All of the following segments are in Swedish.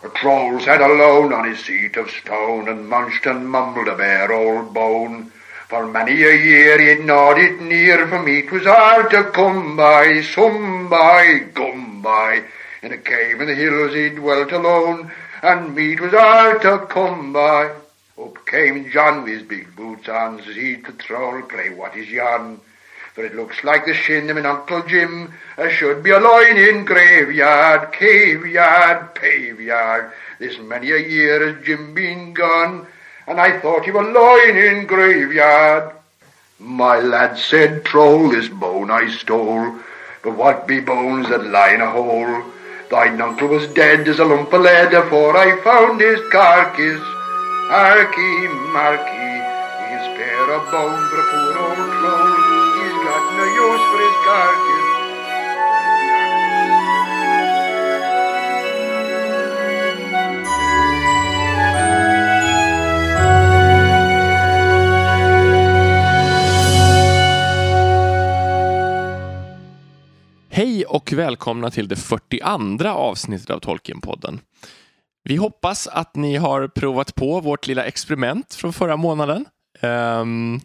A troll sat alone on his seat of stone and munched and mumbled a bare old bone. For many a year he'd it near, for meat was hard to come by, some by, gum by. In a cave in the hills he dwelt alone, and meat was hard to come by. Up came John with his big boots on, says he to troll, pray what is yon? For it looks like the shin of an Uncle Jim, as should be a loin in graveyard, caveyard, paveyard. This many a year has Jim been gone, and I thought he were lying in graveyard. My lad said, Troll, this bone I stole, but what be bones that lie in a hole? Thine uncle was dead as a lump of lead afore I found his carcass. Harky, Marky, he can spare a bone for a poor old troll. No. Hej och välkomna till det 42 avsnittet av Tolkienpodden. Vi hoppas att ni har provat på vårt lilla experiment från förra månaden. Ehm,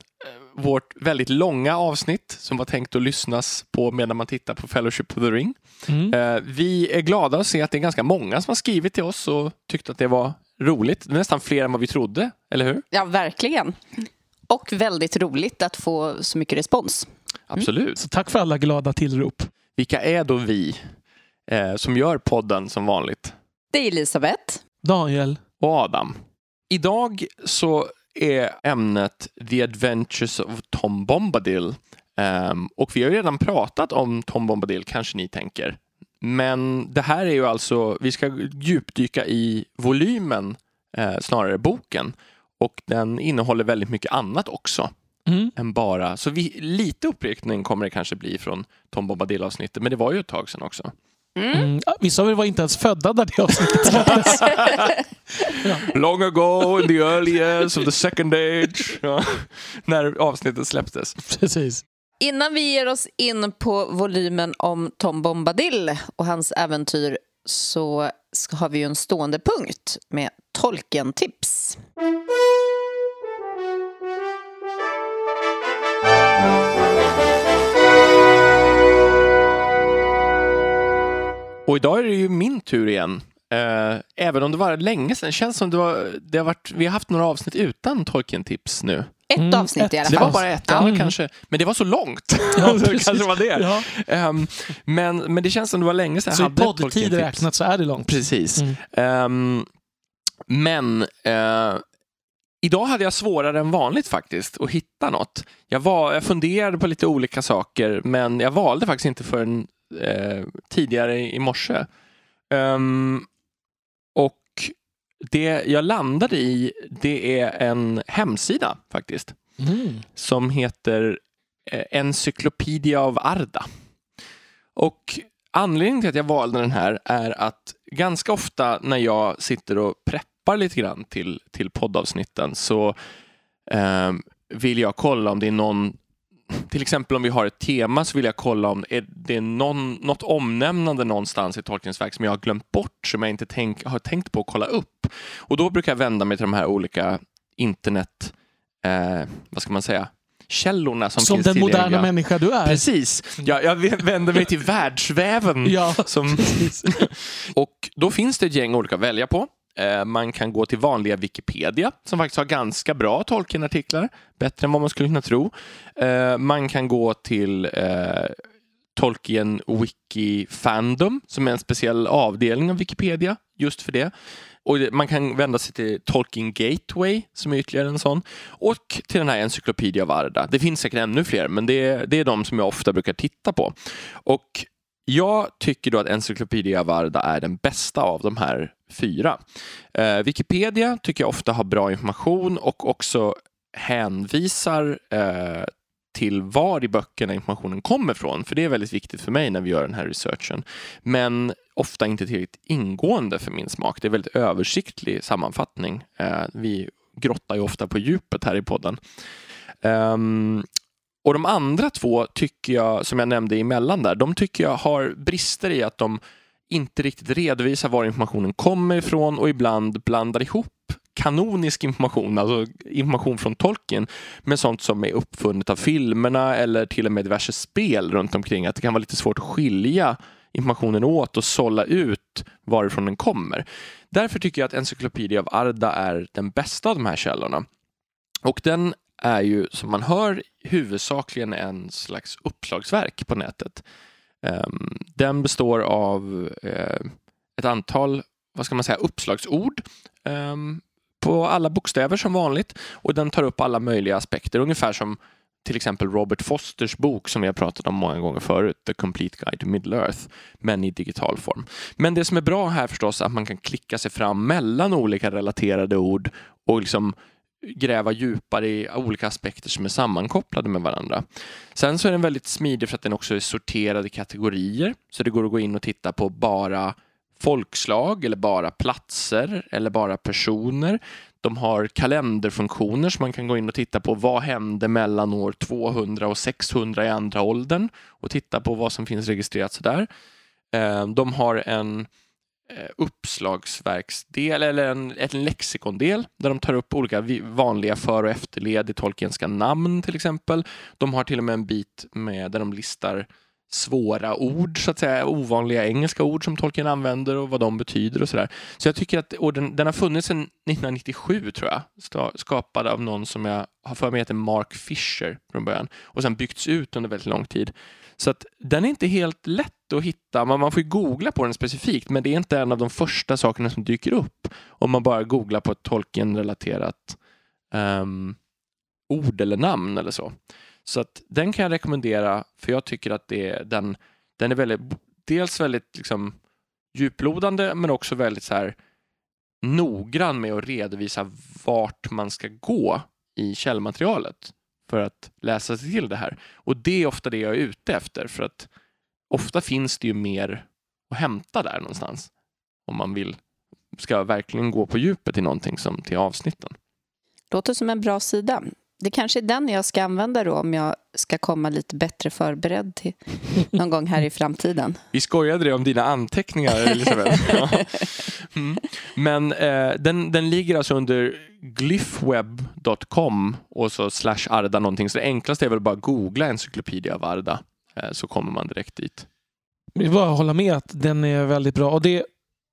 vårt väldigt långa avsnitt som var tänkt att lyssnas på medan man tittar på Fellowship of the Ring. Eh, vi är glada att se att det är ganska många som har skrivit till oss och tyckte att det var roligt. Det är nästan fler än vad vi trodde, eller hur? Ja, verkligen. Och väldigt roligt att få så mycket respons. Absolut. Så tack för alla glada tillrop. Vilka är då vi eh, som gör podden som vanligt? Det är Elisabeth. Daniel. och Adam. Idag så är ämnet The Adventures of Tom Bombadil. Ehm, och vi har ju redan pratat om Tom Bombadil, kanske ni tänker. Men det här är ju alltså, vi ska djupdyka i volymen, eh, snarare boken. Och den innehåller väldigt mycket annat också. Mm. Än bara, så vi, lite uppräkning kommer det kanske bli från Tom Bombadil-avsnittet, men det var ju ett tag sedan också. Mm. ja, Vissa av er var inte ens födda när det avsnittet släpptes. Long ago in the early years of the second age. Ja, när avsnittet släpptes. Precis. Innan vi ger oss in på volymen om Tom Bombadil och hans äventyr så ska, har vi ju en stående punkt med Tolkien-tips. Och idag är det ju min tur igen. Eh, även om det var länge sedan. Det känns som det, var, det har varit, vi har haft några avsnitt utan Tolkien-tips nu. Ett Mm, avsnitt ett. i alla Det fall. var bara ett, ja, Mm. kanske. Men det var så långt. Ja, Så det kanske var det. Ja. Ehm, men, men det känns som det var länge sedan jag Så i hade ett poddtid Tolkien-tips. räknat så är det långt. Precis. Mm. Ehm, men eh, idag hade jag svårare än vanligt faktiskt att hitta något. Jag, var, jag funderade på lite olika saker men jag valde faktiskt inte förrän eh, tidigare i morse. Ehm, och det jag landade i det är en hemsida faktiskt Mm. som heter eh, Encyclopedia av Arda. Och anledningen till att jag valde den här är att ganska ofta när jag sitter och preppar lite grann till, till poddavsnitten så eh, vill jag kolla om det är någon till exempel om vi har ett tema så vill jag kolla om är det är någon, något omnämnande någonstans i Tolkiens verk som jag har glömt bort som jag inte tänk, har tänkt på att kolla upp. Och då brukar jag vända mig till de här olika internet, eh, vad ska man säga, källorna som, Som finns den tillgängliga. moderna människa du är. Precis. Jag, jag vänder mig till världsväven. Ja, Som, och då finns det ett gäng olika att välja på. Eh, man kan gå till vanliga Wikipedia som faktiskt har ganska bra Tolkien-artiklar. Bättre än vad man skulle kunna tro. Eh, man kan gå till eh, Tolkien Wiki Fandom som är en speciell avdelning av Wikipedia just för det. Och man kan vända sig till Tolkien Gateway som är ytterligare en sån. Och till den här Encyclopedia av Det finns säkert ännu fler men det är, det är de som jag ofta brukar titta på. Och jag tycker då att Encyclopedia Varda är den bästa av de här fyra. Eh, Wikipedia tycker jag ofta har bra information och också hänvisar eh, till var i böckerna informationen kommer ifrån. För det är väldigt viktigt för mig när vi gör den här researchen. Men ofta inte tillräckligt ingående för min smak. Det är väldigt översiktlig sammanfattning. Eh, vi grottar ju ofta på djupet här i podden. Ehm, och de andra två tycker jag, som jag nämnde emellan där, de tycker jag har brister i att de inte riktigt redovisar var informationen kommer ifrån och ibland blandar ihop kanonisk information, alltså information från Tolkien, med sånt som är uppfunnet av filmerna eller till och med diverse spel runt omkring. Att det kan vara lite svårt att skilja informationen åt och sålla ut varifrån den kommer. Därför tycker jag att Encyclopedia of Arda är den bästa av de här källorna. Och den är ju, som man hör, huvudsakligen en slags uppslagsverk på nätet. Ehm, den består av eh, ett antal, vad ska man säga, uppslagsord ehm, på alla bokstäver som vanligt och den tar upp alla möjliga aspekter, ungefär som till exempel Robert Fosters bok som vi har pratat om många gånger förut, The Complete Guide to Middle Earth, men i digital form. Men det som är bra här förstås är att man kan klicka sig fram mellan olika relaterade ord och liksom gräva djupare i olika aspekter som är sammankopplade med varandra. Sen så är den väldigt smidig för att den också är sorterad i kategorier, så det går att gå in och titta på bara folkslag eller bara platser eller bara personer. De har kalenderfunktioner som man kan gå in och titta på vad hände mellan år 200 och 600 i andra åldern och titta på vad som finns registrerat där. Eh, de har en Eh, uppslagsverksdel eller en, en lexikondel där de tar upp olika vanliga för och efterled i tolkenska namn till exempel. De har till och med en bit med där de listar svåra ord, så att säga, ovanliga engelska ord som Tolkien använder och vad de betyder och sådär. Så jag tycker att, och den, den, har funnits sedan 1997 tror jag, skapad av någon som jag har för mig heter Mark Fisher från början och sen byggts ut under väldigt lång tid. Så att den är inte helt lätt att hitta, man, man får ju googla på den specifikt, men det är inte en av de första sakerna som dyker upp om man bara googlar på ett Tolkien-relaterat um, ord eller namn eller så. Så att den kan jag rekommendera för jag tycker att det, den, den är väldigt, dels väldigt liksom, djuplodande men också väldigt så här, noggrann med att redovisa vart man ska gå i källmaterialet för att läsa sig till det här. Och det är ofta det jag är ute efter för att ofta finns det ju mer att hämta där någonstans om man vill ska verkligen gå på djupet i någonting som till avsnitten. Låter som en bra sida. Det kanske är den jag ska använda då om jag ska komma lite bättre förberedd till någon gång här i framtiden. Vi skojade det om dina anteckningar, Elisabeth. Ja. Mm. Men eh, den, den ligger alltså under glyphweb.com och så slash Arda någonting. Så det enklaste är väl bara googla Encyclopedia av Arda så kommer man direkt dit. Jag vill bara hålla med att den är väldigt bra. Och det,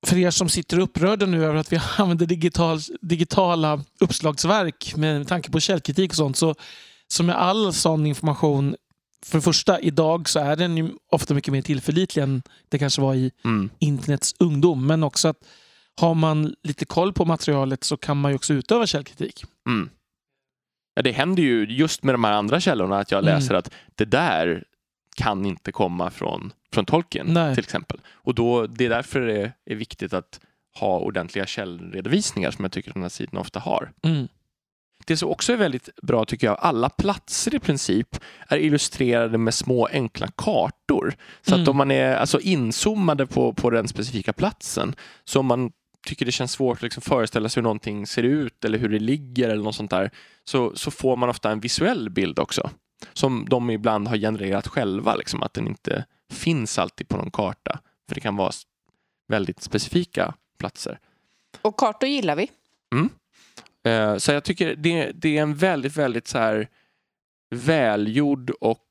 för er som sitter upprörda nu över att vi använder digital, digitala uppslagsverk med tanke på källkritik och sånt, så, så med all sån information för det första, idag så är den ju ofta mycket mer tillförlitlig än det kanske var i mm. internets ungdom. Men också att har man lite koll på materialet så kan man ju också utöva källkritik. Mm. Ja, det händer ju just med de här andra källorna att jag läser mm. att det där kan inte komma från, från Tolkien Nej. till exempel. Och då, det är därför det är viktigt att ha ordentliga källredovisningar som jag tycker den här sidan ofta har. Mm. Det som också är väldigt bra tycker jag, alla platser i princip är illustrerade med små enkla kartor. Så mm. att om man är alltså inzoomade på, på den specifika platsen, så om man tycker det känns svårt att liksom föreställa sig hur någonting ser ut eller hur det ligger eller något sånt där, så, så får man ofta en visuell bild också som de ibland har genererat själva, liksom, att den inte finns alltid på någon karta. För det kan vara väldigt specifika platser. Och kartor gillar vi. Mm. Eh, så jag tycker det, det, är en väldigt, väldigt så här välgjord och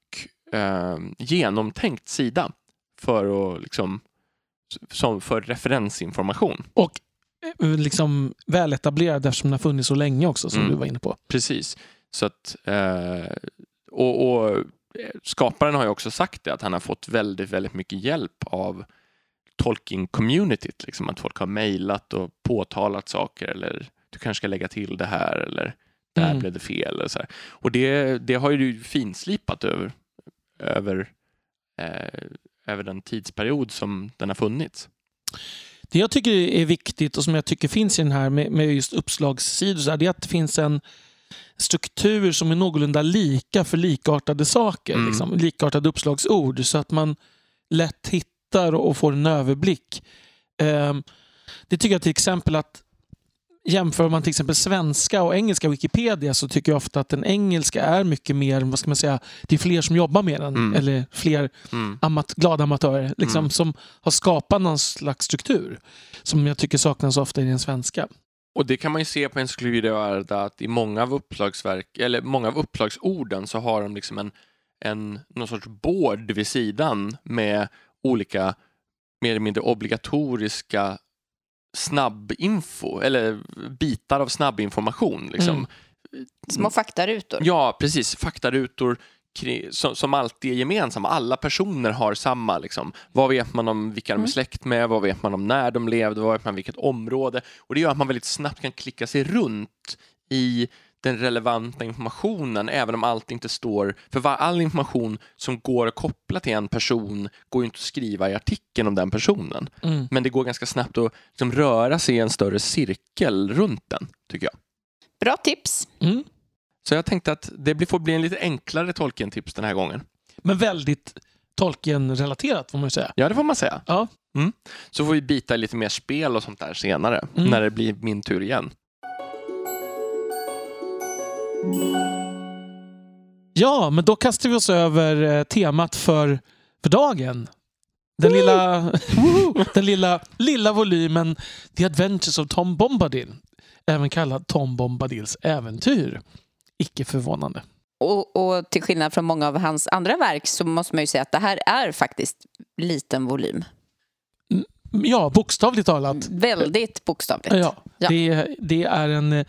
eh, genomtänkt sida för att liksom som för referensinformation. Och eh, liksom väletablerad eftersom den har funnits så länge också som mm. du var inne på. Precis. Så att eh, och, och eh, skaparen har ju också sagt det, att han har fått väldigt, väldigt mycket hjälp av tolking-communityt. Liksom, att folk har mejlat och påtalat saker eller du kanske ska lägga till det här eller där mm. blev det fel. Eller så här. Och det, det har ju finslipat över, över, eh, över den tidsperiod som den har funnits. Det jag tycker är viktigt och som jag tycker finns i den här med, med just uppslagssidor, det är att det finns en struktur som är någorlunda lika för likartade saker. Mm. Liksom, likartade uppslagsord så att man lätt hittar och får en överblick. Um, det tycker jag till exempel att jämför man till exempel svenska och engelska Wikipedia så tycker jag ofta att den engelska är mycket mer, vad ska man säga, det är fler som jobbar med den. Mm. Eller fler Mm. amat glada amatörer liksom, Mm. som har skapat någon slags struktur. Som jag tycker saknas ofta i den svenska. Och det kan man ju se på Encyclopedia Arda att i många av uppslagsverk, eller många av uppslagsorden så har de liksom en, en någon sorts board vid sidan med olika mer eller mindre obligatoriska snabbinfo eller bitar av snabbinformation. Liksom. Mm. Små faktarutor. Ja, precis. Faktarutor som, som alltid är gemensamma. Alla personer har samma. Liksom. Vad vet man om vilka de är släkt med? Vad vet man om när de levde? Vad vet man om vilket område? Och det gör att man väldigt snabbt kan klicka sig runt i den relevanta informationen, även om allt inte står... För var, all information som går att koppla till en person går ju inte att skriva i artikeln om den personen. Mm. Men det går ganska snabbt att liksom, röra sig i en större cirkel runt den, tycker jag. Bra tips. Mm. Så jag tänkte att det får bli en lite enklare Tolkien-tips den här gången. Men väldigt Tolkien-relaterat får man ju säga. Ja, det får man säga. Ja. Så får vi bita lite mer spel och sånt där senare, Mm. när det blir min tur igen. Ja, men då kastar vi oss över eh, temat för, för dagen. Den lilla, den lilla, lilla volymen The Adventures of Tom Bombadil. Även kallad Tom Bombadils äventyr. Icke förvånande. Och, och till skillnad från många av hans andra verk så måste man ju säga att det här är faktiskt liten volym. Ja, bokstavligt talat. Väldigt bokstavligt. Ja, Ja. Det, det är en eh,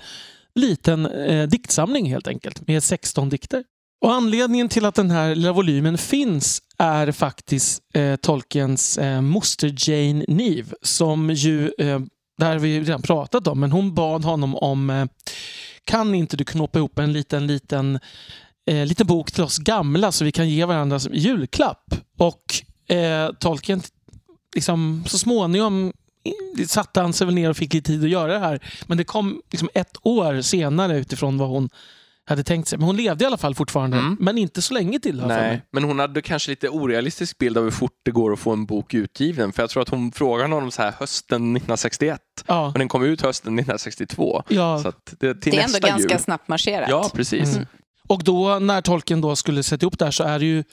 liten eh, diktsamling helt enkelt med 16 dikter. Och Anledningen till att den här lilla volymen finns är faktiskt eh, Tolkiens eh, moster Jane Neve som ju, eh, det här har vi redan pratat om, men hon bad honom om eh, kan inte du knåpa ihop en liten, liten, eh, liten bok till oss gamla så vi kan ge varandra som julklapp? Och eh, Tolkien liksom, så småningom satte han sig väl ner och fick lite tid att göra det här. Men det kom liksom ett år senare utifrån vad hon hade tänkt sig. Men hon levde i alla fall fortfarande. Mm. Men inte så länge till. Nej, men hon hade kanske lite orealistisk bild av hur fort det går att få en bok utgiven. För jag tror att hon frågade honom så här hösten 1961 Ja, och den kom ut hösten 1962. ja. Så att det, till Det är ändå nästa ganska jul. snabbt marscherat. Ja, precis. Mm. Och då när Tolkien då skulle sätta ihop det här så är det ju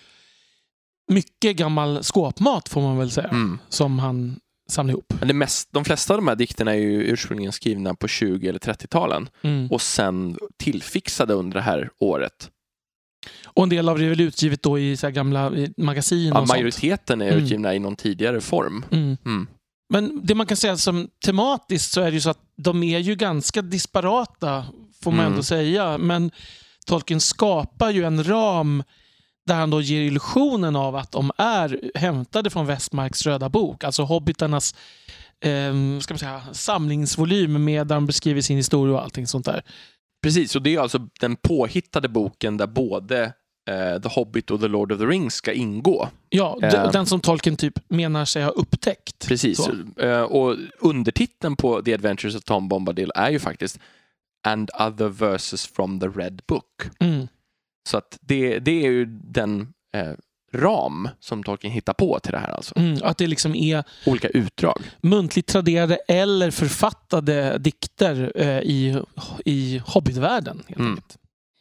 mycket gammal skåpmat får man väl säga. Mm. Som han samlade ihop. Men det mest, de flesta av de här dikterna är ju ursprungligen skrivna på 20 eller 30-talen Mm. och sen tillfixade under det här året. Och en del av det är väl utgivet då i så gamla magasin Ja, och sånt. majoriteten är Mm. utgivna i någon tidigare form. Mm. Mm. Men det man kan säga som tematiskt så är det ju så att de är ju ganska disparata, får man Mm. ändå säga. Men Tolkien skapar ju en ram där han då ger illusionen av att de är hämtade från Westmarks röda bok, alltså hobbitarnas eh, ska man säga, samlingsvolym med där de beskriver sin historia och allting sånt där. Precis, och det är alltså den påhittade boken där både eh, The Hobbit och The Lord of the Rings ska ingå. Ja, Eh. den som Tolkien typ menar sig ha upptäckt. Precis, eh, och undertiteln på The Adventures of Tom Bombadil är ju faktiskt And other verses from the Red Book. Mm. Så att det, det är ju den eh, ram som Tolkien hittar på till det här alltså. Mm, att det liksom är Olika utdrag. muntligt traderade eller författade dikter eh, i, i hobbitvärlden. Helt Mm. enkelt.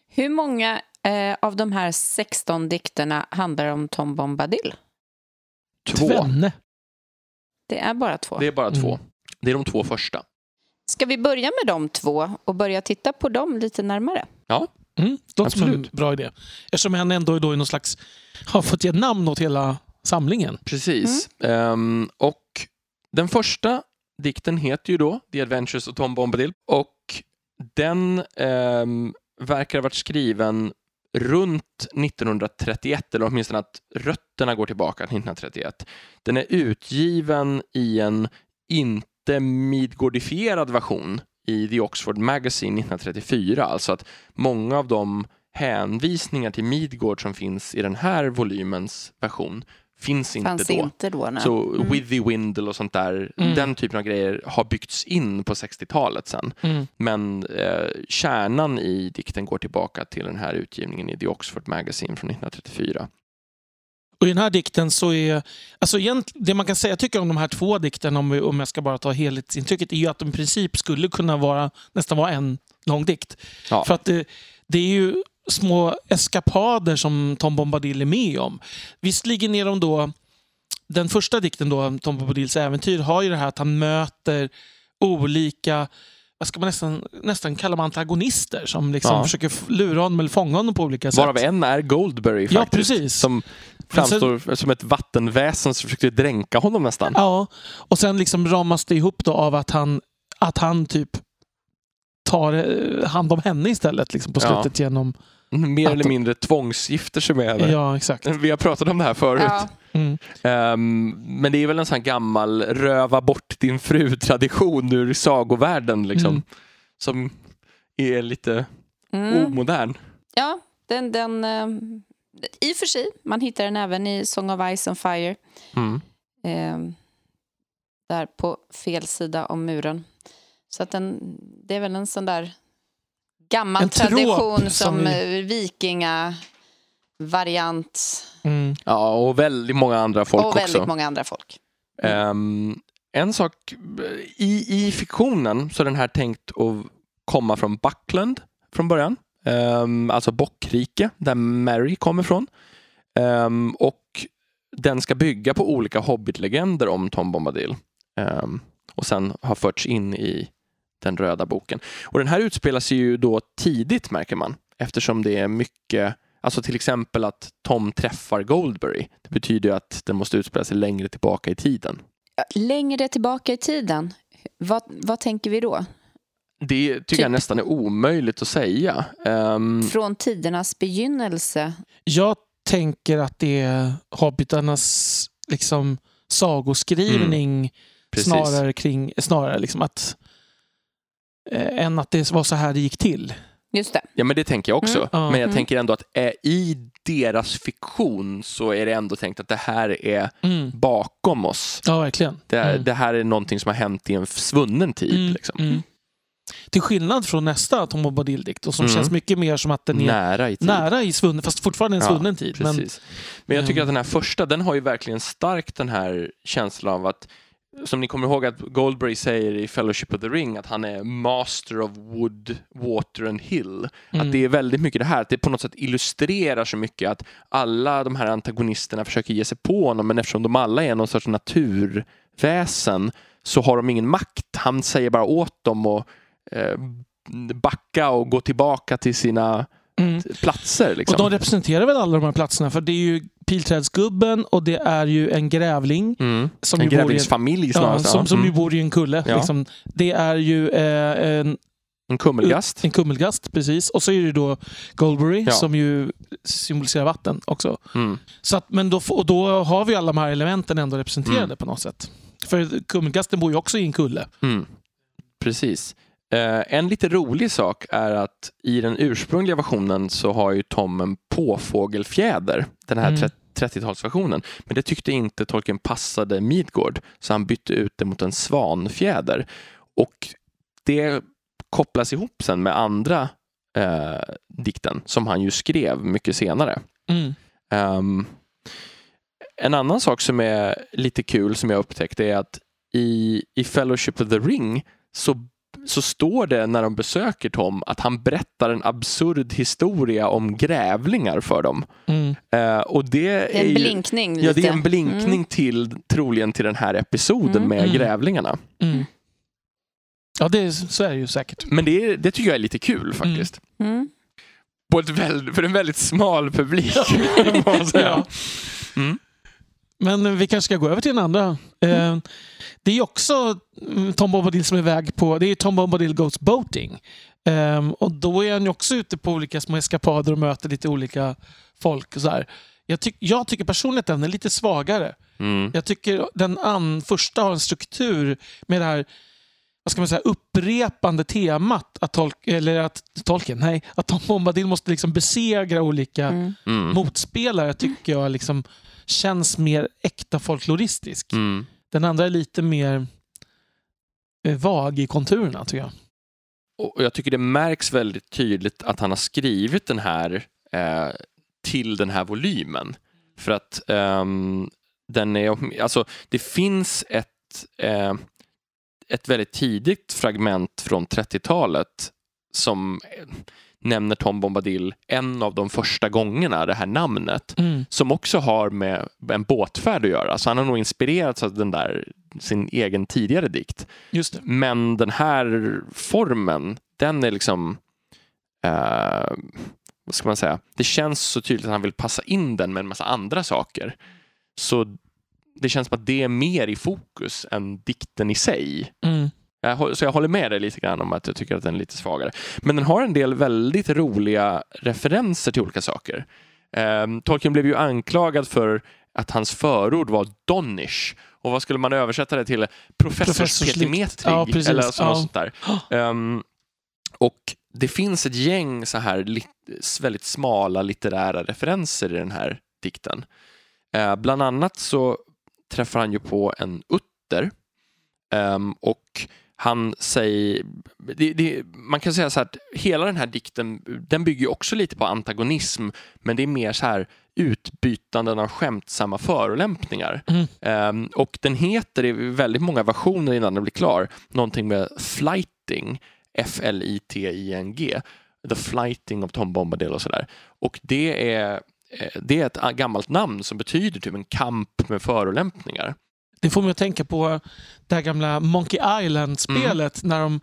Hur många eh, av de här 16 dikterna handlar om Tom Bombadil? Två. Tvenne. Det är bara två. Det är bara Mm. två. Det är de två första. Ska vi börja med de två och börja titta på dem lite närmare? Ja, Mm, det låter som en Absolut. bra idé. Eftersom han ändå då i någon slags, har fått ge namn åt hela samlingen. precis. Ehm, och den första dikten heter ju då The Adventures of Tom Bombadil och den ehm, verkar ha varit skriven runt 1931, eller åtminstone att rötterna går tillbaka till 1931. Den är utgiven i en inte midgårdifierad version i The Oxford Magazine 1934, alltså att många av de hänvisningar till Midgård som finns i den här volymens version finns inte Fanns då. inte då. Nej. Så Mm. Withy Windle och sånt där, Mm. den typen av grejer har byggts in på 60-talet sen. Mm. Men eh, kärnan i dikten går tillbaka till den här utgivningen i The Oxford Magazine från 1934. Och i den här dikten så är... Alltså det man kan säga tycker om de här två dikterna, om, vi- om jag ska bara ta helhetsintrycket, är ju att de i princip skulle kunna vara nästan vara en lång dikt. Ja. För att det, det är ju små eskapader som Tom Bombadil är med om. Visserligen är de då... Den första dikten, då, Tom Bombadils äventyr, har ju det här att han möter olika vad ska man nästan, nästan kalla dem antagonister som liksom Ja. försöker lura honom eller fånga honom på olika sätt. Varav en är Goldberry Ja, faktiskt. precis. Som framstår som ett vattenväsen som försökte dränka honom nästan. Ja, och sen liksom ramas det ihop då av att han, att han typ tar eh, hand om henne istället liksom på Ja. slutet genom... Mer Att- eller mindre tvångsgifter sig med henne. Ja, exakt. Vi har pratat om det här förut. Ja. Mm. Ehm, men det är väl en sån här gammal röva bort din fru-tradition ur sagovärlden liksom. Mm. Som är lite Mm. omodern. Ja, den, den, eh, i och för sig, man hittar den även i Song of Ice and Fire. Mm. Eh, där på fel sida om muren. Så att den, det är väl en sån där gammal En tradition som, som vi- eh, vikinga-variant. Mm. Ja, och väldigt många andra folk och väldigt också. många andra folk. Ehm, en sak, i, i fiktionen så är den här tänkt att komma från Buckland från början um, alltså Bockrike, där Mary kommer ifrån. Um, ehm, och den ska bygga på olika hobbitlegender om Tom Bombadil. Um, och sen har förts in i den röda boken. Och den här utspelar sig ju då tidigt märker man. Eftersom det är mycket, alltså till exempel att Tom träffar Goldberry. Det betyder ju att den måste utspela sig längre tillbaka i tiden. Längre tillbaka i tiden, vad, vad tänker vi då? Det tycker Typ. jag nästan är omöjligt att säga. Ehm, Från tidernas begynnelse? Jag tänker att det är hobbitarnas liksom, sagoskrivning precis. snarare kring snarare liksom att eh, än att det var så här det gick till. Just det. Ja, men det tänker jag också. Mm. Men jag Mm. tänker ändå att eh, i deras fiktion så är det ändå tänkt att det här är Mm. bakom oss. Ja, verkligen. Det, Mm. det här är någonting som har hänt i en svunnen tid. Mm, Liksom. Mm. Till skillnad från nästa Tom Bombadil-dikt och som Mm. känns mycket mer som att den är Nära i tid. nära i svunnen, fast fortfarande en Ja, svunnen tid. Men, Precis. Men jag tycker Mm. att den här första, den har ju verkligen starkt den här känslan av att som ni kommer ihåg att Goldberry säger i Fellowship of the Ring att han är master of wood, water and hill. Mm. Att det är väldigt mycket det här, att det på något sätt illustrerar så mycket att alla de här antagonisterna försöker ge sig på honom men eftersom de alla är någon sorts naturväsen så har de ingen makt. Han säger bara åt dem eh, backa och gå tillbaka till sina Mm. platser. Liksom. Och de representerar väl alla de här platserna, för det är ju pilträdsgubben och det är ju en grävling Mm. som, en ju grävlingsfamilj ja, snarare. som, som ju Mm. bor i en kulle. Ja. Liksom. Det är ju eh, en, En kummelgast. en kummelgast, precis. Och så är det ju då Goldberry Ja. som ju symboliserar vatten också. Mm. Så att, men då, och då har vi alla de här elementen ändå representerade Mm. på något sätt. För kummelgasten bor ju också i en kulle. Mm. Precis. Eh, en lite rolig sak är att i den ursprungliga versionen så har ju Tom en påfågelfjäder, den här Mm. tre- 30-talsversionen. Men det tyckte inte Tolkien passade Midgård, så han bytte ut det mot en svanfjäder. Och det kopplas ihop sen med andra eh, dikten som han ju skrev mycket senare. Mm. Ehm, en annan sak som är lite kul som jag upptäckte är att i, i Fellowship of the Ring så, så står det när de besöker Tom att han berättar en absurd historia om grävlingar för dem. Mm. Eh, och det, Det är är en ju, blinkning. Ja, det är en blinkning Mm. till troligen till den här episoden Mm. med Mm. grävlingarna. Mm. Ja, det, är- så är det ju säkert. Men det, är- det tycker jag är lite kul faktiskt. Mm. På ett väl, för en väldigt smal publik. Ja. Mm. Men vi kanske ska gå över till den andra. Eh, Det är också mm, Tom Bombadil som är iväg på... Det är Tom Bombadil Goes Boating. Eh, Och då är han ju också ute på olika små eskapader och möter lite olika folk. Och så här. Jag, tyck, jag tycker personligen att den är lite svagare. Mm. Jag tycker den an, första har en struktur med det här vad ska man säga, upprepande temat att, tolk, eller att tolken, nej, att Tom Bombadil måste liksom besegra olika Mm. Mm. motspelare tycker jag liksom känns mer äkta folkloristisk. Mm. Den andra är lite mer eh, vag i konturerna tycker jag. Och jag tycker det märks väldigt tydligt att han har skrivit den här eh, till den här volymen. För att ehm, den är, alltså, det finns ett, eh, ett väldigt tidigt fragment från 30-talet som nämner Tom Bombadil en av de första gångerna, det här namnet, Mm. som också har med en båtfärd att göra. Så han har nog inspirerats av den där, sin egen tidigare dikt. Men den här formen, den är liksom... Eh, vad ska man säga? Det känns så tydligt att han vill passa in den med en massa andra saker. Så det känns som att det är mer i fokus än dikten i sig. Mm. Jag, så jag håller med dig lite grann om att jag tycker att den är lite svagare. Men den har en del väldigt roliga referenser till olika saker. Um, Tolkien blev ju anklagad för att hans förord var Donnish. Och vad skulle man översätta det till? Professorspetimetrig. Ja, precis. eller alltså Ja. något sånt där. Ehm, och det finns ett gäng så här lit- väldigt smala litterära referenser i den här dikten. Eh, bland annat så träffar han ju på en utter Ehm, och han säger, det, det, man kan säga så här att hela den här dikten, den bygger också lite på antagonism, men det är mer så här utbytanden av skämtsamma förolämpningar. Mm. Ehm, och den heter i väldigt många versioner innan den blir klar, någonting med flighting, F-L-I-T-I-N-G, the flighting of Tom Bombadil och sådär. Och det är, det är ett gammalt namn som betyder typ en kamp med förolämpningar. Det får mig att tänka på det här gamla Monkey Island-spelet när de,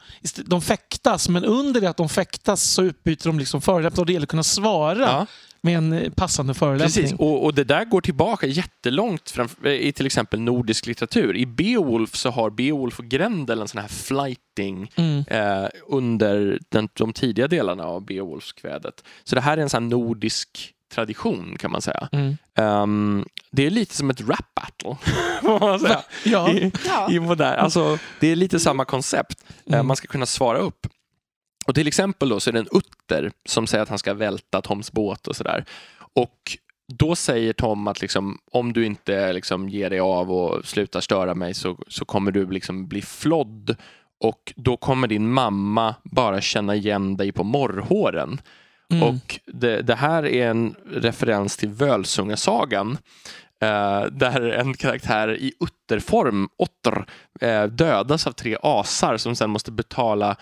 de fäktas, men under det att de fäktas så utbyter de liksom förolämpningar och det gäller att kunna svara Ja. med en eh, passande förolämpning. Precis, och, och det där går tillbaka jättelångt fram, i till exempel nordisk litteratur. I Beowulf så har Beowulf och Grendel en sån här flighting Mm. eh, under den, de tidiga delarna av Beowulfskvädet. Så det här är en sån nordisk tradition kan man säga. Mm. Ehm, det är lite som ett rap battle, får man säga. Ja. I, Ja. i modern, alltså, det är lite samma koncept. Eh, Mm. Man ska kunna svara upp. Och till exempel då så är det en utter som säger att han ska välta Toms båt och sådär. Och då säger Tom att liksom, om du inte liksom ger dig av och slutar störa mig så, så kommer du liksom bli flodd och då kommer din mamma bara känna igen dig på morrhåren. Mm. Och det, det här är en referens till Völsungasagan eh, där en karaktär i utterform, otter, eh, dödas av tre asar som sen måste betala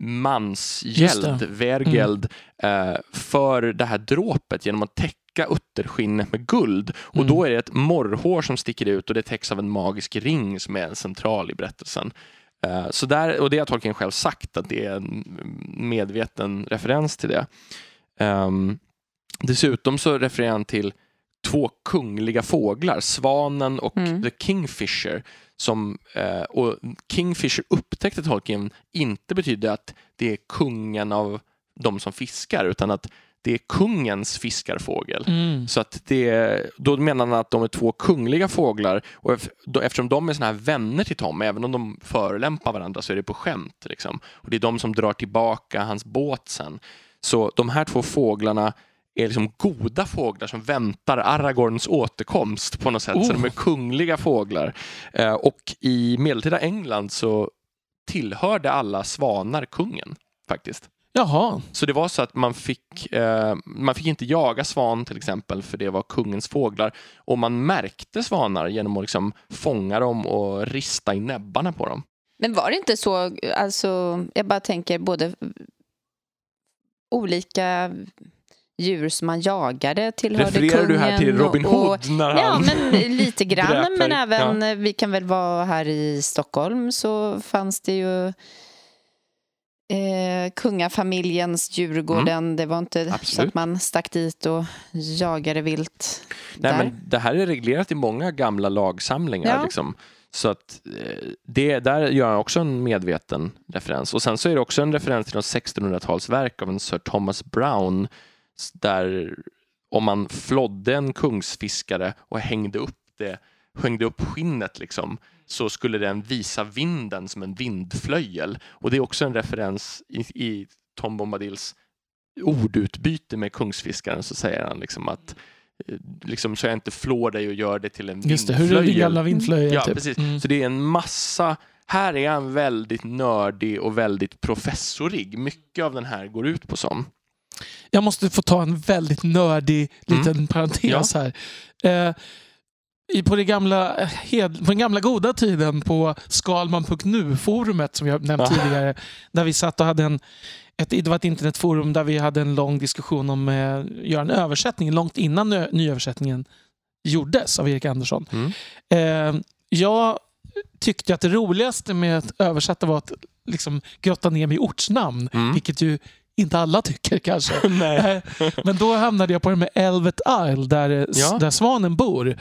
mansgäld, vergeld, eh, för det här dråpet genom att täcka utterskinnet med guld. Och Mm. då är det ett morrhår som sticker ut och det täcks av en magisk ring som är central i berättelsen. Eh, Så där, och det har Tolkien själv sagt att det är en medveten referens till det. Ehm, dessutom så refererar han till två kungliga fåglar, svanen och Mm. the kingfisher. Som, eh, och kingfisher upptäckte Tolkien inte betydde att det är kungen av de som fiskar utan att det är kungens fiskarfågel. Mm. Så att det, då menar han att de är två kungliga fåglar och eftersom de är såna här vänner till Tom, även om de förolämpar varandra så är det på skämt. Liksom. Och det är de som drar tillbaka hans båt sen. Så de här två fåglarna är liksom goda fåglar som väntar Aragorns återkomst på något sätt. Så Oh. de är kungliga fåglar. Eh, och i medeltida England så tillhörde alla svanar kungen faktiskt. Jaha. Så det var så att man fick, eh, man fick inte jaga svan till exempel för det var kungens fåglar. Och man märkte svanar genom att liksom fånga dem och rista i näbbarna på dem. Men var det inte så, alltså, jag bara tänker både olika djur som man jagade tillhörde Refererar kungen du här till Robin och, Hood när Ja, han... men lite grann. dräper, Men även, eh, vi kan väl vara här i Stockholm så fanns det ju eh, kungafamiljens Djurgården. Det var inte så Mm. Absolut. att man stack dit och jagade vilt Nej, där. men det här är reglerat i många gamla lagsamlingar. Ja. Liksom. Så att eh, det, där gör han också en medveten referens. Och sen så är det också en referens till något 1600-talsverk av en Sir Thomas Brown där om man flodde en kungsfiskare och hängde upp det, hängde upp skinnet liksom, så skulle den visa vinden som en vindflöjel. Och det är också en referens i, i Tom Bombadils ordutbyte med kungsfiskaren så säger han liksom att eh, liksom, så jag inte flår dig och gör det till en Just det, hur är din vindflöjel. gamla vindflöjel? Ja, typ. precis. Mm. Så det är en massa, här är han väldigt nördig och väldigt professorig. Mycket av den här går ut på som. Jag måste få ta en väldigt nördig liten parentes här. Eh, i, på, det gamla, hed, på den gamla goda tiden på skalman.nu-forumet som jag nämnt Ja. tidigare. Där vi satt och hade en, ett, det var ett internetforum där vi hade en lång diskussion om att eh, göra en översättning långt innan ö- nyöversättningen gjordes av Erik Andersson. Mm. Eh, jag tyckte att det roligaste med att översätta var att liksom grotta ner mig i ortsnamn. Mm. Vilket ju inte alla tycker kanske. Nej. Men då hamnade jag på det med Elvet Isle där, eh, Ja. där svanen bor.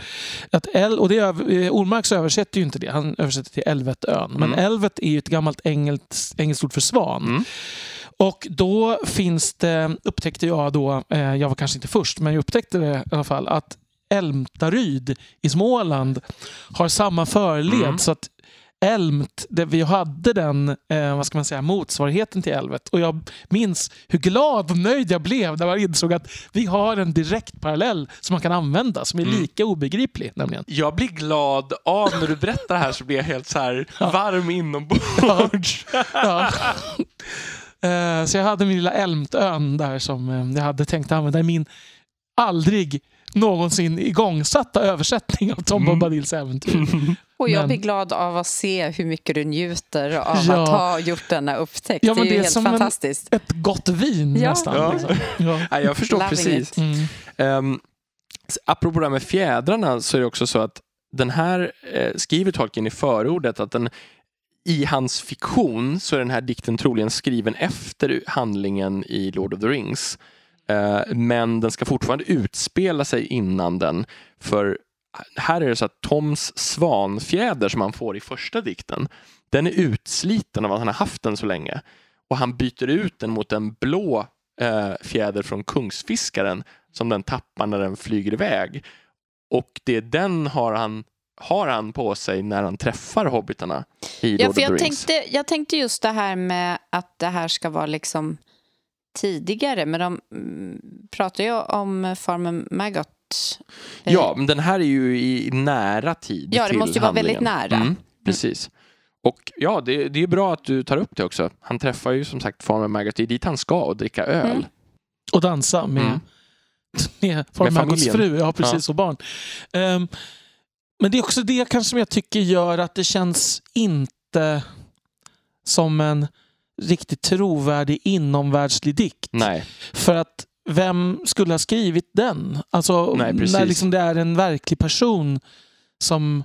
Att El, och det är, eh, Ormark översätter ju inte det. Han översätter till Elvetön. Men Mm. Elvet är ju ett gammalt engelskt, engelskt ord för svan. Mm. Och då finns det, upptäckte jag då, eh, jag var kanske inte först, men jag upptäckte det i alla fall, att Älmtaryd i Småland har samma förled. Mm. Så att Älmt, det, vi hade den eh, vad ska man säga, motsvarigheten till älvet. Och jag minns hur glad och nöjd jag blev när man insåg att vi har en direkt parallell som man kan använda, som är Mm. lika obegriplig. Nämligen. Jag blir glad av när du berättar det här så blir jag helt så här varm inombords. Ja. Eh, Så jag hade min lilla Älmtön där som eh, jag hade tänkt använda i min aldrig någonsin igångsatta översättning av Tom Mm. Bombadils äventyr. Och jag Men- blir glad av att se hur mycket du njuter av Ja. att ha gjort denna upptäckt. Ja, det men är ju det är helt som en- fantastiskt. Ett gott vin Ja. nästan. Ja. Liksom. Ja. Nej, jag förstår Loving precis. Mm. Um, apropå det här med fjädrarna så är det också så att den här eh, skriver Tolkien i förordet att den i hans fiktion så är den här dikten troligen skriven efter handlingen i Lord of the Rings. Eh, men den ska fortfarande utspela sig innan den. För här är det så att Toms svanfjäder som han får i första dikten, den är utsliten av att han har haft den så länge. Och han byter ut den mot en blå eh, fjäder från kungsfiskaren som den tappar när den flyger iväg. Och det är den har han, har han på sig när han träffar hobbitarna i Ja, Lord för of the jag tänkte, jag tänkte just det här med att det här ska vara liksom tidigare, men de mm, pratar ju om Farmen Maggot. Eh, Ja, men den här är ju i nära tid Ja, det till måste ju vara väldigt nära. Mm, precis. Och ja, det, det är bra att du tar upp det också. Han träffar ju som sagt Farmer Maggot, det är dit han ska och dricka öl. Mm. Och dansa med, Mm. med Farmen Maggots fru. Ja, precis. Och barn. Ehm, men det är också det kanske som jag tycker gör att det känns inte som en riktigt trovärdig inomvärldslig dikt. Nej, För att vem skulle ha skrivit den? Alltså, Nej, när liksom det är en verklig person som...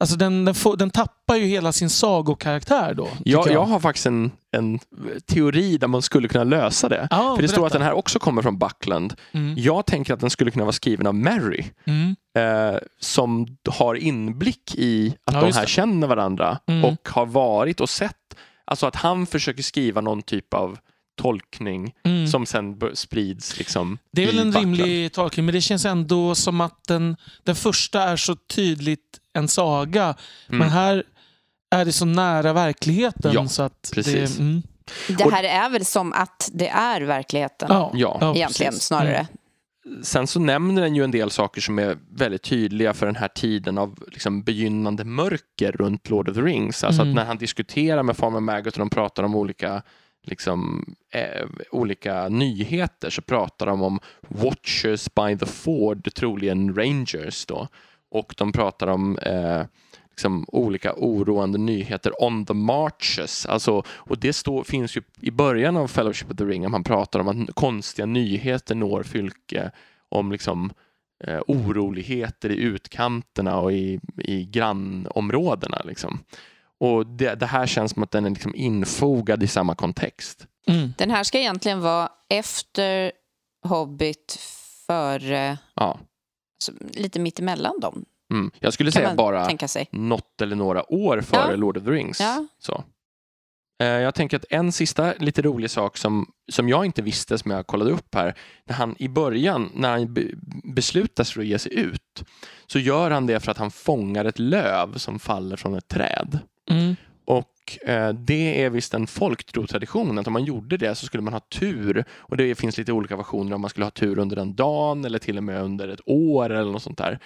Alltså den, den, får, den tappar ju hela sin sagokaraktär då. tycker jag, jag har faktiskt en, en teori där man skulle kunna lösa det. Ja, För det står att berätta. den här också kommer från Buckland. Mm. Jag tänker att den skulle kunna vara skriven av Mary. Mm. eh, som har inblick i att Ja, de här det. känner varandra Mm. och har varit och sett, alltså att han försöker skriva någon typ av tolkning Mm. som sen sprids liksom Det är väl en Buckland. rimlig tolkning, men det känns ändå som att den, den första är så tydligt en saga. Mm. Men här är det så nära verkligheten Ja, så att precis. det... Mm. Det här är väl som att det är verkligheten, Ja, Ja, egentligen, snarare. Mm. Sen så nämner den ju en del saker som är väldigt tydliga för den här tiden av liksom begynnande mörker runt Lord of the Rings. Alltså Mm. att när han diskuterar med Farmer Maggot och de pratar om olika liksom, eh, olika nyheter så pratar de om Watchers by the Ford, troligen Rangers då. Och de pratar om eh, liksom, olika oroande nyheter on the marches. Alltså, och det stå, finns ju i början av Fellowship of the Ring, att man pratar om att konstiga nyheter når Fylke om liksom, eh, oroligheter i utkanterna och i, i grannområdena. Liksom. Och det, det här känns som att den är liksom infogad i samma kontext. Mm. Den här ska egentligen vara efter Hobbit, före, Ja. alltså, lite mitt emellan dem, Mm. Jag skulle kan säga bara tänka sig. något eller några år före Ja. Lord of the Rings. Ja. Så. Eh, Jag tänker att en sista lite rolig sak som, som jag inte visste, som jag kollade upp här, när han i början, när han be, beslutar sig för att ge sig ut, så gör han det för att han fångar ett löv som faller från ett träd. Mm. Och eh, det är visst en folktrotradition att om man gjorde det så skulle man ha tur. Och det finns lite olika versioner om man skulle ha tur under en dag eller till och med under ett år eller något sånt där.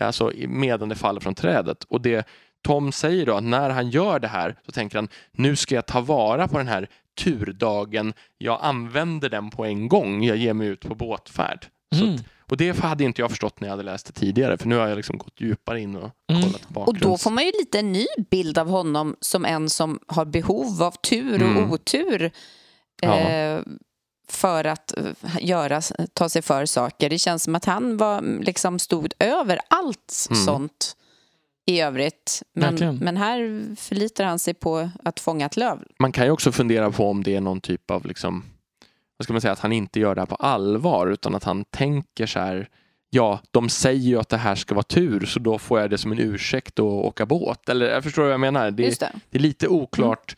Alltså medan det faller från trädet. Och det Tom säger då att när han gör det här så tänker han nu ska jag ta vara på den här turdagen. Jag använder den på en gång. Jag ger mig ut på båtfärd. Så Mm. att, och det hade inte jag förstått när jag hade läst det tidigare för nu har jag liksom gått djupare in och Mm. kollat Och bakgrunds... då får man ju lite en ny bild av honom som en som har behov av tur och Mm. otur Ja. eh, för att eh, göra, ta sig för saker. Det känns som att han var, liksom stod över allt Mm. sånt i övrigt. Men, Verkligen. men här förlitar han sig på att fånga ett löv. Man kan ju också fundera på om det är någon typ av, liksom, vad ska man säga, att han inte gör det här på allvar utan att han tänker så här, ja, de säger ju att det här ska vara tur så då får jag det som en ursäkt att åka båt. Eller jag förstår vad jag menar. Det, Just det. det är lite oklart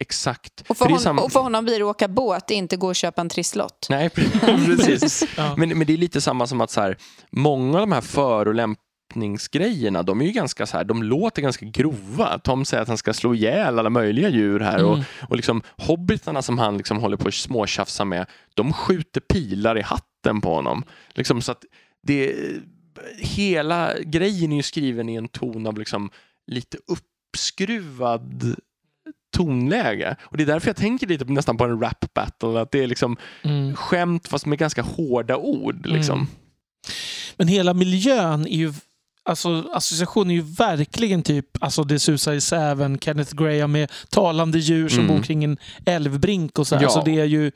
exakt. Och för, är hon, samma- och för honom blir det åka båt, inte gå och köpa en trisslott. Nej, precis. Ja. Men, men det är lite samma som att så här, många av de här förolämpningsgrejerna, de är ju ganska så här, de låter ganska grova. Tom säger att han ska slå ihjäl alla möjliga djur här och, Mm. och liksom hobbitarna som han liksom håller på att småtjafsa med, de skjuter pilar i hatten på honom. Liksom så att det, hela grejen är ju skriven i en ton av liksom lite uppskruvad tonläge. Och det är därför jag tänker lite nästan på en rap battle, att det är liksom Mm. skämt fast med ganska hårda ord. Liksom. Mm. Men hela miljön är ju... Alltså, associationen är ju verkligen typ alltså det susar i säven, Kenneth Graham med talande djur som Mm. bor kring en älvbrink och så. här. Ja. Alltså det är ju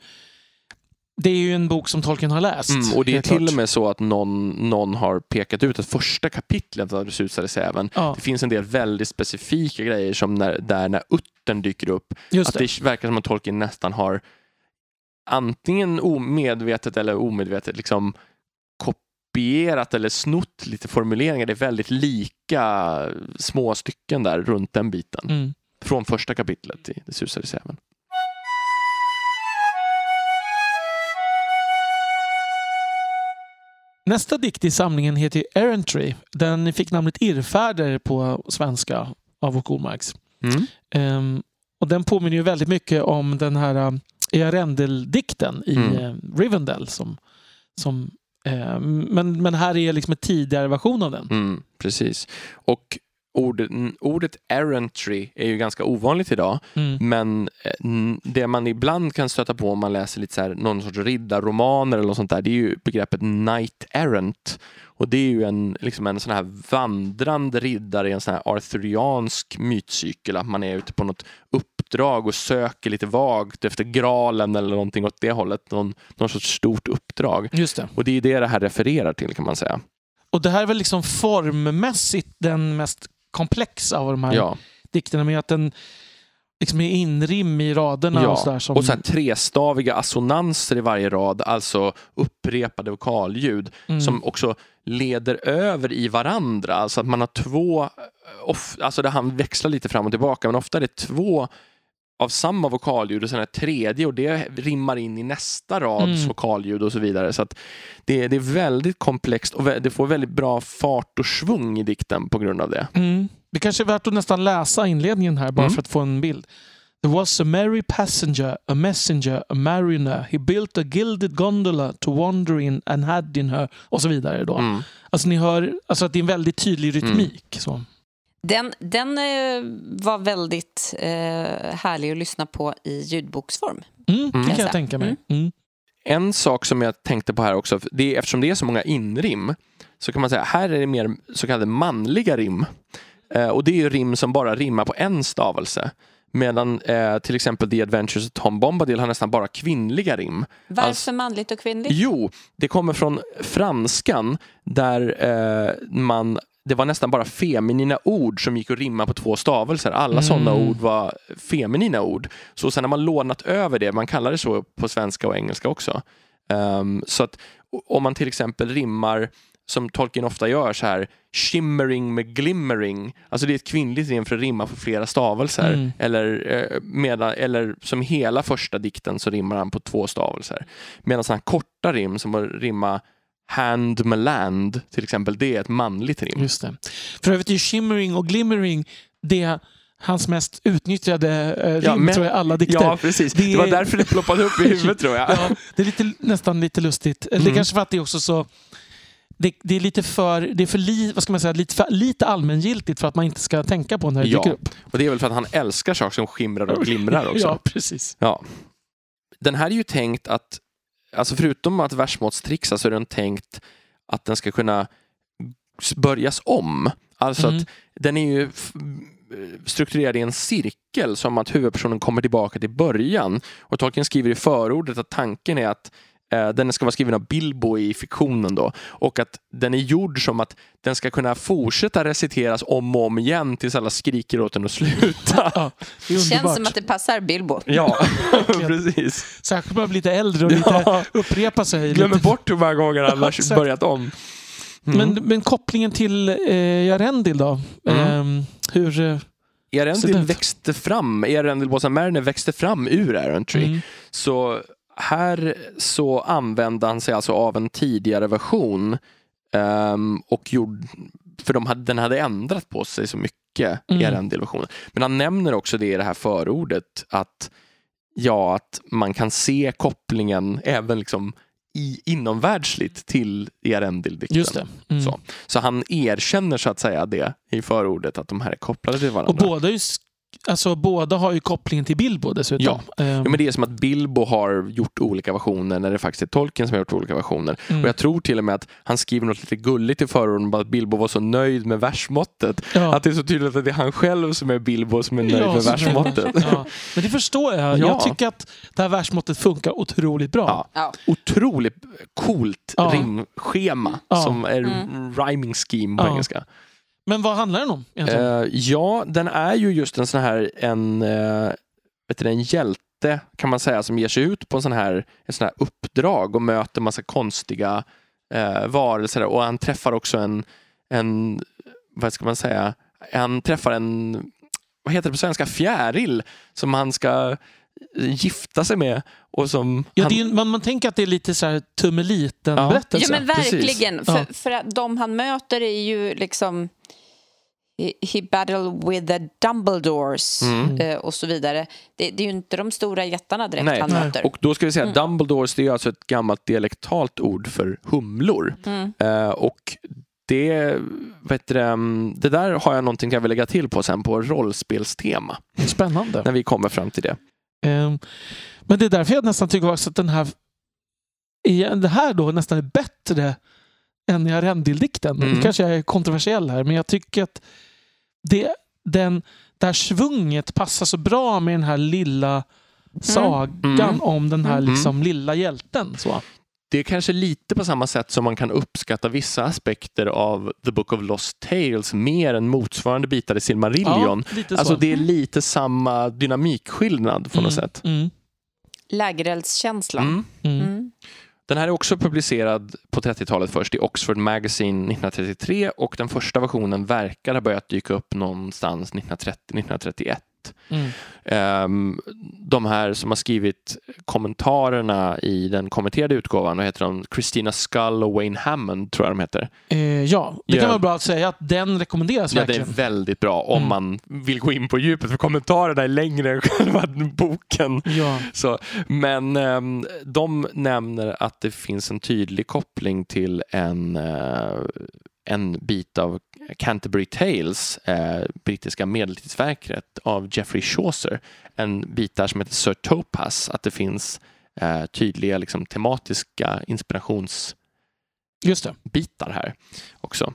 det är ju en bok som Tolkien har läst. Mm, och det är till klart. och med så att någon, någon har pekat ut att första kapitlet av Det susade säven, Ja, det finns en del väldigt specifika grejer som när, där när uttern dyker upp, just att det. det verkar som att Tolkien nästan har antingen omedvetet eller omedvetet liksom kopierat eller snott lite formuleringar. Det är väldigt lika små stycken där runt den biten. Mm. Från första kapitlet i Det susade säven. Nästa dikt i samlingen heter Errantry. Den fick namnet Irrfärder på svenska av Åke Ormarks. Mm. Ehm, och den påminner ju väldigt mycket om den här uh, Earendel-dikten i Mm. eh, Rivendell. Som, som, men, men här är liksom en tidigare version av den. Mm, precis. Och ordet, ordet errantry är ju ganska ovanligt idag. Mm. Men eh, det man ibland kan stöta på om man läser lite så här, någon sorts riddarromaner eller något sånt där, det är ju begreppet knight errant. Och det är ju en, liksom en sån här vandrande riddare i en sån här arthuriansk mytcykel, att man är ute på något uppdrag och söker lite vagt efter graalen eller någonting åt det hållet, någon, någon sorts stort uppdrag. Just det. Och det är det det här refererar till kan man säga. Och det här är väl liksom formmässigt den mest komplexa av de här Ja. dikterna med att den liksom är inrim i raderna Ja, och sådär. Som, Och så här trestaviga assonanser i varje rad, alltså upprepade vokalljud mm, som också leder över i varandra. Alltså att man har två, off, alltså där han växlar lite fram och tillbaka, men ofta är det två av samma vokalljud och sen ett tredje och det rimmar in i nästa rads Mm. vokalljud och så vidare. Så det, det är väldigt komplext och det får väldigt bra fart och svung i dikten på grund av det. Mm. Det kanske är värt att nästan läsa inledningen här bara Mm. för att få en bild. There was a merry passenger, a messenger, a mariner. He built a gilded gondola to wander in and had in her. Och så vidare. Då. Mm. Alltså ni hör alltså att det är en väldigt tydlig rytmik. Så. Den, den eh, var väldigt eh, härlig att lyssna på i ljudboksform. Mm, det kan jag tänka mig. Mm. En sak som jag tänkte på här också, det är, eftersom det är så många inrim, så kan man säga här är det mer så kallade manliga rim. Eh, och det är ju rim som bara rimmar på en stavelse. Medan eh, till exempel The Adventures of Tom Bombadil har nästan bara kvinnliga rim. Varför Alltså- manligt och kvinnligt? Jo, det kommer från franskan där eh, man det var nästan bara feminina ord som gick att rimma på två stavelser. Alla Mm. sådana ord var feminina ord. Så sen har man lånat över det, man kallar det så på svenska och engelska också. Ehm, så att om man till exempel rimmar, som Tolkien ofta gör, så här shimmering med glimmering. Alltså det är ett kvinnligt rim för att rimma på flera stavelser. Mm. Eller, eh, medan, eller som hela första dikten så rimmar han på två stavelser. Medan sådana här korta rim som att rimma hand med land till exempel, det är ett manligt rim. Just det. För övrigt är shimmering och glimmering det är hans mest utnyttjade eh, rim Ja, men- tror jag, alla dikter. Ja, precis. Det Det, var är- därför det ploppade upp i huvudet tror jag. Ja, det är lite, nästan lite lustigt. Det är Mm. kanske för att det är också så det, det är lite för, det är för, li, vad ska man säga, lite, för, lite allmängiltigt för att man inte ska tänka på när det Ja. dyker upp. Och det är väl för att han älskar saker som skimrar och glimrar också. Ja, precis. Ja. Den här är ju tänkt att, alltså förutom att versmåttstrixa så är den tänkt att den ska kunna börjas om. Alltså Mm. att den är ju strukturerad i en cirkel som att huvudpersonen kommer tillbaka till början. Och Tolkien skriver i förordet att tanken är att den ska vara skriven av Bilbo i fiktionen då och att den är gjord som att den ska kunna fortsätta reciteras om och om igen tills alla skriker åt den att sluta. Ja, det Känns som att det passar Bilbo. Ja, precis. Särskilt när man blir lite äldre och lite Ja. upprepa sig. Glömmer lite. bort hur många gånger han har börjat om. Mm. Men, men kopplingen till eh, Jarendil då? Mm. Ehm, hur... eh, Erendil växte fram, Erendil Bossa Mariner växte fram ur Errantry. Mm. Så här så använde han sig alltså av en tidigare version ehm, och gjorde, för de hade, den hade ändrat på sig så mycket, Mm. Erendil-versionen. Men han nämner också det i det här förordet att ja, att man kan se kopplingen även liksom i, inomvärldsligt till det. Mm. Så. så han erkänner så att säga det i förordet, att de här är kopplade till varandra. Och båda, är alltså, båda har ju kopplingen till Bilbo dessutom. Ehm, Ja, men det är som att Bilbo har gjort olika versioner när det faktiskt är Tolkien som har gjort olika versioner. Mm. Och jag tror till och med att han skriver något lite gulligt i förordet bara att Bilbo var så nöjd med versmåttet. ja. Att det är så tydligt att det är han själv som är Bilbo som är nöjd Ja, med versmåttet. Ja. Men det förstår jag. Ja. Jag tycker att det här versmåttet funkar otroligt bra. Ja. Ja. Otroligt coolt Ja. rimschema Ja. som är Mm. rhyming scheme på Ja. engelska. Men vad handlar den om egentligen? Eh, ja, den är ju just en sån här en, uh, vet du, en hjälte kan man säga som ger sig ut på en sån här, en sån här uppdrag och möter massa konstiga uh, varelser och han träffar också en, en, vad ska man säga, han träffar en, vad heter det på svenska, fjäril som han ska gifta sig med och som ja, han, det är, ju- man, man tänker att det är lite så här Ja. tummeliten-berättelse. Ja men verkligen. Ja. För, för att de han möter är ju liksom he- battled with the Dumbledores Mm. eh, och så vidare. Det, det är ju inte de stora jättarna direkt Nej. han möter. Och då ska vi säga Mm. att Dumbledores det är alltså ett gammalt dialektalt ord för humlor. Mm. Eh, och det, vet du, mm, det där har jag någonting jag vill lägga till på sen på rollspelstema. Spännande. När vi kommer fram till det. Ehm, men det är därför jag nästan tycker också att den här, det här då nästan är bättre än i Arendildikten. Mm. Nu kanske jag är kontroversiell här, men jag tycker att det, den, det här svunget passar så bra med den här lilla sagan Mm. om den här Mm. liksom lilla hjälten. Så. Det är kanske lite på samma sätt som man kan uppskatta vissa aspekter av The Book of Lost Tales mer än motsvarande bitar i Silmarillion. Ja, Alltså så. det är lite samma dynamikskillnad på något Mm, sätt. Mm, Lägereldskänsla. Mm. mm. Mm. Den här är också publicerad på 30-talet först i Oxford Magazine 1933 och den första versionen verkar ha börjat dyka upp någonstans 1930-1931. Mm. Ehm, de här som har skrivit kommentarerna i den kommenterade utgåvan, vad heter de? Christina Skull och Wayne Hammond tror jag de heter. Eh, ja, det kan vara bra att säga att den rekommenderas Ja, det är verkligen. väldigt bra om Mm. man vill gå in på djupet för kommentarerna är längre än själva boken. Ja. Så, men ehm, de nämner att det finns en tydlig koppling till en, eh, en bit av Canterbury Tales, eh, brittiska medeltidsverket av Geoffrey Chaucer. En bit där som heter Sir Topaz, att det finns eh, tydliga liksom, tematiska inspirationsbitar här också.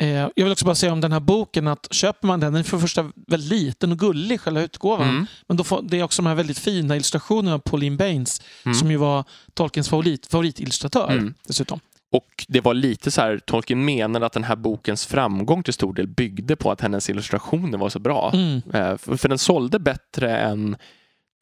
Eh, jag vill också bara säga om den här boken att köper man den, den är för det första väldigt liten och gullig, själva utgåvan. Mm. Men då får, det är också de här väldigt fina illustrationerna av Pauline Baines Mm. som ju var Tolkiens favorit, favoritillustratör Mm. dessutom. Och det var lite så här, Tolkien menade att den här bokens framgång till stor del byggde på att hennes illustrationer var så bra. Mm. Eh, För, för den sålde bättre än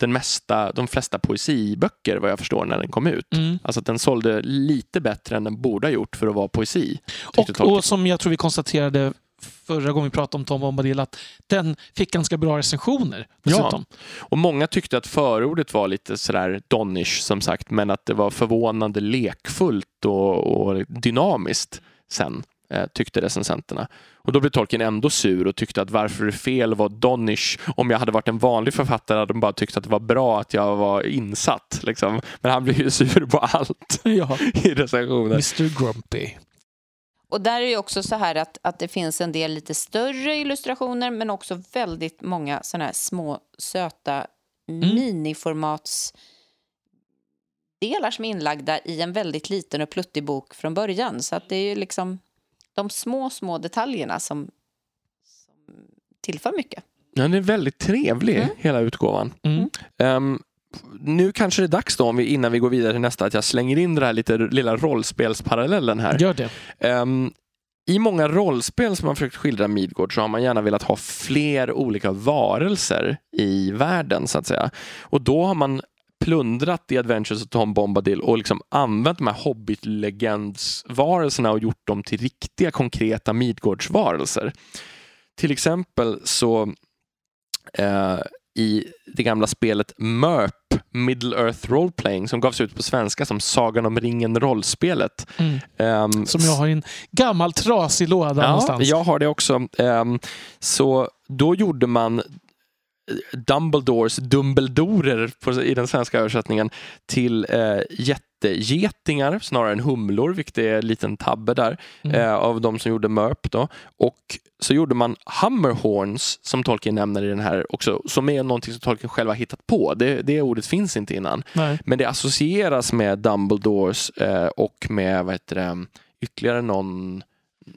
den mesta, de flesta poesiböcker vad jag förstår när den kom ut. Mm. Alltså att den sålde lite bättre än den borde ha gjort för att vara poesi. Och, och som jag tror vi konstaterade förra gången vi pratade om Tom Bombadil att den fick ganska bra recensioner dessutom. Och många tyckte att förordet var lite sådär donish som sagt men att det var förvånande lekfullt och, och dynamiskt sen. eh, tyckte recensenterna. Och då blev Tolkien ändå sur och tyckte att varför det fel att vara Donish? Om jag hade varit en vanlig författare hade de bara tyckt att det var bra att jag var insatt. Liksom. Men han blev ju sur på allt Ja. i recensionen. Mr Grumpy. Och där är det också så här att, att det finns en del lite större illustrationer men också väldigt många sådana här små söta miniformats delar som är inlagda i en väldigt liten och pluttig bok från början. Så att det är ju liksom de små, små detaljerna som, som tillför mycket. Ja, den är väldigt trevlig, Mm. hela utgåvan. Mm. Ehm, nu kanske det är dags då, om vi, innan vi går vidare till nästa, att jag slänger in den här lite lilla rollspelsparallellen här. Gör det. Ehm, I många rollspel som man försökt skildra Midgård så har man gärna velat ha fler olika varelser i världen så att säga. Och då har man plundrat i Adventures of Tom Bombadil och liksom använt de här Hobbit-legendsvarelserna och gjort dem till riktiga konkreta Midgårdsvarelser. Till exempel så eh, i det gamla spelet MERP, Middle Earth Role Playing, som gavs ut på svenska som Sagan om ringen rollspelet. Mm. Ehm, Som jag har i en gammal trasig låda Ja, någonstans. jag har det också. Ehm, så då gjorde man Dumbledores Dumbledorer på, i den svenska översättningen till eh, jättegetingar snarare än humlor, vilket är en liten tabbe där Mm. eh, av de som gjorde Mörp. Då. Och så gjorde man Hummerhorns som Tolkien nämner i den här också, som är någonting som Tolkien själv har hittat på. Det, det ordet finns inte innan. Nej. Men det associeras med Dumbledores eh, och med vad heter det, ytterligare någon,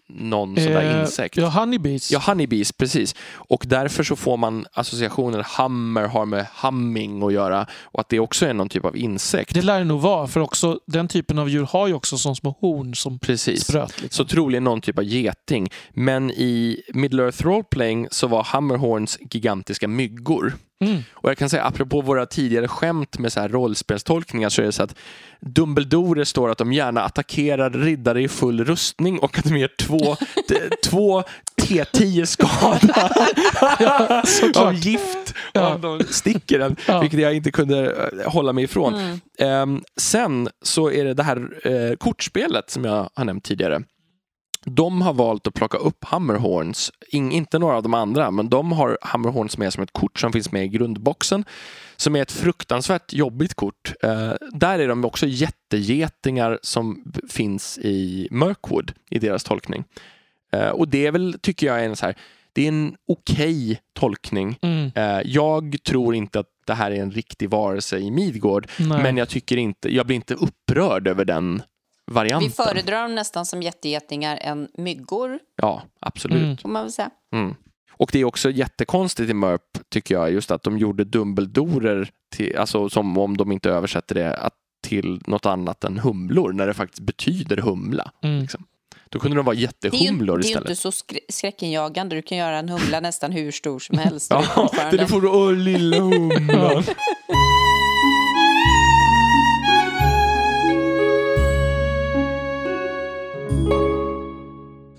någon sån där Eh, insekt. Ja, honeybees. Ja, honeybees, precis. Och därför så får man associationen hummer har med humming att göra och att det också är någon typ av insekt. Det lär det nog vara, för också den typen av djur har ju också som små horn som Precis. spröt. Liksom. Så troligen någon typ av geting. Men i Middle Earth Roleplaying så var Hammerhorns gigantiska myggor. Mm. Och jag kan säga, apropå våra tidigare skämt med så här rollspelstolkningar så är det så att Dumbledore står att de gärna attackerar riddare i full rustning och att de ger två, två T10 skada såklart. av gift Ja. om de sticker den, Ja. vilket jag inte kunde eh, hålla mig ifrån. Mm. Ehm, sen så är det det här eh, kortspelet som jag har nämnt tidigare. De har valt att plocka upp Hammerhorns, In, inte några av de andra, men de har Hammerhorns med som ett kort som finns med i grundboxen. Som är ett fruktansvärt jobbigt kort. Eh, där är de också jättegetingar som finns i Mirkwood i deras tolkning. Eh, och det är väl, tycker jag, är en, så här, det är en okej tolkning. Mm. Eh, jag tror inte att det här är en riktig varelse i Midgård, Nej. men jag tycker inte, jag blir inte upprörd över den varianten. Vi föredrar dem nästan som jättegetingar än myggor, Ja, absolut. Mm. får man väl säga. Mm. Och det är också jättekonstigt i Mörp, tycker jag, just att de gjorde Dumbledorer, till, alltså som om de inte översätter det att, till något annat än humlor, när det faktiskt betyder humla. Mm. Liksom. Då kunde de vara Det är ju, jättehumlor det är ju istället. inte så skrä- skräckinjagande. Du kan göra en humla nästan hur stor som helst. Ja, det får du, åh lilla humlan.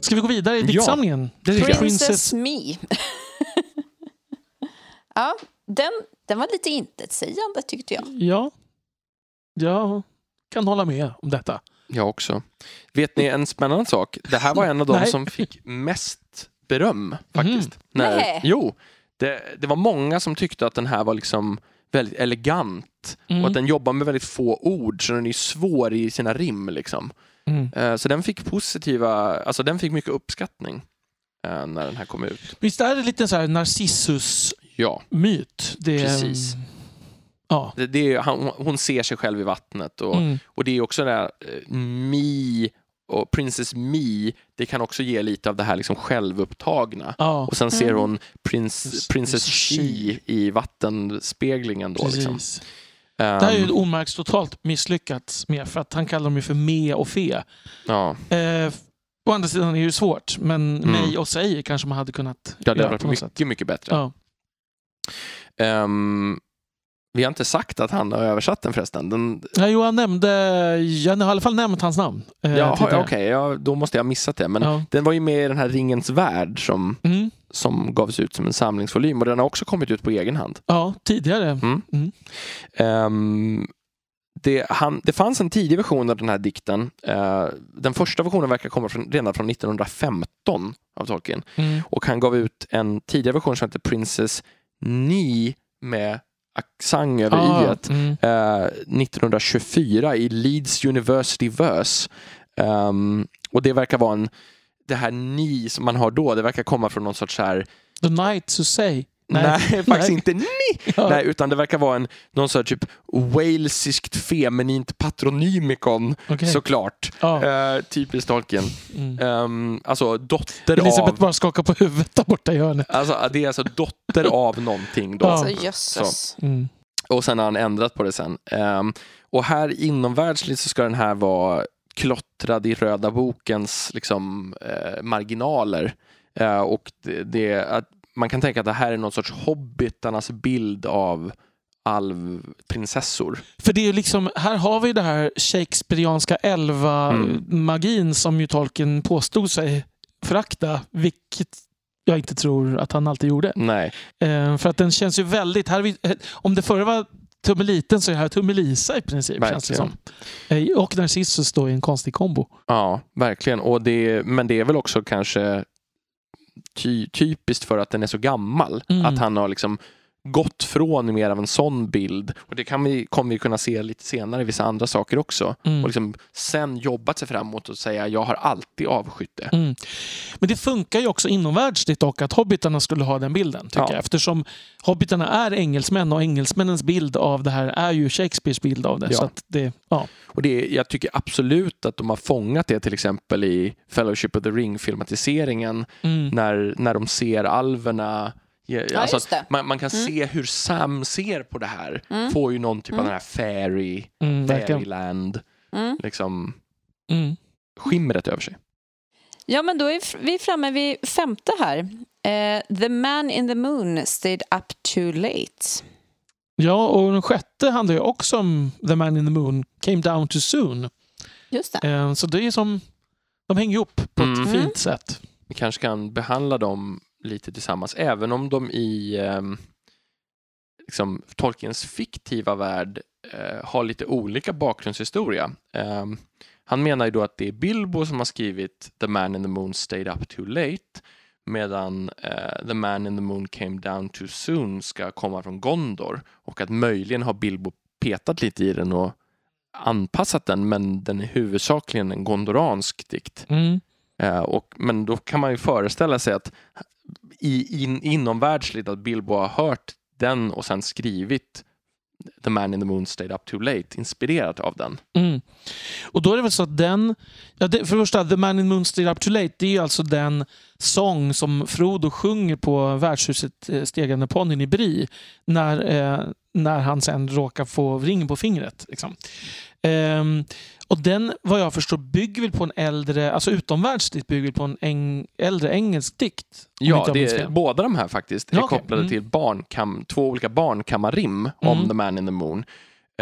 Ska vi gå vidare i Ja, diktsamlingen? det tycker jag. Princess Me. ja, den, den var lite intetsägande tyckte jag. Ja. Jag kan hålla med om detta. Jag också. Vet ni en spännande sak? Det här var en av de som fick mest beröm faktiskt. Nej. När, jo, det, det var många som tyckte att den här var liksom väldigt elegant Mm. och att den jobbar med väldigt få ord så den är svår i sina rim. Liksom. Mm. Eh, Så den fick positiva, alltså den fick mycket uppskattning eh, när den här kom ut. Visst är det lite så här Narcissus-myt? Ja, Det Precis. Ja. det, det är, han, hon ser sig själv i vattnet och, Mm. och det är också det där eh, Me och Princess Me, det kan också ge lite av det här liksom självupptagna. ja. Och sen ser Mm. hon prins, Princess She i vattenspeglingen. Då, liksom. Precis. Det här är ju Ehm, Omarks totalt misslyckats med för att han kallar dem ju för me och fe. ja, Eh, å andra sidan är det ju svårt, men Mm. mig och sig kanske man hade kunnat ja, det på varit mycket, sätt. mycket bättre. Ja. Ehm, vi har inte sagt att han har översatt den förresten. Den, Ja, jo, han nämnde, jag har i alla fall nämnt hans namn. Eh, ja. Okej, ja, då måste jag ha missat det. Men Ja. den var ju med i den här Ringens värld som, Mm. som gavs ut som en samlingsvolym och den har också kommit ut på egen hand. ja, tidigare. Mm. Mm. Ehm, det, han, det fanns en tidig version av den här dikten. Eh, den första versionen verkar komma från, redan från 1915 av Tolkien. Mm. Och han gav ut en tidigare version som heter Princess Ni med accent över Ah, i mm. eh, 1924 i Leeds University Verse. Ehm, och det verkar vara en, det här ni som man har då, det verkar komma från någon sorts så här The Night to say. Nej, faktiskt Nej. inte ni. Ja. Nej, utan det verkar vara en, någon sorts typ walesiskt feminint patronymikon Okej. såklart. Ja. Eh, typiskt Tolkien. Mm. Ehm, alltså dotter Elisabeth av... bara skakar på huvudet där borta i hörnet. Alltså, det är alltså dotter av någonting då. Ja. Alltså jösses. Mm. Och sen har han ändrat på det sen. Ehm, och här inomvärldsligt så ska den här vara klottrad i röda bokens liksom, eh, marginaler. Eh, och det, det, att man kan tänka att det här är någon sorts hobbitarnas bild av alvprinsessor. För det är ju liksom, här har vi det här shakespearianska Mm. elva-magin som ju Tolkien påstod sig förakta, vilket jag inte tror att han alltid gjorde. Nej, Eh, för att den känns ju väldigt... Här är vi, eh, om det förra var tummeliten så är det här tummelisa i princip. Känns det som. Eh, och Narcissus då i en konstig kombo. ja, verkligen. Och det, men det är väl också kanske ty, typiskt för att den är så gammal. Mm. Att han har liksom gått från mer av en sån bild. Och det kan vi, kommer vi kunna se lite senare i vissa andra saker också. Mm. Och liksom sen jobbat sig framåt och säga jag har alltid avskytt det. Mm. Men det funkar ju också inomvärldsligt dock att hobbitarna skulle ha den bilden. Tycker Ja. jag. Eftersom hobbitarna är engelsmän och engelsmännens bild av det här är ju Shakespeares bild av det. Ja. Så det ja. Och det, jag tycker absolut att de har fångat det till exempel i Fellowship of the Ring-filmatiseringen Mm. när, när de ser alverna Ja, alltså just det. man, man kan se hur Sam ser på det här. Mm. Får ju någon typ av den här fairy, Mm, fairyland, Mm. liksom Mm. skimret över sig. Ja, men då är vi framme vid femte här. Eh, the man in the moon stayed up too late. Ja, och den sjätte handlar ju också om The Man in the Moon came down too soon. Just det. Eh, Så det är som... De hänger ihop på ett Mm. fint sätt. Vi kanske kan behandla dem lite tillsammans, även om de i eh, liksom, Tolkiens fiktiva värld eh, har lite olika bakgrundshistoria. Eh, han menar ju då att det är Bilbo som har skrivit The Man in the Moon stayed up too late medan eh, The Man in the Moon came down too soon ska komma från Gondor och att möjligen har Bilbo petat lite i den och anpassat den men den är huvudsakligen en gondoransk dikt. Mm. Eh, och, men då kan man ju föreställa sig att i, in, inomvärldsligt att Bilbo har hört den och sen skrivit The Man in the Moon Stayed Up Too Late inspirerat av den. Mm. Och då är det väl så att den... Ja, det, för det första, The Man in the Moon Stayed Up Too Late, det är ju alltså den sång som Frodo sjunger på värdshuset eh, Stegande ponnyn i Bri när, eh, när han sen råkar få ringen på fingret. Liksom. Eh, och den, vad jag förstår, bygger väl på en äldre, alltså utomvärldsligt bygger på en äng, äldre engelsk dikt. Ja, det är, båda de här faktiskt är okej. kopplade Mm. till barnkam, två olika barnkammarrim om Mm. The Man in the Moon.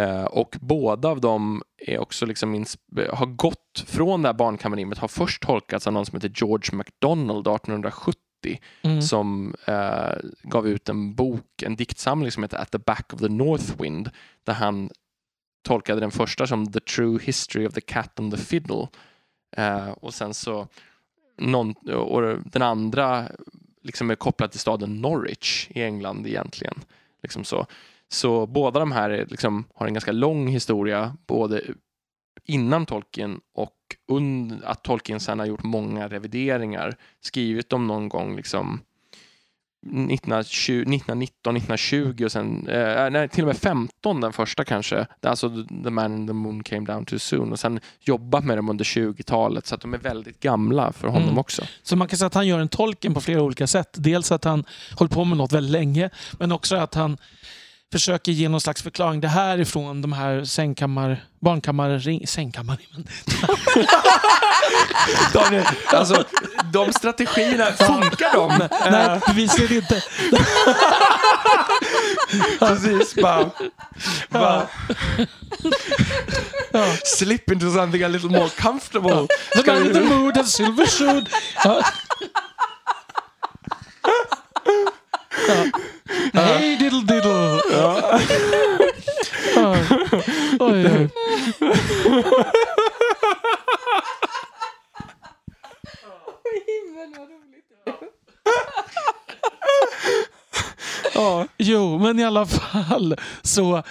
Eh, och båda av dem är också liksom har gått från det här barnkammarrimmet, har först tolkats av någon som heter George MacDonald 1870 Mm. som eh, gav ut en bok, en diktsamling som heter At the back of the North Wind där han tolkade den första som The True History of the Cat and the Fiddle. Eh, och sen så någon, och den andra liksom är kopplad till staden Norwich i England egentligen. Liksom så. så båda de här liksom, har en ganska lång historia både innan Tolkien och und- att Tolkien sen har gjort många revideringar. Skrivit dem någon gång liksom 1920, 1919, 1920 och sen, eh, nej, till och med 15 den första kanske. Alltså The Man in the Moon came down too soon och sen jobbat med dem under 20-talet så att de är väldigt gamla för honom Mm. också. Så man kan säga att han gör en tolken på flera olika sätt. Dels att han håller på med något väldigt länge, men också att han försöker ge någon slags förklaring. Det här ifrån de här sängkammar, barnkammar. Daniel, alltså de strategierna, funkar de? Nej, bevisligen inte. Precis, bara, bara Ja. slip into something a little more comfortable. The man in the mood and silver should. Ja. Ja. Hey diddle diddle. Ja. Oj, oj. Ja, jo, men i alla fall så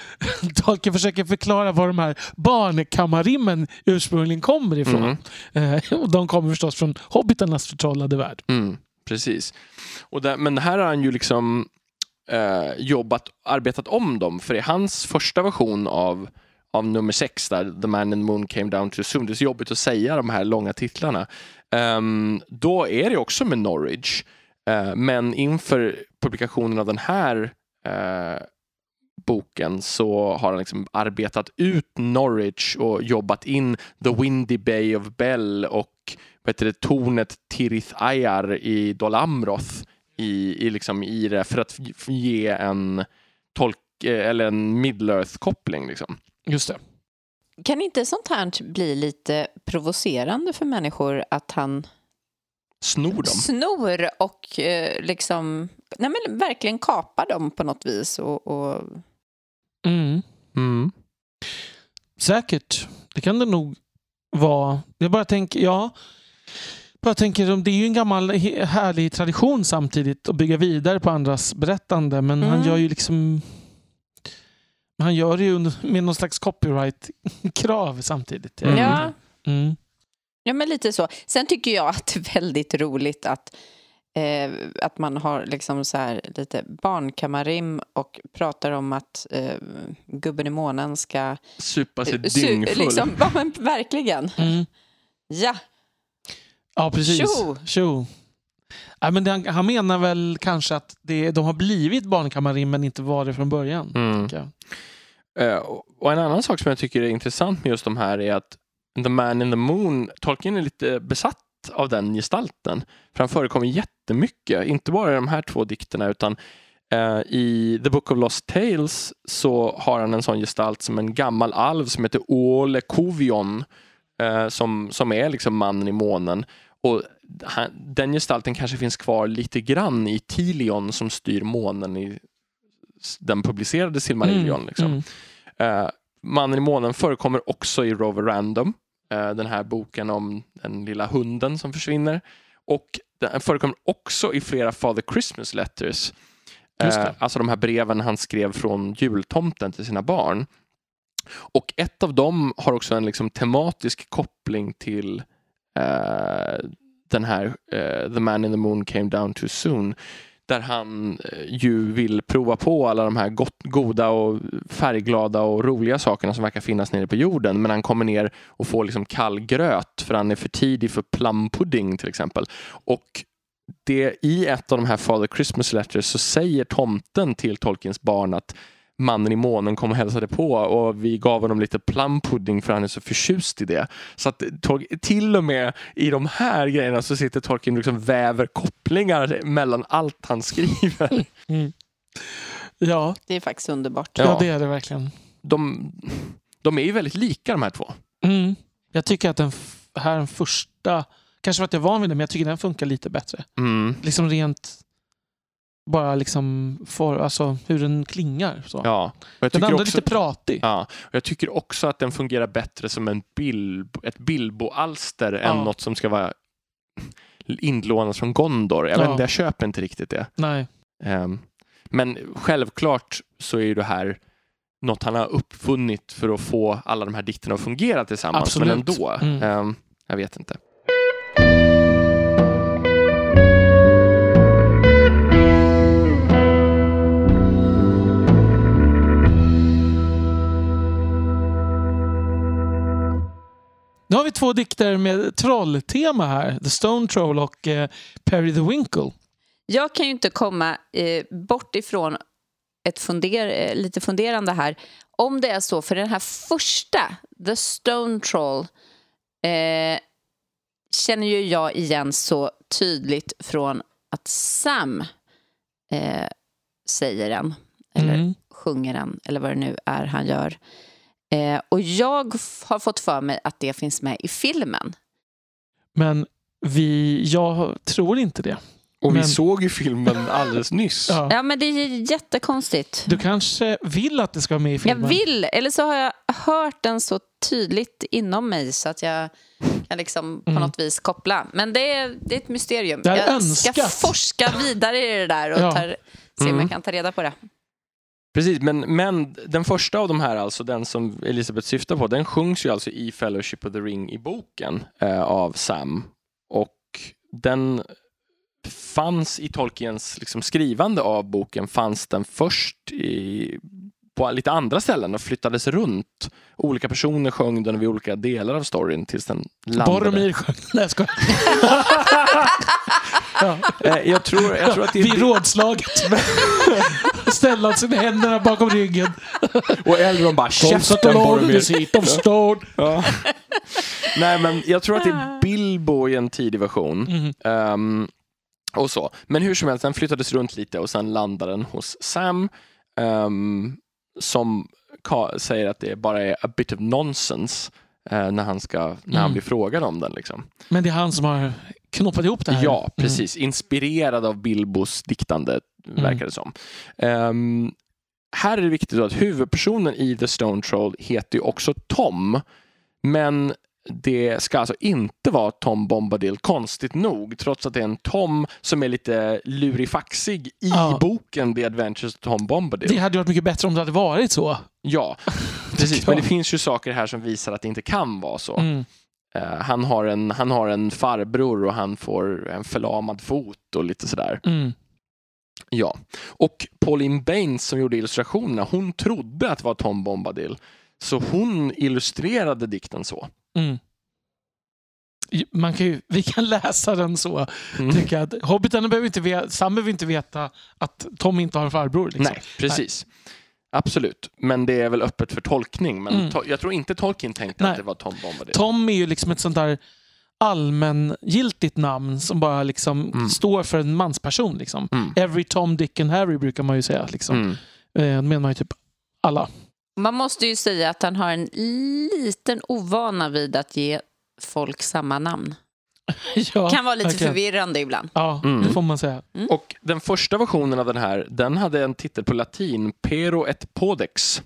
Tolkien försöker förklara var de här barnkammarrimmen ursprungligen kommer ifrån. Eh, och de kommer förstås från Hobbitarnas förtrollade värld. Mm, precis. Och där, men här har han ju liksom eh, jobbat, arbetat om dem. För i hans första version av, av nummer sex, där The Man in the Moon came down too soon, det är så jobbigt att säga de här långa titlarna. Um, då är det också med Norwich. Uh, men inför publikationen av den här uh, boken så har han liksom arbetat ut Norwich och jobbat in The Windy Bay of Bell och vad heter det, tornet Tirith Ayar i Dol Amroth i, i, liksom, i det för att ge en tolk eh, eller en Middle-earth-koppling. Liksom. Just det. Kan inte sånt här bli lite provocerande för människor att han Snor dem. snor och eh, liksom nej men verkligen kapar dem på något vis? Och, och... Mm. Mm. Säkert. Det kan det nog vara. Jag bara tänker, ja. Bara tänker, det är ju en gammal härlig tradition samtidigt att bygga vidare på andras berättande. Men han Mm. gör ju liksom... Han gör det ju med någon slags copyright-krav samtidigt. Mm. Ja, Mm. ja, men lite så. Sen tycker jag att det är väldigt roligt att Eh, att man har liksom så här lite barnkammarrim och pratar om att eh, gubben i månen ska... Supa sig eh, su- dyngfull. liksom, ja, men verkligen. Mm. Ja, Ja, precis. Tjo! Tjo. Ja, men han, han menar väl kanske att det, de har blivit barnkammarrim men inte var det från början. Mm. tänker jag. Eh, och- en annan sak som jag tycker är intressant med just de här är att The Man in the Moon, Tolkien är lite besatt av den gestalten. För han förekommer jättemycket, inte bara i de här två dikterna utan eh, i The Book of Lost Tales så har han en sån gestalt som en gammal alv som heter Ole Kovion eh, som, som är liksom mannen i månen. Och han, den gestalten kanske finns kvar lite grann i Tilion som styr månen i den publicerade Silmarillion. Mm, Liksom. mm. Eh, Mannen i månen förekommer också i Rover Random. eh, den här boken om den lilla hunden som försvinner. Och den förekommer också i flera Father Christmas letters. Eh, alltså de här breven han skrev från jultomten till sina barn. Och ett av dem har också en liksom tematisk koppling till eh, den här eh, The Man in the Moon came down too soon. Där han eh, ju vill prova på alla de här gott, goda och färgglada och roliga sakerna som verkar finnas nere på jorden. Men han kommer ner och får liksom kall gröt för han är för tidig för plumpudding till exempel. Och det, i ett av de här Father Christmas letters så säger tomten till Tolkiens barn att mannen i månen kom och hälsade på och vi gav honom lite plumpudding för han är så förtjust i det. Så att till och med i de här grejerna så sitter Tolkien och liksom väver kopplingar mellan allt han skriver. Ja, det är faktiskt underbart. ja. Ja. det är det verkligen. De, de är ju väldigt lika de här två. Mm. Jag tycker att den här den första, kanske för att jag är van vid den, men jag tycker den funkar lite bättre. Mm. Liksom rent, bara liksom för, alltså, hur den klingar. Så. Ja. Jag den andra är också, lite pratig. ja. jag tycker också att den fungerar bättre som en bil, ett Bilbo-alster än Ja. något som ska vara inlånat från Gondor. Jag, Ja. vet jag köper inte riktigt det. Nej. Ehm, Men självklart så är ju det här något han har uppfunnit för att få alla de här dikterna att fungera tillsammans. Absolut. Men ändå. Mm. Ehm, jag vet inte. Nu har vi två dikter med trolltema här. The Stone Troll och eh, Perry the Winkle. Jag kan ju inte komma eh, bort ifrån ett funder, eh, lite funderande här. Om det är så, för den här första, The Stone Troll, eh, känner ju jag igen så tydligt från att Sam eh, säger den, eller Mm. sjunger den, eller vad det nu är han gör. Eh, och jag har fått för mig att det finns med i filmen. Men vi, jag tror inte det. Och vi Men- såg ju filmen alldeles nyss. Ja. Ja, men det är jättekonstigt. Du kanske vill att det ska vara med i Jag filmen? vill, eller så har jag hört den så tydligt inom mig så att jag kan liksom på något vis koppla. Men det är, det är ett mysterium. Jag Jag ska önskat. forska vidare i det där och Ja. tar, se om Mm. jag kan ta reda på det. Precis, men, men den första av de här, alltså den som Elisabeth syftar på, den sjungs ju alltså i Fellowship of the Ring i boken eh, av Sam. Och den fanns i Tolkiens liksom, skrivande av boken, fanns den först i, på lite andra ställen och flyttades runt. Olika personer sjöng den vid olika delar av storyn tills den landade. Boromir sjöng. Nej, jag skojar. ja. Eh, jag, tror, jag tror att det är Vid rådslaget. Ställde han sina händerna bakom ryggen. Och Elrond bara käften Boromir. Ja. Nej, men jag tror att det är Bilbo i en tidig version. Mhm. Ehm, och så. Men hur som helst, den flyttades runt lite och sen landade den hos Sam ehm, som säger att det bara är a bit of nonsense eh, när, han, ska, när han Mm. blir frågad om den. Liksom. Men det är han som har knoppat ihop det här. Ja, Mm. precis. Inspirerad av Bilbos diktande, Mm. verkar det som. Ehm, här är det viktigt att huvudpersonen i The Stone Troll heter ju också Tom. Men det ska alltså inte vara Tom Bombadil, konstigt nog, trots att det är en Tom som är lite lurifaxig i Ja. boken The Adventures of Tom Bombadil. Det hade varit mycket bättre om det hade varit så. Ja, precis. Men det finns ju saker här som visar att det inte kan vara så. Mm. Eh, han, har en, han har en farbror och han får en förlamad fot och lite sådär. Mm. Ja. Och Pauline Baines som gjorde illustrationerna, hon trodde att det var Tom Bombadil. Så hon illustrerade dikten så. Mm. Man kan ju, vi kan läsa den så. Mm. Tycker jag. Hobbiten behöver inte veta, Sam behöver inte veta att Tom inte har en farbror. Liksom. Nej, precis. Absolut, men det är väl öppet för tolkning. Men Mm. to- jag tror inte Tolkien tänkte Nej. att det var Tom Bombadil. Tom är ju liksom ett sånt där allmängiltigt namn som bara liksom Mm. står för en mansperson. Liksom. Mm. Every Tom, Dick and Harry brukar man ju säga. Liksom. Mm. Eh, Då menar man ju typ alla. Man måste ju säga att han har en liten ovana vid att ge folk samma namn. ja, kan vara lite verkligen. förvirrande ibland. Ja, Mm. det får man säga. Och den första versionen av den här, den hade en titel på latin, Pero et Podex.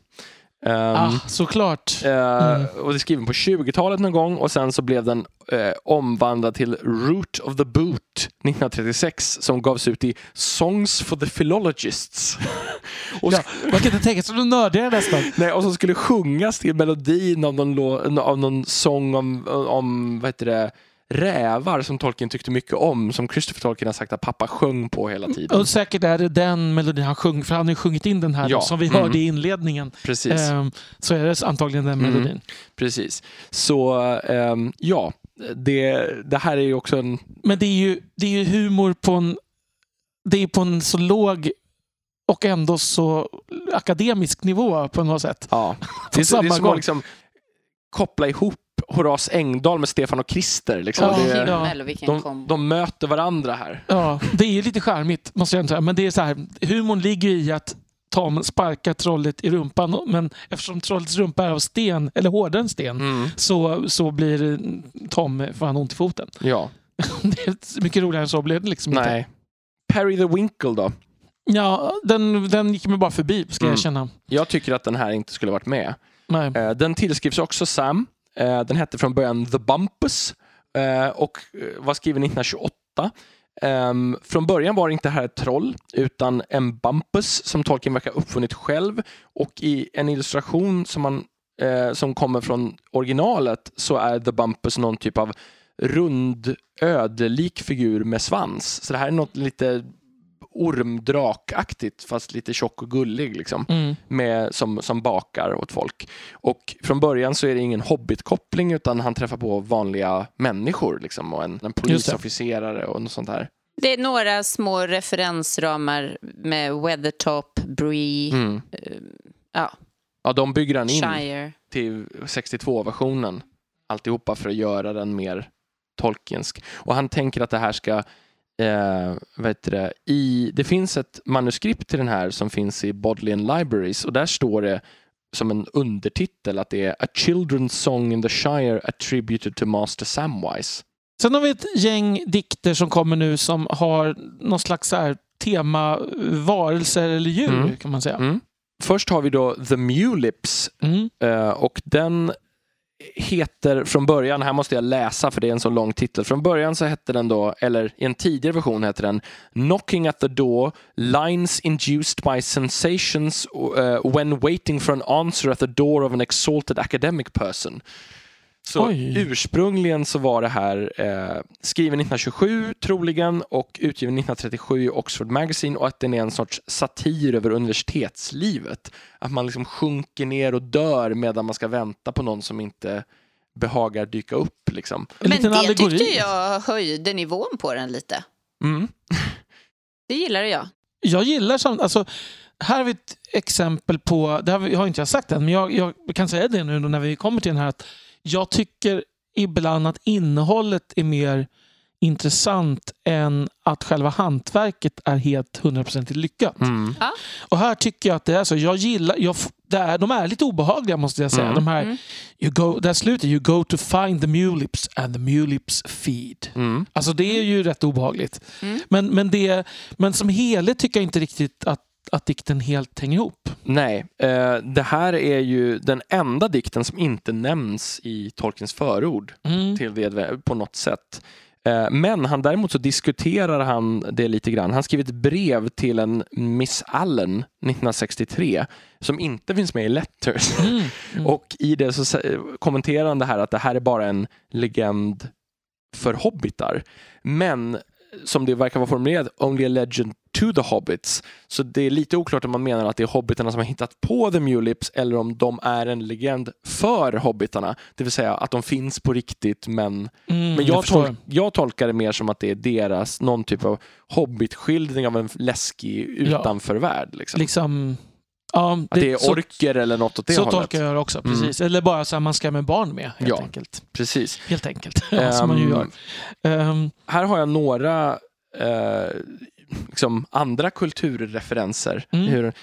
Ehm, ah, såklart. Eh, Mm. Och det är skriven på 20-talet någon gång och sen så blev den eh, omvandlad till Root of the Boot 1936 som gavs ut i Songs for the Philologists. och, Ja, man kan inte tänka sig något nördigare nästan. nej, och som skulle sjungas till melodin av någon, av någon sång om, om vad heter det, rävar som Tolkien tyckte mycket om, som Christopher Tolkien har sagt att pappa sjöng på hela tiden. Och säkert är det den melodin han sjöng, för han har ju sjungit in den här Ja, som vi mm. hörde i inledningen. Precis. Ehm, så är det antagligen den Mm. melodin. Precis. Så ehm, ja, det, det här är ju också en... Men det är, ju, det är ju humor på en, det är på en så låg och ändå så akademisk nivå på något sätt. Ja, det är, det är som gång. att liksom koppla ihop Horace Engdahl med Stefan och Krister. Liksom. Ja, det är, de, de möter varandra här. Ja, det är ju lite charmigt måste jag säga. Men det är så här, humorn ligger i att Tom sparkar trollet i rumpan. Men eftersom trollets rumpa är av sten, eller hårdare än sten, Mm. så, så blir Tom, får han ont i foten. Ja, Det är mycket roligare än så blev det liksom inte. nej. Perry the Winkle då? Ja, den, den gick mig bara förbi, ska Mm. jag känna. Jag tycker att den här inte skulle varit med. Nej. Eh, Den tillskrivs också Sam. Eh, Den hette från början The Bumpus eh, och eh, var skriven 1928. Um, ehm, Från början var det inte här ett troll utan en Bumpus som Tolkien verkar ha uppfunnit själv och i en illustration som, man, uh, som kommer från originalet så är The Bumpus någon typ av rund ödelik figur med svans. Så det här är något lite ormdrakaktigt fast lite tjock och gullig liksom Mm. med, som, som bakar åt folk. Och från början så är det ingen hobbitkoppling utan han träffar på vanliga människor liksom, och en, en polisofficerare och något sånt där. Det är några små referensramar med Weathertop, Bree, Mm. ja, Ja, de bygger han in Shire. till 62-versionen alltihopa för att göra den mer Tolkiensk. Och han tänker att det här ska Eh, vad det? I, det finns ett manuskript till den här som finns i Bodleian Libraries och där står det som en undertitel att det är A Children's Song in the Shire attributed to Master Samwise. Sen har vi ett gäng dikter som kommer nu som har någon slags så här tema varelser eller djur Mm. kan man säga. Mm. Först har vi då The Mulips Mm. eh, och den heter från början, här måste jag läsa för det är en så lång titel. Från början så hette den då, eller i en tidigare version hette den Knocking at the door, lines induced by sensations uh, when waiting for an answer at the door of an exalted academic person. Så Oj. ursprungligen så var det här eh, skriven 1927 troligen och utgiven 1937 i Oxford Magazine och att den är en sorts satir över universitetslivet. Att man liksom sjunker ner och dör medan man ska vänta på någon som inte behagar dyka upp. Liksom. En Men liten det allegori. tyckte jag höjde nivån på den lite. Mm. Det gillade jag. Jag gillar sånt. Alltså, här har vi ett exempel på, det har, vi, har inte jag sagt än, men jag, jag kan säga det nu när vi kommer till den här. att Jag tycker ibland att innehållet är mer intressant än att själva hantverket är helt hundraprocentigt lyckat. Mm. Och här tycker jag att det är så. Jag gillar, jag, det är, de är lite obehagliga måste jag säga. Mm. De här, Mm. you go, där slutet, you go to find the mulips and the mulips feed. Mm. Alltså det är ju rätt obehagligt. Mm. Men, men, det, men som helhet tycker jag inte riktigt att, att dikten helt hänger ihop. Nej, eh, det här är ju den enda dikten som inte nämns i Tolkiens förord Mm. till det på något sätt. Eh, Men han däremot så diskuterar han det lite grann. Han skriver ett brev till en Miss Allen 1963 som inte finns med i Letters. Mm. Mm. Och i det så kommenterar han det här att det här är bara en legend för hobbitar. Men som det verkar vara formulerat, only a legend to the hobbits. Så det är lite oklart om man menar att det är hobbitarna som har hittat på the mulips eller om de är en legend för hobbitarna. Det vill säga att de finns på riktigt men, Mm, men jag, förstår. tol- jag tolkar det mer som att det är deras, någon typ av hobbitskildring av en läskig utanförvärld. Liksom. liksom, ja, att det är så, orker eller något åt det så hållet. tolkar jag det också. Mm. Precis. Eller bara så här, man ska med barn med. Helt Ja. enkelt. Precis. Helt enkelt. ja, som man ju Ehm, gör. Ehm, här har jag några eh, liksom andra kulturreferenser. Mm. Hur,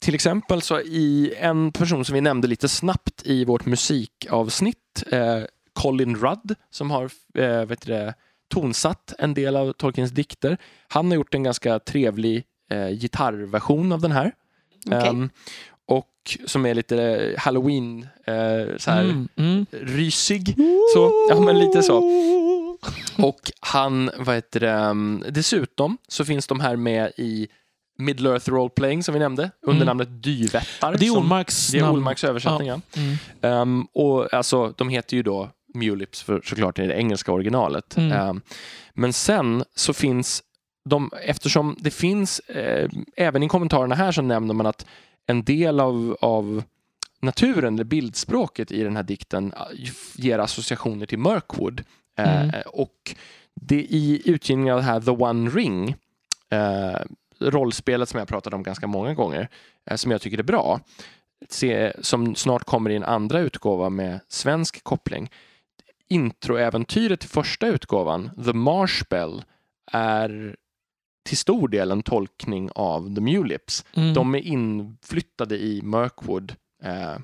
till exempel så i en person som vi nämnde lite snabbt i vårt musikavsnitt, eh, Colin Rudd, som har eh, vet det, tonsatt en del av Tolkiens dikter. Han har gjort en ganska trevlig eh, gitarrversion av den här. Okej. Ehm, och som är lite halloween, eh, så här, mm, mm. rysig. Så, ja men lite så. Och han, vad heter det, um, dessutom så finns de här med i Middle Earth Role Playing som vi nämnde under Mm. namnet Dyvättar. Det är Olmarks det är. Olmarks översättning. Ja. Mm. Ehm, och alltså, de heter ju då Mulips för, såklart i det engelska originalet. Ehm, men sen så finns de, eftersom det finns, eh, även i kommentarerna här så nämner man att en del av, av naturen, eller bildspråket i den här dikten eh, ger associationer till Mirkwood. Eh, Mm. och det i utgivningen av det här The One Ring, eh, rollspelet som jag pratat om ganska många gånger, eh, som jag tycker är bra, se, som snart kommer i en andra utgåva med svensk koppling. Introäventyret till första utgåvan, The Marshbell, är till stor del en tolkning av The Mulips. Mm. De är inflyttade i Mirkwood. Eh,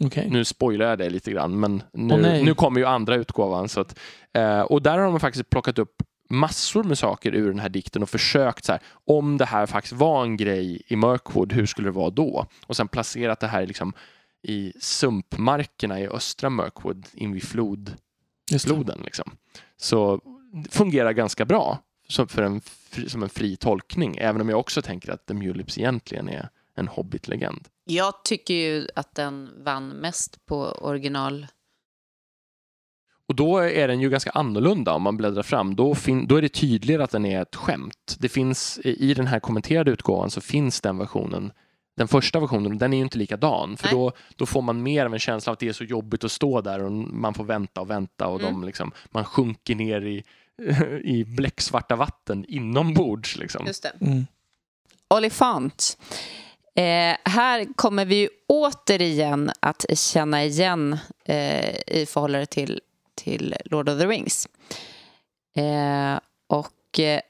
Okej. nu spoilar jag det lite grann, men nu, nej. nu kommer ju andra utgåvan. Så att, eh, och där har de faktiskt plockat upp massor med saker ur den här dikten och försökt så här, om det här faktiskt var en grej i Mirkwood, hur skulle det vara då? Och sen placerat det här liksom i sumpmarkerna i östra Mirkwood invid flod, floden. Liksom. Så det fungerar ganska bra som, för en, som en fri tolkning, även om jag också tänker att The Mulips egentligen är en hobbitlegend. Jag tycker ju att den vann mest på original. Och då är den ju ganska annorlunda om man bläddrar fram. Då, fin- då är det tydligare att den är ett skämt. Det finns i den här kommenterade utgåvan så finns den versionen den första versionen, den är ju inte likadan. För Nej. då, då får man mer av en känsla av att det är så jobbigt att stå där och man får vänta och vänta och Mm. de liksom, man sjunker ner i, i bläcksvarta vatten inombords. Liksom. Just det. Mm. Olifant. Eh, här kommer vi ju återigen att känna igen eh, i förhållande till, till Lord of the Rings. Eh, och eh,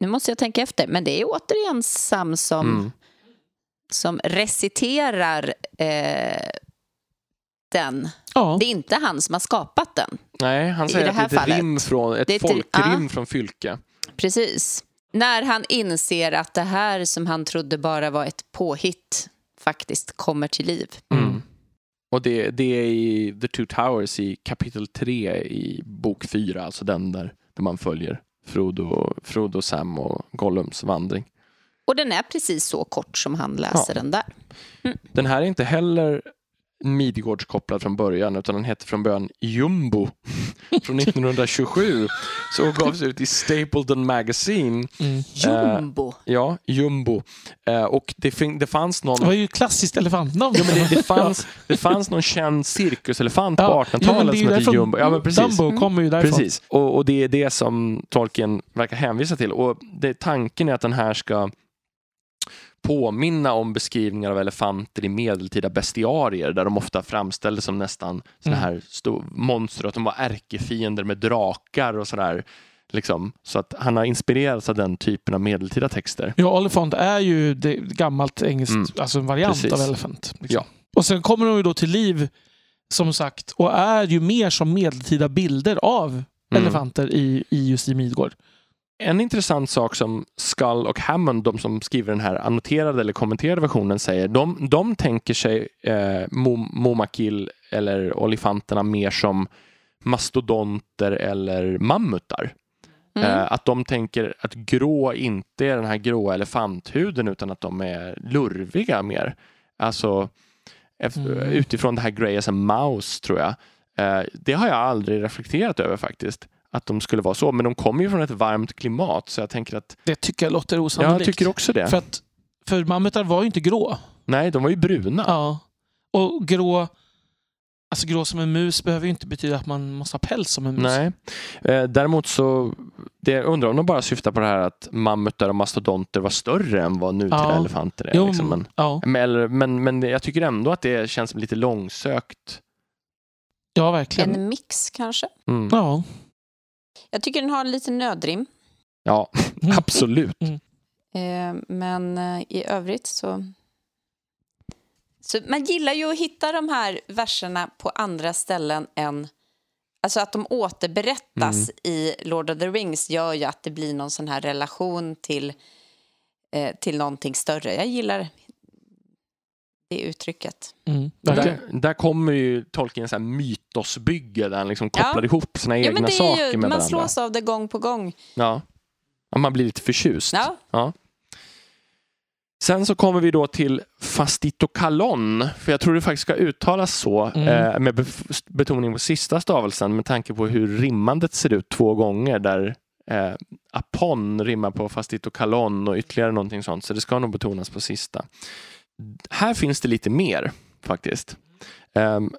nu måste jag tänka efter, men det är återigen Sam som, Mm. som reciterar eh, den. Ja. Det är inte han som har skapat den. Nej, han säger att det är ett rim från, ett ett- folkrim ja. från Fylke. Precis. När han inser att det här som han trodde bara var ett påhitt faktiskt kommer till liv. Mm. Och det, det är i The Two Towers i kapitel 3 i bok 4, alltså den där, där man följer Frodo, Frodo, Sam och Gollums vandring. Och den är precis så kort som han läser den där. Den här är inte heller Midgårdskopplad från början utan den heter från början Jumbo från 1927. Så gavs ut i Stapleton Magazine. Mm. Jumbo. Ja, Jumbo. Eh, och det, det fanns någon Det var ju klassiskt elefantnamn. Ja, men det, det, fanns, det fanns någon känd cirkuselefant på Ja, jo, men 1800-talet det är ju som hette Jumbo. Ja, men precis. Dumbo kommer ju därifrån. Precis, och, och det är det som tolken verkar hänvisa till. Och det, tanken är att den här ska påminna om beskrivningar av elefanter i medeltida bestiarier där de ofta framställdes som nästan såna Mm. här stor, monster, att de var ärkefiender med drakar och sådär. Liksom. Så att han har inspirerats av den typen av medeltida texter. Ja, Oliphant är ju det gammalt engelskt, Mm. alltså en variant Precis. av Elephant. liksom. Ja. Och sen kommer de ju då till liv, som sagt, och är ju mer som medeltida bilder av Mm. elefanter i, i just i Midgård. En intressant sak som Skull och Hammond, de som skriver den här annoterade eller kommenterade versionen, säger, de, de tänker sig eh, Mo- Momakil eller olifanterna mer som mastodonter eller mammutar. Mm. Eh, att de tänker att grå inte är den här gråa elefanthuden utan att de är lurviga mer. Alltså ef- Mm. utifrån det här Grey as a Mouse tror jag. Eh, det har jag aldrig reflekterat över faktiskt. Att de skulle vara så. Men de kommer ju från ett varmt klimat så jag tänker att Det tycker jag låter jag osannolikt. tycker också det. För att för mammutar var ju inte grå. Nej, de var ju bruna. Ja. Och grå, alltså grå som en mus behöver ju inte betyda att man måste ha päls som en mus. Nej. Eh, däremot så det, jag undrar om de bara syftar på det här att mammutar och mastodonter var större än vad nutida Ja. elefanter är. Jo, liksom. men, ja. men, men, men jag tycker ändå att det känns lite långsökt. ja, verkligen. En mix kanske. Mm. Ja. Jag tycker den har lite nödrim. Ja, Mm. absolut. Eh, men eh, i övrigt så... så... Man gillar ju att hitta de här verserna på andra ställen än... Alltså att de återberättas i Lord of the Rings gör ju att det blir någon sån här relation till, eh, till någonting större. Jag gillar det uttrycket. Mm. Där, där kommer ju Tolkien så här mytosbygge där han liksom Ja. kopplar ihop sina Ja, egna är saker ju, med man varandra. slås av det gång på gång. Ja. ja, man blir lite förtjust. Ja. Sen så kommer vi då till fastitokalon, för jag tror det faktiskt ska uttalas så Mm. eh, med betoning på sista stavelsen med tanke på hur rimmandet ser ut två gånger där eh, apon rimmar på fastitokalon och ytterligare någonting sånt, så det ska nog betonas på sista. Här finns det lite mer faktiskt. Ehm,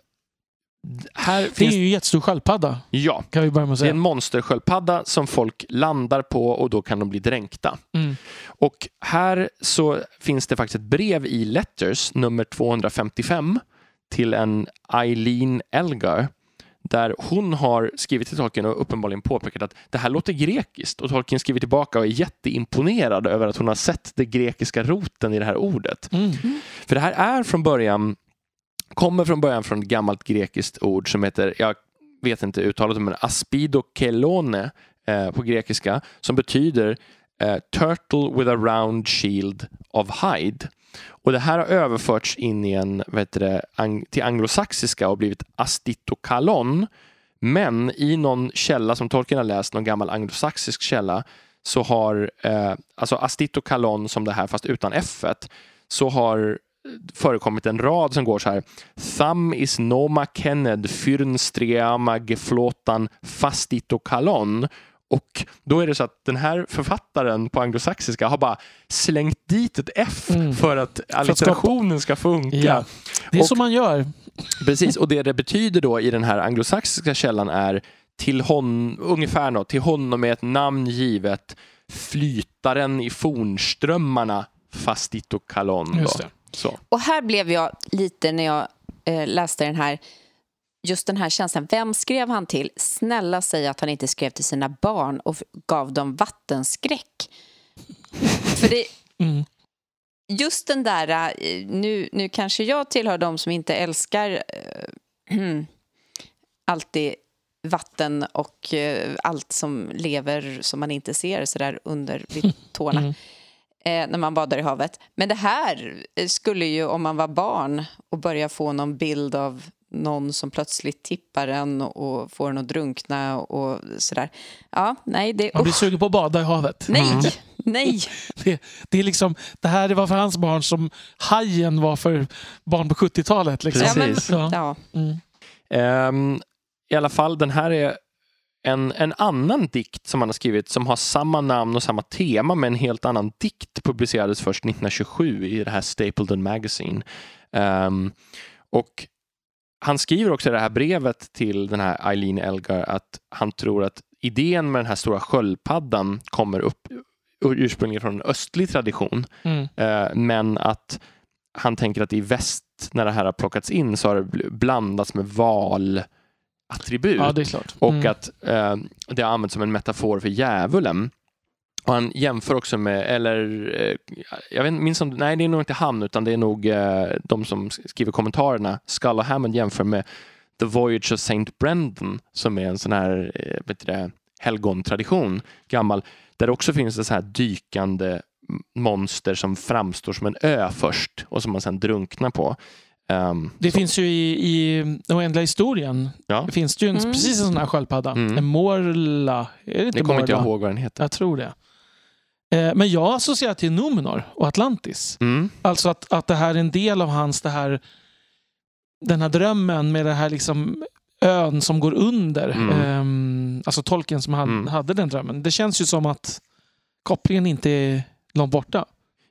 här Det är finns, ju en jättestor sköldpadda, ja, kan vi börja med att det är säga. en monstersköldpadda som folk landar på och då kan de bli dränkta. Mm. Och här så finns det faktiskt ett brev i Letters nummer 255 till en Eileen Elgar där hon har skrivit till Tolkien och uppenbarligen påpekat att det här låter grekiskt och Tolkien skriver tillbaka och är jätteimponerad över att hon har sett den grekiska roten i det här ordet. Mm. För det här är från början kommer från början från ett gammalt grekiskt ord som heter, jag vet inte uttalet, men aspidokelone eh, på grekiska som betyder eh, turtle with a round shield of hide. Och det här har överförts in i en, vad heter det, ang- till anglosaxiska och blivit astitokalon. Men i någon källa som Tolkien har läst, någon gammal anglosaxisk källa, så har eh, alltså astitokalon som det här fast utan f så har eh, förekommit en rad som går så här. Thum is noma kenned fyrnstreama geflotan fastitokalon. fastitokalon. Och då är det så att den här författaren på anglosaxiska har bara slängt dit ett F Mm. för att allitterationen ska funka. Ja. Det är Och- så man gör. Precis, och det det betyder då i den här anglosaxiska källan är till hon, ungefär något, till honom är ett namn givet flytaren i fornströmmarna det. Så. Och här blev jag lite när jag eh, läste den här, just den här känslan. Vem skrev han till? Snälla säg att han inte skrev till sina barn och gav dem vattenskräck. För det, Mm. just den där, eh, nu, nu kanske jag tillhör de som inte älskar eh, alltid vatten och eh, allt som lever som man inte ser så där under vid tårna Mm. eh, när man badar i havet. Men det här skulle ju, om man var barn och börjar få någon bild av någon som plötsligt tippar en och får en att drunkna och sådär. Ja, nej, det Man blir sugen på att bada i havet. Nej, nej. Det, det, är liksom, det här var för hans barn som hajen var för barn på 70-talet. Liksom. Ja, men, Precis. Ja. ja. Mm. Ehm, I alla fall, den här är en, en annan dikt som han har skrivit som har samma namn och samma tema men en helt annan dikt publicerades först 1927 i det här Stapleton Magazine. Ehm, och han skriver också i det här brevet till den här Eileen Elgar att han tror att idén med den här stora sköldpaddan kommer upp ursprungligen från en östlig tradition Mm. Eh, men att han tänker att i väst, när det här har plockats in, så har det bl- blandats med valattribut. Ja, klart. Och Mm. att eh, det har använts som en metafor för djävulen. Och han jämför också med, eller eh, jag vet, minns om, nej det är nog inte han utan det är nog eh, de som skriver kommentarerna. Skull och Hammond jämför med The Voyage of Saint Brendan som är en sån här eh, vet det, helgontradition, gammal, där det också finns ett så här dykande monster som framstår som en ö först och som man sen drunknar på. Ehm, Det så- finns ju i, i den oändliga historien. Ja. Det finns det ju en, Mm. precis en sån här sköldpadda. Mm. En morla. Är det inte det kommer inte jag morla? ihåg vad den heter. Jag tror det. Eh, Men jag associerar till Numenor och Atlantis. Mm. Alltså att, att det här är en del av hans, det här, den här drömmen med det här liksom ön som går under. Mm. Ehm, alltså tolken som han, Mm. hade den drömmen. Det känns ju som att kopplingen inte är långt borta.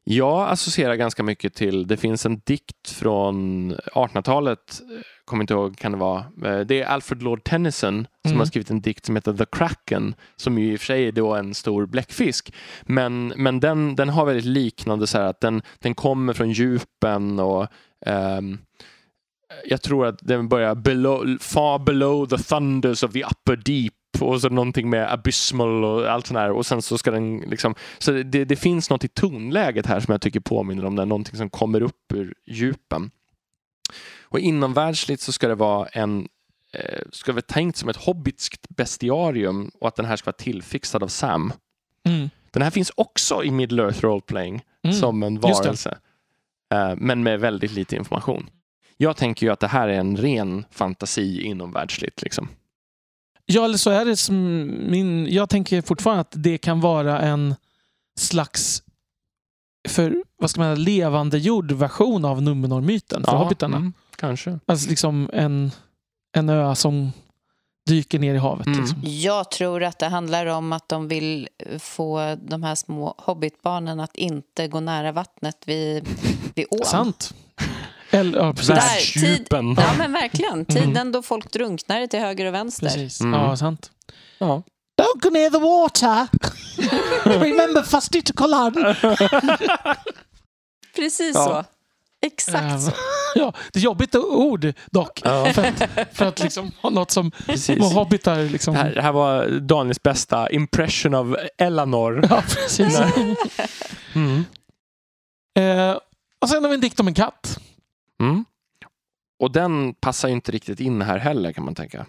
Jag associerar ganska mycket till, det finns en dikt från 1800-talet, eh, kommer inte ihåg, kan det vara. Eh, Det är Alfred Lord Tennyson som Mm. har skrivit en dikt som heter The Kraken, som ju i och för sig är då en stor bläckfisk. Men, men den, den har väldigt liknande så här att den, den kommer från djupen och ehm, jag tror att den börjar below, far below the thunders of the upper deep och så någonting med abysmal och allt sånt där och sen så ska den liksom så det, det finns något i tonläget här som jag tycker påminner om det, någonting som kommer upp ur djupen. Och inomvärldsligt så ska det vara en eh, ska vara tänkt som ett hobbitskt bestiarium och att den här ska vara tillfixad av Sam. Mm. Den här finns också i Middle Earth Role Playing Mm. som en varelse. Eh, men med väldigt lite information. Jag tänker ju att det här är en ren fantasi inomvärldsligt. Liksom. Ja, eller så är det som min... Jag tänker fortfarande att det kan vara en slags för, vad ska man säga, levandegjord version av Numenor-myten för hobbitarna. mm, kanske. Alltså liksom en, en ö som dyker ner i havet. Mm. Liksom. Jag tror att det handlar om att de vill få de här små hobbitbarnen att inte gå nära vattnet vid, vid ån. Sant. Eller, ja, precis. Där, Världsdjupen. Ja, men verkligen. Tiden då folk drunknar till höger och vänster. precis. Mm. Ja, sant. Ja. Don't go near the water! Remember to collide! Precis Ja. så. Exakt så. ja, det är jobbigt ord dock. Ja. För att, för att liksom ha något som Precis. hobbitar liksom... Det här, det här var Daniels bästa impression av Eleanor. Ja, precis. Mm. Eh, och sen har vi en dikt om en katt. Mm. Och den passar ju inte riktigt in här heller kan man tänka.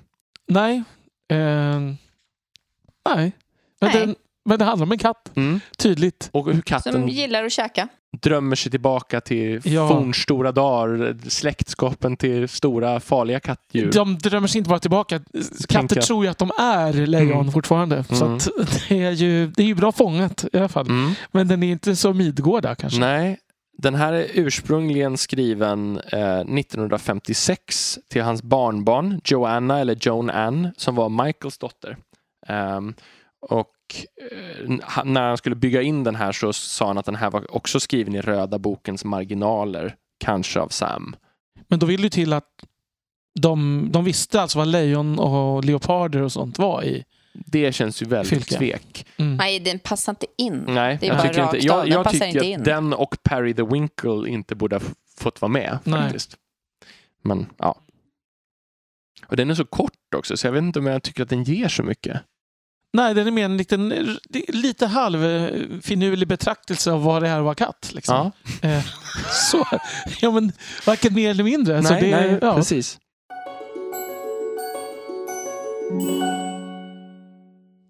Nej. Eh, nej. Men, Nej. Den, men det handlar om en katt. Mm. Tydligt. Och hur katten Som gillar att käka. drömmer sig tillbaka till Ja. fornstora dagar, släktskapen till stora farliga kattdjur. De drömmer sig inte bara tillbaka. Katter tänker- tror ju att de är lejon Mm. fortfarande. Så Mm. att det, är ju, det är ju bra fångat i alla fall. Mm. Men den är inte så Midgårda kanske. Nej, den här är ursprungligen skriven eh, 1956 till hans barnbarn Joanna eller Joan Ann som var Michaels dotter. Ehm, och eh, när han skulle bygga in den här så sa han att den här var också skriven i röda bokens marginaler, kanske av Sam. Men då vill det ju till att de, de visste alltså vad lejon och leoparder och sånt var i. Det känns ju väldigt Fylke. tvek. Mm. Nej, den passar inte in. Nej, Det är jag bara tycker rakt inte. Jag, jag tycker inte att in. den och Perry the Winkle inte borde ha fått vara med Nej. faktiskt. Men ja. Och den är så kort också så jag vet inte om jag tycker att den ger så mycket. Nej, den är mer en liten, det är lite halvfinurlig betraktelse av vad det är vara katt. Liksom. Ja. Eh, så, ja, men varken mer eller mindre. så nej, det, nej, ja. precis.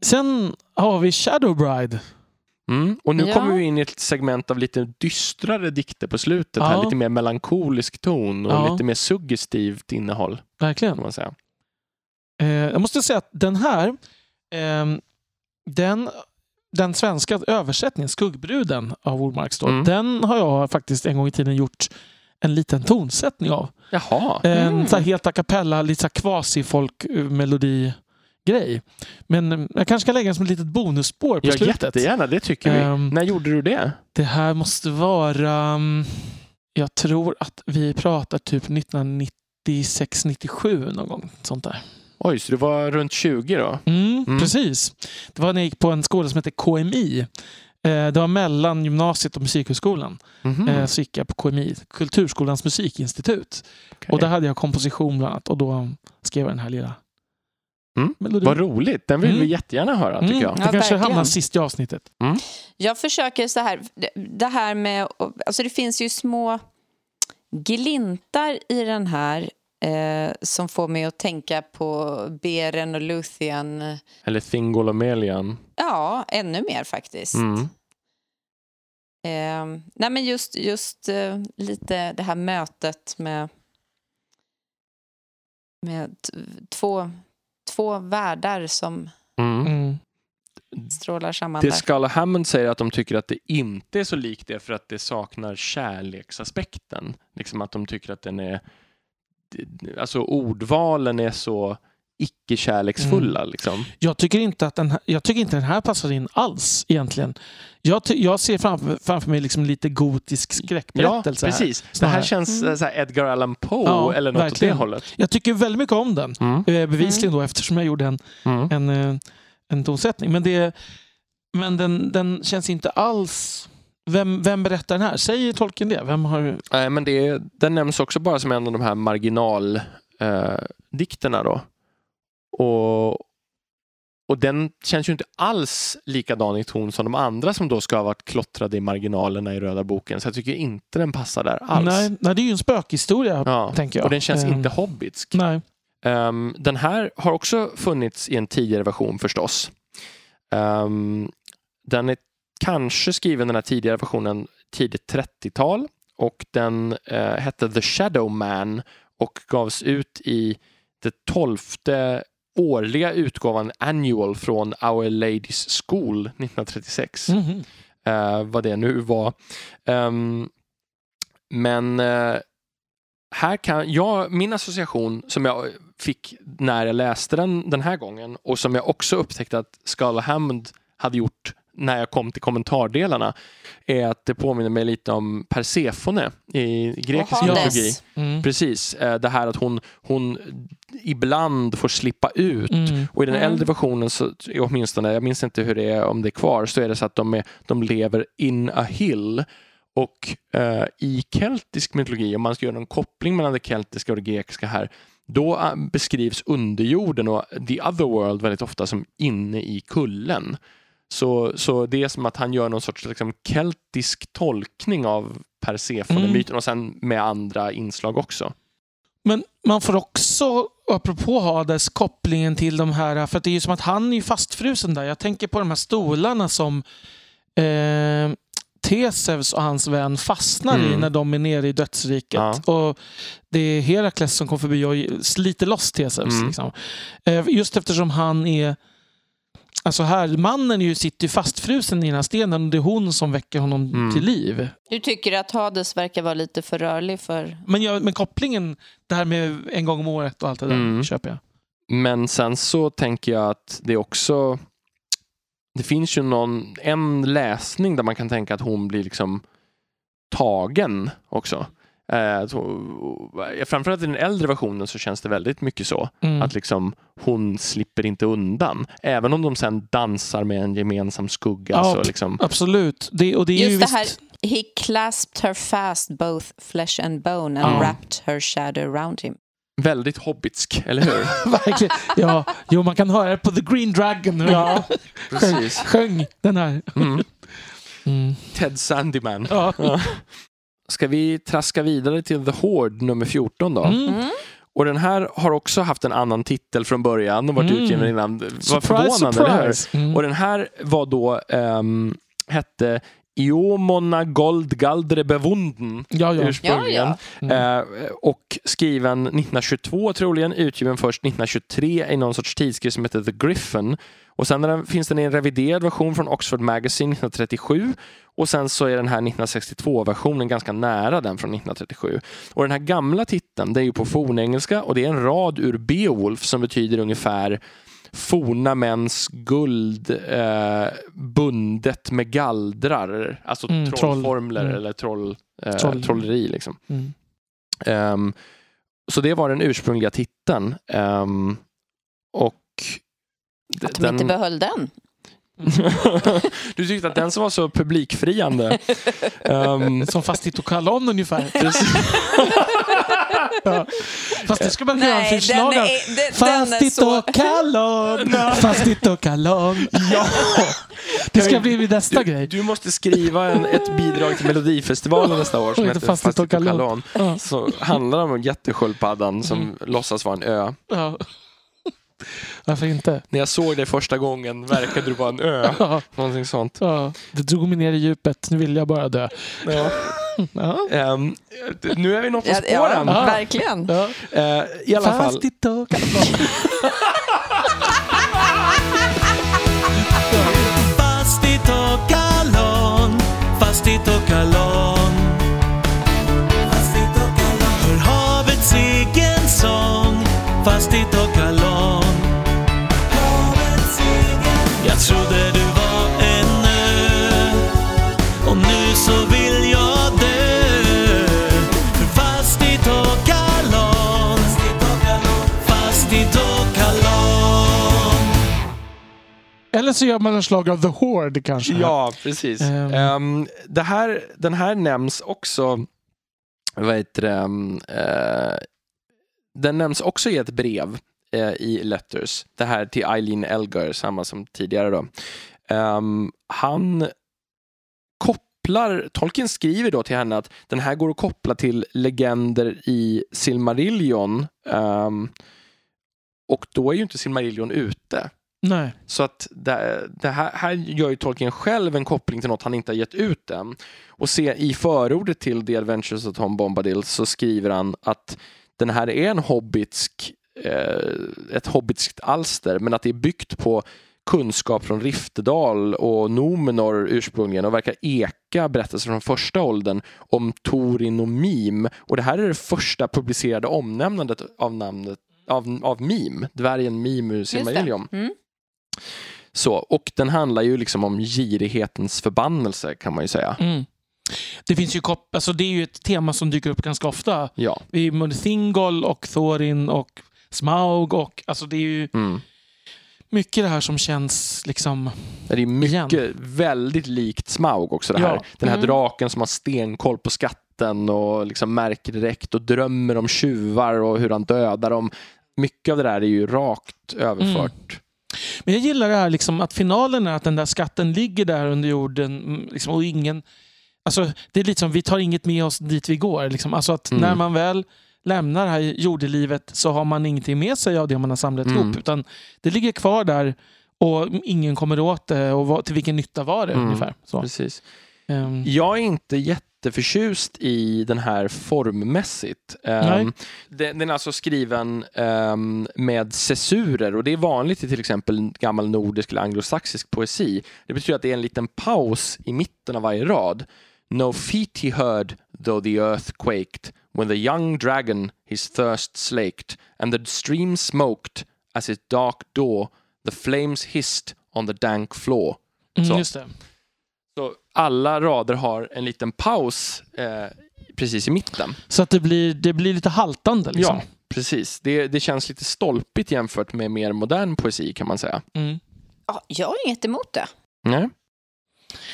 Sen har vi Shadow Bride. Mm. Och nu Ja. kommer vi in i ett segment av lite dystrare dikter på slutet. Här. Ja. Lite mer melankolisk ton och Ja. lite mer suggestivt innehåll. Verkligen. Kan man säga. Eh, jag måste säga att den här, ehm, den, den svenska översättningen, Skuggbruden av Ormark Storm, Mm. den har jag faktiskt en gång i tiden gjort en liten tonsättning av. Jaha. En Mm. så här helt a cappella, lite så quasi-folk-melodi-grej. Men jag kanske kan lägga den som ett litet bonusspår på Ja, slutet. jättegärna. Det tycker vi. Ehm. När gjorde du det? Det här måste vara... mm, Jag tror att vi pratar typ 1996-97 någon gång. Sånt där. Oj, så du var runt 20 då? Mm, Mm. Precis. Det var när jag gick på en skola som heter KMI. Eh, Det var mellan gymnasiet och musikhögskolan. Mhm. Eh, Så gick jag på KMI, Kulturskolans musikinstitut. Okej. Och där hade jag komposition bland annat. Och då skrev jag den här lilla Mm. melodin. Vad roligt. Den vill Mm. vi jättegärna höra, tycker Mm, jag. Det Ja, kanske verkligen. hamnar sist i avsnittet. Jag försöker så här, det- här med, alltså det finns ju små glintar i den här eh, som får mig att tänka på Beren och Luthien. Eller Thingolomelian. Ja, ännu mer faktiskt. Mm. Eh, nej men just, just eh, lite det här mötet med, med två, två världar som Mm. Mm. strålar samman Det. Scala Hammond säger att de tycker att det inte är så likt det för att det saknar kärleksaspekten. Liksom att de tycker att den är... Alltså ordvalen är så icke-kärleksfulla. Liksom. Jag tycker inte att den här, jag tycker inte den här passar in alls egentligen. Jag, jag ser framför, framför mig liksom lite gotisk Ja, skräckberättelse här. precis. Det här känns Mm. här Edgar Allan Poe Ja, eller något åt verkligen. det hållet. Jag tycker väldigt mycket om den. Mm. Eh, Bevisligen då eftersom jag gjorde en, Mm. en, eh, en tonsättning. Men, det, men den, den känns inte alls... Vem, vem berättar den här? Säger tolken det? Vem har... Nej, men det, den nämns också bara som en av de här marginaldikterna. Eh, dikterna då. Och, och den känns ju inte alls likadan i ton som de andra som då ska ha varit klottrade i marginalerna i röda boken. Så jag tycker inte den passar där alls. Nej, nej, det är ju en spökhistoria, ja. tänker jag. Och den känns Eh, inte hobbitsk. Nej. Ehm, den här har också funnits i en tidigare version förstås. Ehm, den är kanske skriven den här tidigare versionen tidigt 30-tal och den eh, hette The Shadow Man och gavs ut i det tolfte årliga utgåvan Annual från Our Ladies School 1936 Mhm. eh, vad det nu var. Ehm, men eh, här kan jag, min association som jag fick när jag läste den den här gången och som jag också upptäckte att Scala Hammond hade gjort när jag kom till kommentardelarna är att det påminner mig lite om Persefone i grekisk mytologi. Mm. Precis, eh, det här att hon, hon ibland får slippa ut Mm. och i den Mm. äldre versionen, så, åtminstone, jag minns inte hur det är om det är kvar, så är det så att de, är, de lever in a hill. Och eh, i keltisk mytologi, om man ska göra någon koppling mellan det keltiska och det grekiska här, då eh, beskrivs underjorden och the other world väldigt ofta som inne i kullen. Så, så det är som att han gör någon sorts liksom, keltisk tolkning av Persefone-myten och sen med andra inslag också. Men man får också, apropå Hades, kopplingen till de här, för det är ju som att han är ju fastfrusen där. Jag tänker på de här stolarna som eh, Teseus och hans vän fastnar i Mm. när de är nere i dödsriket. Ja. Och Det är Herakles som kommer förbi och sliter loss Teseus. Mm. Liksom. Eh, just eftersom han är Alltså här, mannen är ju, sitter ju fastfrusen i den här stenen och det är hon som väcker honom Mm. till liv. Du tycker att Hades verkar vara lite för rörlig för... Men, jag, men kopplingen, det här med en gång om året och allt det där, Mm. köper jag. Men sen så tänker jag att det också det finns ju någon, en läsning där man kan tänka att hon blir liksom tagen också. Eh, så, framförallt i den äldre versionen så känns det väldigt mycket så. Mm. Att liksom hon slipper inte undan. Även om de sen dansar med en gemensam skugga. Ja. Så liksom, Absolut. Det, och det är ju Just det visst, här, he clasped her fast both flesh and bone and Ja. wrapped her shadow round him. väldigt hobbitsk, eller hur? Verkligen. Ja, jo, man kan höra det på The Green Dragon. Ja, sjöng, precis. sjöng den här. Mm. Mm. Ted Sandyman. Ja. Ska vi traska vidare till The Horde nummer 14 då? Mm. Mm. Och den här har också haft en annan titel från början och varit Mm. utgiven innan. Vad Surprise, förvånande, eller hur? surprise. Mm. Och den här var då, ehm, hette Iomona Gold Galdre Bewunden Ja, ja. ursprungligen. Ja, Eh, och skriven 1922 troligen, utgiven först 1923 i någon sorts tidskrift som heter The Griffin. Och sen den, finns den i en reviderad version från Oxford Magazine 1937 och sen så är den här 1962-versionen ganska nära den från 1937. Och den här gamla titeln, det är ju på fornengelska och det är en rad ur Beowulf som betyder ungefär forna mäns guld eh, bundet med gallrar, alltså Mm, troll. trollformler Mm. eller troll, eh, Troll. trolleri. Liksom. Mm. Ehm, så det var den ursprungliga titeln. Ehm, och Att de inte behöll den. du tyckte att den som var så publikfriande. Ehm, Som Fastigt och Kalon ungefär. Ja. Fast det ska man göra Fastigt så... och Kalon, Fastigt och Kalon. Ja. Det ska bli min nästa du, grej. du måste skriva en, ett bidrag till Melodifestivalen nästa år som Heter Fastigt och Kalon. Så handlar det om jättesköldpaddan som Mm. låtsas vara en ö. Ja. Varför inte? När jag såg dig första gången verkade du vara en ö. Ja. Någonting sånt. Ja. Det drog mig ner i djupet. Nu vill jag bara dö. Ja. Ehm, nu är vi något på spåren. ja, Ja. verkligen. Ja. Eh, I alla fall. Fastigt och Kalon. Fastigt och kalon, fastigt och kalon. Hör havets egen sång, fastigt och kalon. Jag trodde du Eller så gör man en slag av The Horde kanske. Ja, precis. Ehm. Ehm, det här, den här nämns också, vad heter det, eh, den nämns också i ett brev eh, i Letters. Det här till Eileen Elgar, samma som tidigare då. Ehm, han kopplar, Tolkien skriver då till henne att den här går att koppla till legender i Silmarillion. ehm, och då är ju inte Silmarillion ute. Nej. Så att det, det här, här gör ju Tolkien själv en koppling till något han inte har gett ut än. Och se, i förordet till The Adventures of Tom Bombadil så skriver han att den här är en hobbitsk, eh, ett hobbitskt alster men att det är byggt på kunskap från Riftedal och Nomenor ursprungligen och verkar eka berättelser från första åldern om Torin och Mim. Och det här är det första publicerade omnämnandet av namnet av, av Mim, dvärgen Mim ur. Silmarillion. Mm. Så, och den handlar ju liksom om girighetens förbannelse kan man ju säga. Mm. Det finns ju kop- alltså det är ju ett tema som dyker upp ganska ofta. Ja. I Thingol och Thorin och Smaug och alltså det är ju Mm. mycket det här som känns liksom... Det är mycket, Igen. väldigt likt Smaug också det här. Ja. Den här Mm. draken som har stenkoll på skatten och liksom märker direkt och drömmer om tjuvar och hur han dödar dem. Mycket av det där är ju rakt överfört. Men jag gillar det här liksom att finalen är att den där skatten ligger där under jorden mm, liksom, och ingen... Alltså, det är lite som vi tar inget med oss dit vi går. Liksom. Alltså att Mm. när man väl lämnar det här jordelivet så har man ingenting med sig av det man har samlat Mm. ihop. Utan det ligger kvar där och ingen kommer åt det. Och till vilken nytta var det Mm. ungefär? Så. Precis. Ehm, Jag är inte jätteförtjust i den här formmässigt. Um, den, den är alltså skriven ehm, med cessurer och det är vanligt i till exempel gammal nordisk eller anglosaxisk poesi. Det betyder att det är en liten paus i mitten av varje rad. No feet he heard though the earth quaked when the young dragon his thirst slaked and the stream smoked as its dark door the flames hissed on the dank floor. mm, just det. Alla rader har en liten paus eh, precis i mitten. Så att det blir, det blir lite haltande. Liksom. Ja, precis. Det, det känns lite stolpigt jämfört med mer modern poesi kan man säga. Mm. Ja, jag har inget emot det. Nej?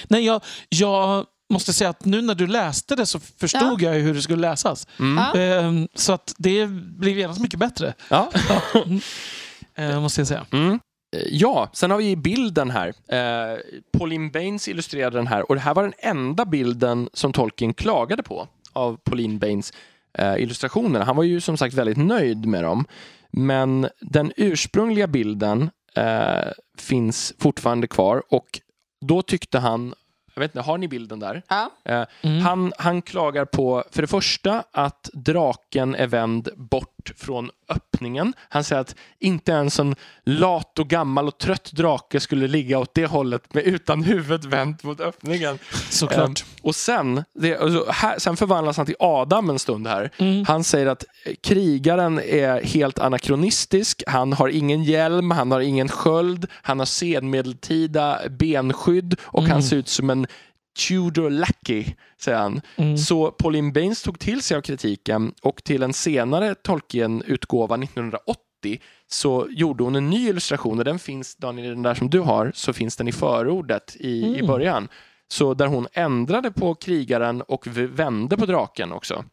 Nej, jag, jag måste säga att nu när du läste det så förstod jag ju hur det skulle läsas. Mm. Ja. Ehm, så att det blev genast mycket bättre, Ja. eh, måste jag säga. Mm. Eh, Ja, sen har vi bilden här. Eh, Pauline Baines illustrerade den här och det här var den enda bilden som Tolkien klagade på av Pauline Baines. eh, illustrationerna. Han var ju som sagt väldigt nöjd med dem. Men den ursprungliga bilden eh, finns fortfarande kvar och då tyckte han, jag vet inte, har ni bilden där? Ja. Eh, Mm. han, han klagar på, för det första, att draken är vänd bort från öppningen. Han säger att inte ens en lat och gammal och trött drake skulle ligga åt det hållet med utan huvudet vänt mot öppningen. Såklart. Ehm, och sen, det, alltså, här, sen förvandlas han till Adam en stund här. Mm. Han säger att krigaren är helt anakronistisk. Han har ingen hjälm, han har ingen sköld, han har senmedeltida benskydd och han ser ut som en Tudor lackey, säger han. Mm. Så Pauline Baines tog till sig av kritiken och till en senare Tolkien-utgåva 1980 så gjorde hon en ny illustration och den finns, Daniel, den där som du har, så finns den i förordet i, i Mm. början. Så där hon ändrade på krigaren och vände på draken också.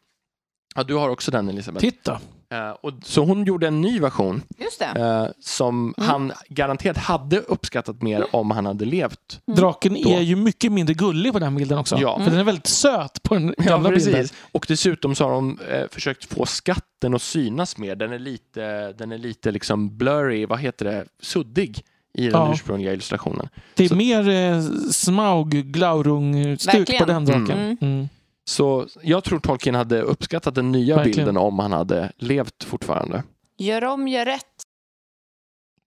Ja, du har också den Elisabeth. Titta. Eh, och, så hon gjorde en ny version Just det. eh, som han garanterat hade uppskattat mer om han hade levt. Draken Då. är ju mycket mindre gullig på den bilden också. Ja. För den är väldigt söt på den gamla precis. bilden. Och dessutom så har de eh, försökt få skatten att synas mer. Den är lite, den är lite liksom blurry, vad heter det, suddig i den Ja. ursprungliga illustrationen. Det är Så- mer eh, Smaug, Glaurung-stuk på den draken. Så jag tror Tolkien hade uppskattat den nya Verkligen. bilden om han hade levt fortfarande. Gör om, gör rätt.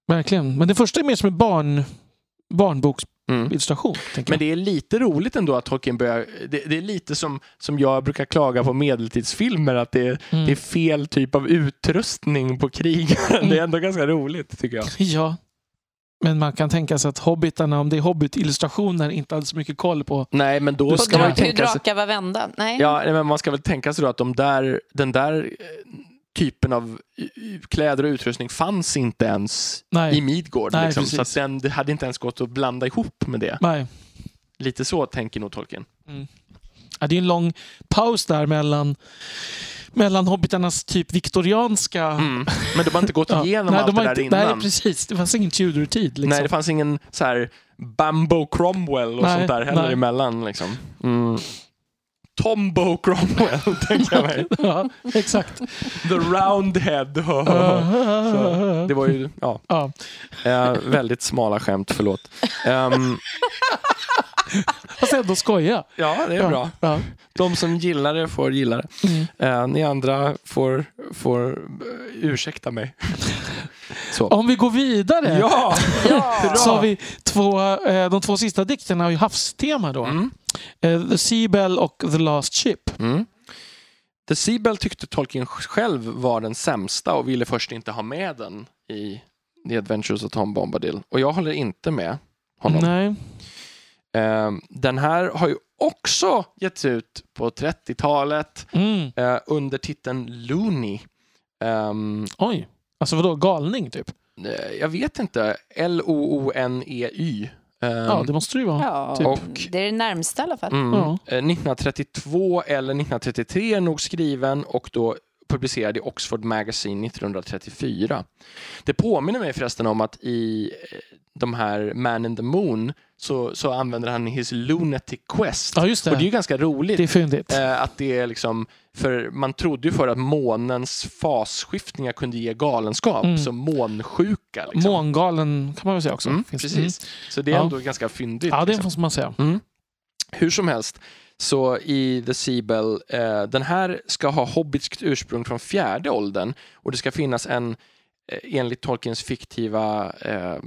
Verkligen. Men det första är mer som en barn, barnboksillustration. Mm. Men det är lite roligt ändå att Tolkien börjar... Det, det är lite som, som jag brukar klaga på medeltidsfilmer, att det, är- Mm. det är fel typ av utrustning på krigaren. Mm. Det är ändå ganska roligt tycker jag. Ja. Men man kan tänka sig att hobbitarna, om det är hobbit-illustrationer, inte hade så mycket koll på. Nej, men då ska man tänka sig... drakar var vända. Nej. Ja, men man ska väl tänka sig då att de där, den där eh, typen av eh, kläder och utrustning fanns inte ens Nej. i Midgård. Nej, liksom. Så att den, det hade inte ens gått att blanda ihop med det. Nej. Lite så tänker nog Tolkien. Ja, det är en lång paus där mellan, mellan hobbitarnas typ viktorianska... Mm. Men de har inte gått Ja. igenom nej, allt de det har där inte, innan. Nej, precis. Det fanns ingen Tudor-tid. Liksom. Nej, det fanns ingen så här Bambo Cromwell och Nej, sånt där heller nej. emellan. Liksom. Mm. Tombo Cromwell, tänker jag mig. ja, exakt. The Roundhead. Så, det var ju ja, ja. eh, väldigt smala skämt, förlåt. Ehm, Fast ändå skoja. ja, det är Ja, bra. Ja. De som gillar det får gilla det. Mm. Eh, ni andra får, får eh, ursäkta mig. Så. Om vi går vidare Ja! så har vi två, eh, de två sista dikterna har ju havstema då. Mm. Eh, The Seabell och The Last Ship. Mm. The Seabell tyckte Tolkien själv var den sämsta och ville först inte ha med den i The Adventures of Tom Bombadil. Och jag håller inte med honom. Nej. Ehm, den här har ju också getts ut på 30-talet Mm. eh, under titeln Looney. Ehm, Oj. Alltså vadå, galning typ? eh, jag vet inte. L-O-O-N-E-Y. Ehm, Ja, det måste det ju vara. Ja, Typ. Och- det är det närmsta i alla fall. Mm. Ja. Eh, 1932 eller 1933 är nog skriven och då publicerad i Oxford Magazine 1934. Det påminner mig förresten om att i eh, de här Man in the Moon så, så använder han his lunatic quest. Ja, just det. Och det är ju ganska roligt. Det är fyndigt. eh, att det är liksom, för man trodde ju för att månens fasskiftningar kunde ge galenskap, Mm. som månsjuka. Liksom. Mångalen kan man väl säga också. Mm, precis. Så det är Ja. ändå ganska fyndigt. Mm. Ja, det liksom. måste man säga. Mm. Hur som helst, så i The Seabell, eh, den här ska ha hobbitskt ursprung från fjärde åldern och det ska finnas en, eh, enligt Tolkiens fiktiva eh,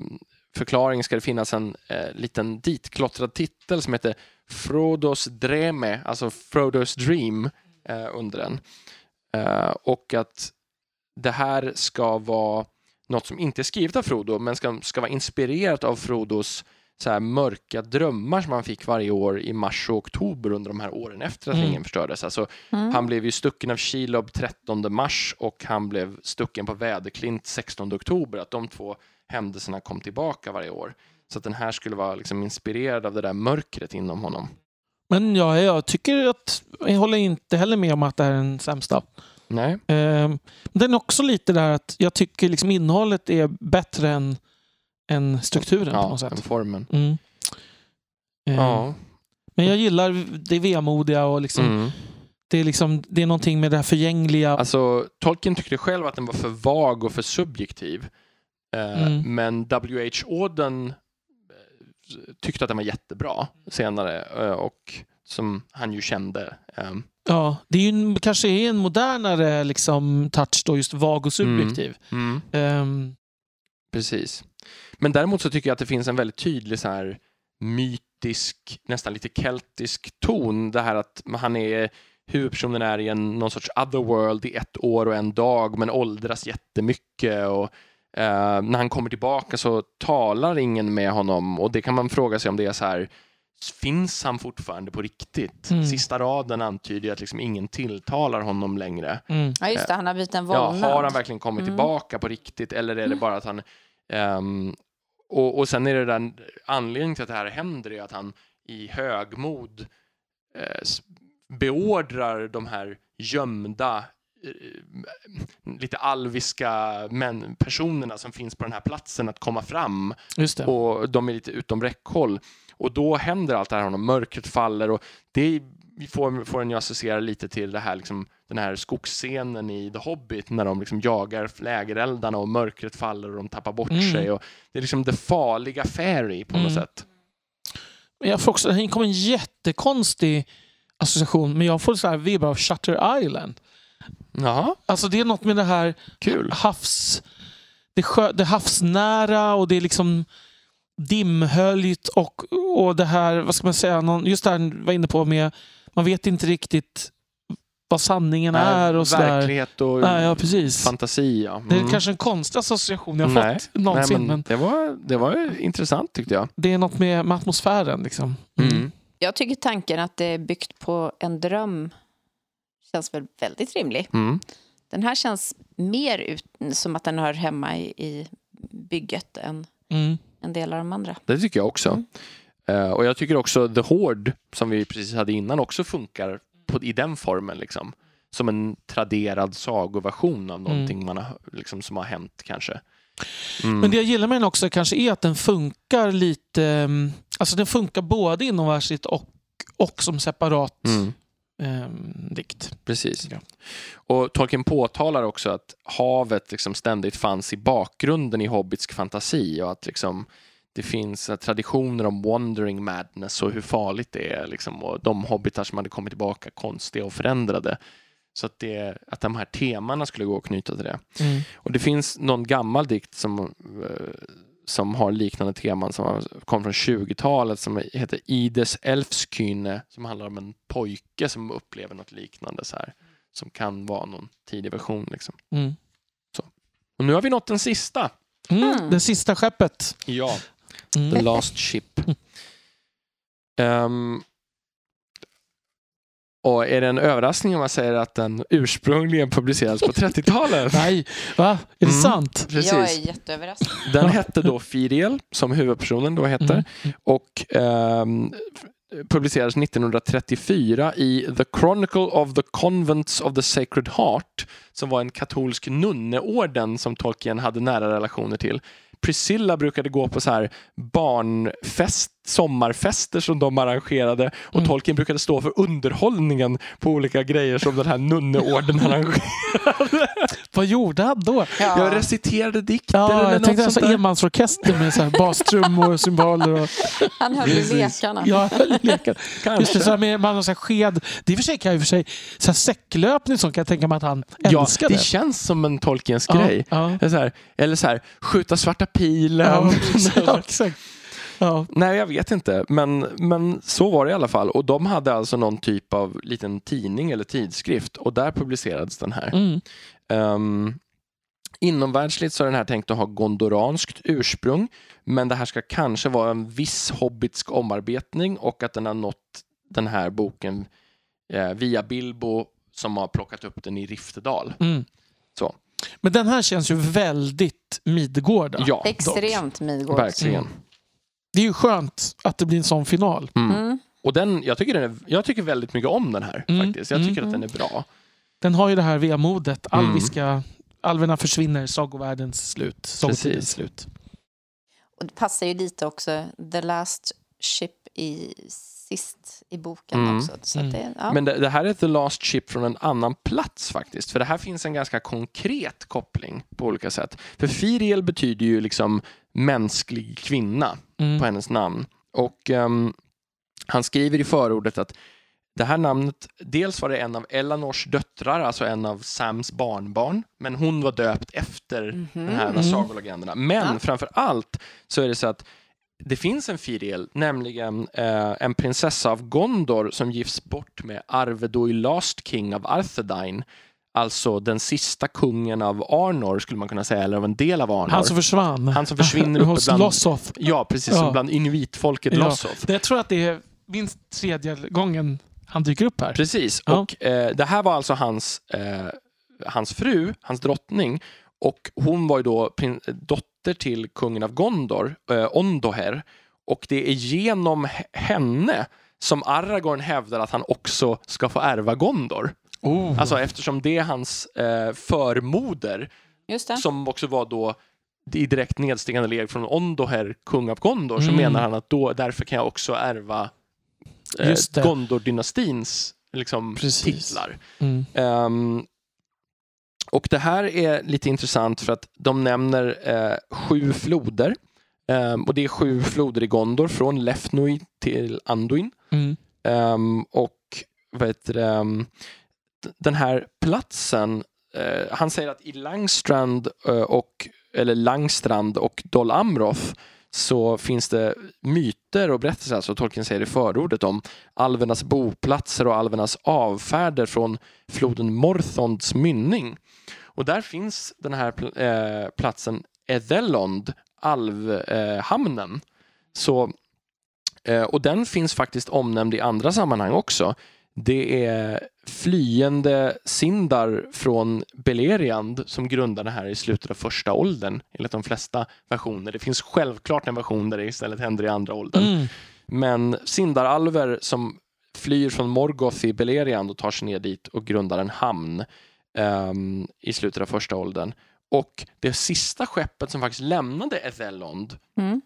förklaring, ska det finnas en eh, liten ditklottrad titel som heter Frodos Dreme, alltså Frodos Dream eh, under den. Eh, och att det här ska vara något som inte är skrivet av Frodo men ska, ska vara inspirerat av Frodos så här mörka drömmar som han fick varje år i mars och oktober under de här åren efter att Mm. ringen förstördes. Alltså, Mm. Han blev ju stucken av Shelob 13 mars och han blev stucken på Väderklint 16 oktober. Att de två händelserna kom tillbaka varje år. Så att den här skulle vara liksom inspirerad av det där mörkret inom honom. Men ja, jag tycker att jag håller inte heller med om att det här är den sämsta. Nej. Eh, den är också lite där att jag tycker liksom innehållet är bättre än, än strukturen på Ja, något den sätt. formen. Mm. Eh, Ja. Men jag gillar det vemodiga och liksom Mm. Det är, liksom, det är någonting med det här förgängliga. Alltså, Tolkien tyckte själv att den var för vag och för subjektiv. Eh, Mm. Men W.H. Auden eh, tyckte att den var jättebra senare och som han ju kände. eh, Ja, det är ju en, kanske är en modernare liksom, touch då, just vag och subjektiv. mm. Ehm, Precis. Men däremot så tycker jag att det finns en väldigt tydlig så här mytisk, nästan lite keltisk ton. Det här att han är huvudpersonen är i en, någon sorts otherworld i ett år och en dag men åldras jättemycket och eh, när han kommer tillbaka så talar ingen med honom och det kan man fråga sig om det är så här Finns han fortfarande på riktigt? Mm. Sista raden antyder ju att liksom ingen tilltalar honom längre. mm. Ja, just det. Han har blivit en Ja, vålnad. har han verkligen kommit Mm. tillbaka på riktigt eller är det bara att han... ehm, och, och sen är det den anledningen till att det här händer är att han i högmod eh, beordrar de här gömda eh, lite alviska män, personerna som finns på den här platsen att komma fram och de är lite utom räckhåll. Och då händer allt det här honom, mörkret faller och det får, får en ju associera lite till det här, liksom, den här skogsscenen i The Hobbit när de liksom jagar lägereldarna och mörkret faller och de tappar bort Mm. sig. Och det är liksom det farliga fairy på något Mm. sätt. Jag får också, det kom en jättekonstig association, men jag får så här vibbar av Shutter Island. Jaha, Alltså det är något med det här kul. havs... Det, sjö, det havsnära och det är liksom dimhöljt och, och det här, vad ska man säga, någon, just det här du var inne på med, man vet inte riktigt vad sanningen är och sådär. Verklighet och Nej, ja, precis. fantasi. Ja. Det är Mm. kanske en konstig association jag har Nej. fått någonsin. Nej, men det, var, det var ju intressant tyckte jag. det är något med, med atmosfären. Liksom. Mm. Mm. Jag tycker tanken att det är byggt på en dröm känns väl väldigt rimlig. Mm. Den här känns mer ut, som att den hör hemma i, i bygget än Mm. en del av de andra. Det tycker jag också. Mm. Eh, och jag tycker också The Horde, som vi precis hade innan, också funkar på, i den formen. Liksom. Som en traderad sagoversion av någonting man har, liksom, som har hänt kanske. Mm. Men det jag gillar med den också kanske är att den funkar lite... mm, Alltså den funkar både inomvärldsligt och, och som separat Mm, ehm, dikt. precis. Ja. Och Tolkien påtalar också att havet liksom ständigt fanns i bakgrunden i hobbitsk fantasi och att liksom det finns eh, traditioner om wandering madness och hur farligt det är liksom, och de hobbitar som hade kommit tillbaka konstiga och förändrade. Så att, det, att de här temana skulle gå att knyta till det. Mm. Och det finns någon gammal dikt som, eh, som har liknande teman som kom från 20-talet som heter Ides Elfskyne som handlar om en pojke som upplever något liknande så här. Som kan vara någon tidig version. Liksom. Mm. Och nu har vi nått den sista. Mm. Mm. Det sista skeppet. Ja, Mm. The Last Ship. Ehm, och är det en överraskning om jag säger att den ursprungligen publicerades på 30-talet? Nej, va? Är det Mm. sant? Precis. Jag är jätteöverraskad. Den hette då Firiel, som huvudpersonen då heter. Mm. Och ehm, publicerades 1934 i The Chronicle of the Convents of the Sacred Heart som var en katolsk nunneorden som Tolkien hade nära relationer till. Priscilla brukade gå på så här barnfest, sommarfester som de arrangerade och Mm. Tolkien brukade stå för underhållningen på olika grejer som den här nunneorden arrangerade. Vad gjorde han då? Jag reciterade dikter Ja, eller jag något tänkte sånt alltså där. enmansorkester med så här bastrummor och cymbaler. Och, Han höll i lekarna. ja, lekar. Just Kanske. det, så här med, man har så här sked. Det är i och för sig, kan jag i och för sig så här säcklöpning sånt kan jag tänka mig att han Ja, älskade. det känns som en Tolkiens Ja, grej. Ja, Eller så, här, eller så här, skjuta svarta pilen. ja, ja, exakt. Ja. Nej, jag vet inte. Men, men så var det i alla fall. Och de hade alltså någon typ av liten tidning eller tidskrift och där publicerades den här. Mm. Um, inomvärldsligt så är den här tänkt att ha gondoranskt ursprung men det här ska kanske vara en viss hobbitsk omarbetning och att den har nått den här boken eh, via Bilbo som har plockat upp den i Riftedal. Mm. Så. Men den här känns ju väldigt Midgårda. Ja, Extremt Midgård. verkligen. Mm. Det är ju skönt att det blir en sån final. Mm. Mm. Och den, jag, tycker den är, jag tycker väldigt mycket om den här Mm, faktiskt. Jag mm, tycker att mm. den är bra. Den har ju det här vemodet. Mm. Alviska, alverna försvinner, sagovärldens slut, sagotidens slut. Och det passar ju lite också, The Last Ship i sist i boken Mm. också. Så att det, ja. Men det, det här är The Last Ship från en annan plats faktiskt. För det här finns en ganska konkret koppling på olika sätt. För Firiel betyder ju liksom mänsklig kvinna Mm. på hennes namn. Och ehm, han skriver i förordet att det här namnet, dels var det en av Elanors döttrar, alltså en av Sams barnbarn, men hon var döpt efter Mhm. de här Mm. sagolegenderna. Men Ja. framför allt så är det så att det finns en Firiel, nämligen eh, en prinsessa av Gondor som gifts bort med Arvedoi Last King av Arthedain, alltså den sista kungen av Arnor skulle man kunna säga, eller av en del av Arnor. Han som försvann. Han som försvinner uppe Hos bland- Lossoth. Ja, precis, Ja. som bland inuitfolket Ja. Lossoth. Det, jag tror att det är minst tredje gången han dyker upp här. Precis, Ja. och eh, det här var alltså hans, eh, hans fru, hans drottning, och hon var ju då dotter till kungen av Gondor, eh, Ondoher, och det är genom henne som Aragorn hävdar att han också ska få ärva Gondor. Oh. Alltså eftersom det är hans eh, förmoder, Just det. som också var då i direkt nedstigande led från Ondoher, kung av Gondor, så Mm. menar han att då, därför kan jag också ärva eh. Gondor-dynastins liksom, Precis. titlar. Mm. Ehm, och det här är lite intressant för att de nämner eh, sju floder. Ehm, och det är sju floder i Gondor, från Lefnui till Anduin. Mm. Ehm, och vad heter det, den här platsen, eh, han säger att i Langstrand eh, och eller Langstrand och Dol Amroth så finns det myter och berättelser, alltså Tolkien säger i förordet om alvernas boplatser och alvernas avfärder från floden Morthonds mynning. Och där finns den här pl- eh, platsen Edelond, alvhamnen. Eh, så Eh, och den finns faktiskt omnämnd i andra sammanhang också. Det är flyende Sindar från Beleriand som grundar det här i slutet av första åldern enligt de flesta versioner. Det finns självklart en version där det istället händer i andra åldern. Mm. Men Sindaralver som flyr från Morgoth i Beleriand och tar sig ner dit och grundar en hamn ehm, i slutet av första åldern. Och det sista skeppet som faktiskt lämnade Ethelond Mm.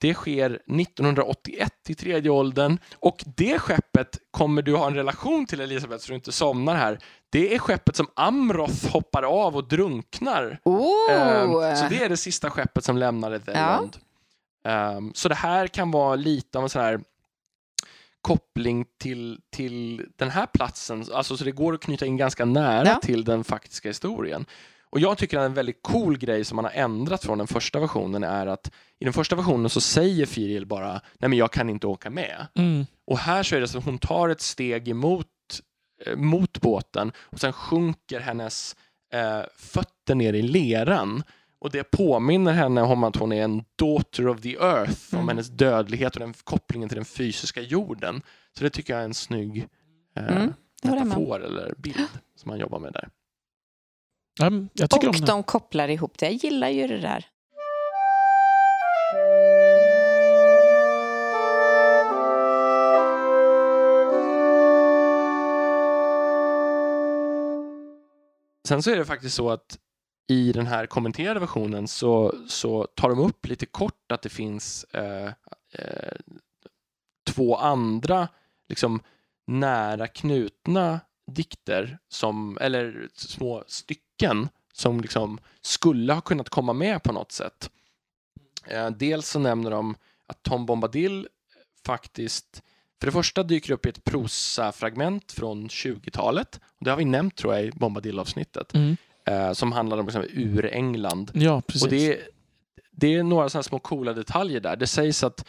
Det sker 1981 i tredje åldern och det skeppet kommer du ha en relation till Elisabeth så du inte somnar här. Det är skeppet som Amroth hoppar av och drunknar. Oh! Ehm, så det är det sista skeppet som lämnar Ethelond. Ehm, så det här kan vara lite av en sån här koppling till, till den här platsen. Alltså, så det går att knyta in ganska nära Ja. till den faktiska historien. Och jag tycker att en väldigt cool grej som man har ändrat från den första versionen är att i den första versionen så säger Firiel bara nej men jag kan inte åka med. Mm. Och här så är det så att hon tar ett steg emot eh, mot båten och sen sjunker hennes eh, fötter ner i leran. Och det påminner henne om att hon är en daughter of the earth, om Mm. hennes dödlighet och den kopplingen till den fysiska jorden. Så det tycker jag är en snygg eh, Mm, om. metafor eller bild som man jobbar med där. Tycker Och om det. de kopplar ihop det. Jag gillar ju det där. Sen så är det faktiskt så att i den här kommenterade versionen så, så tar de upp lite kort att det finns eh, eh, två andra liksom, nära knutna dikter, som, eller små stycken som liksom skulle ha kunnat komma med på något sätt. Eh, dels så nämner de att Tom Bombadil faktiskt för det första dyker det upp i ett prosafragment från 20-talet. Och det har vi nämnt tror jag i Bombadil-avsnittet. Mm. Eh, som handlar om liksom, ur England. Ja, precis. Och det det är några sådana små coola detaljer där. Det sägs att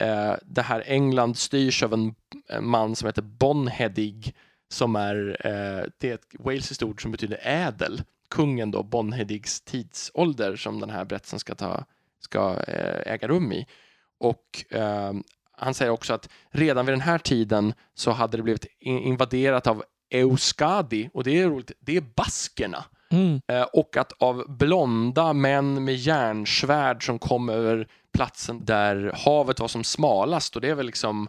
eh, det här England styrs av en, en man som heter Bonhedig som är, eh, det är ett walesiskt ord som betyder ädel. Kungen då, Bonhedigs tidsålder som den här berättelsen ska, ta, ska eh, äga rum i. Och eh, han säger också att redan vid den här tiden så hade det blivit in- invaderat av Euskadi och det är roligt, det är baskerna. Mm. Eh, och att av blonda män med järnsvärd som kom över platsen där havet var som smalast och det är väl liksom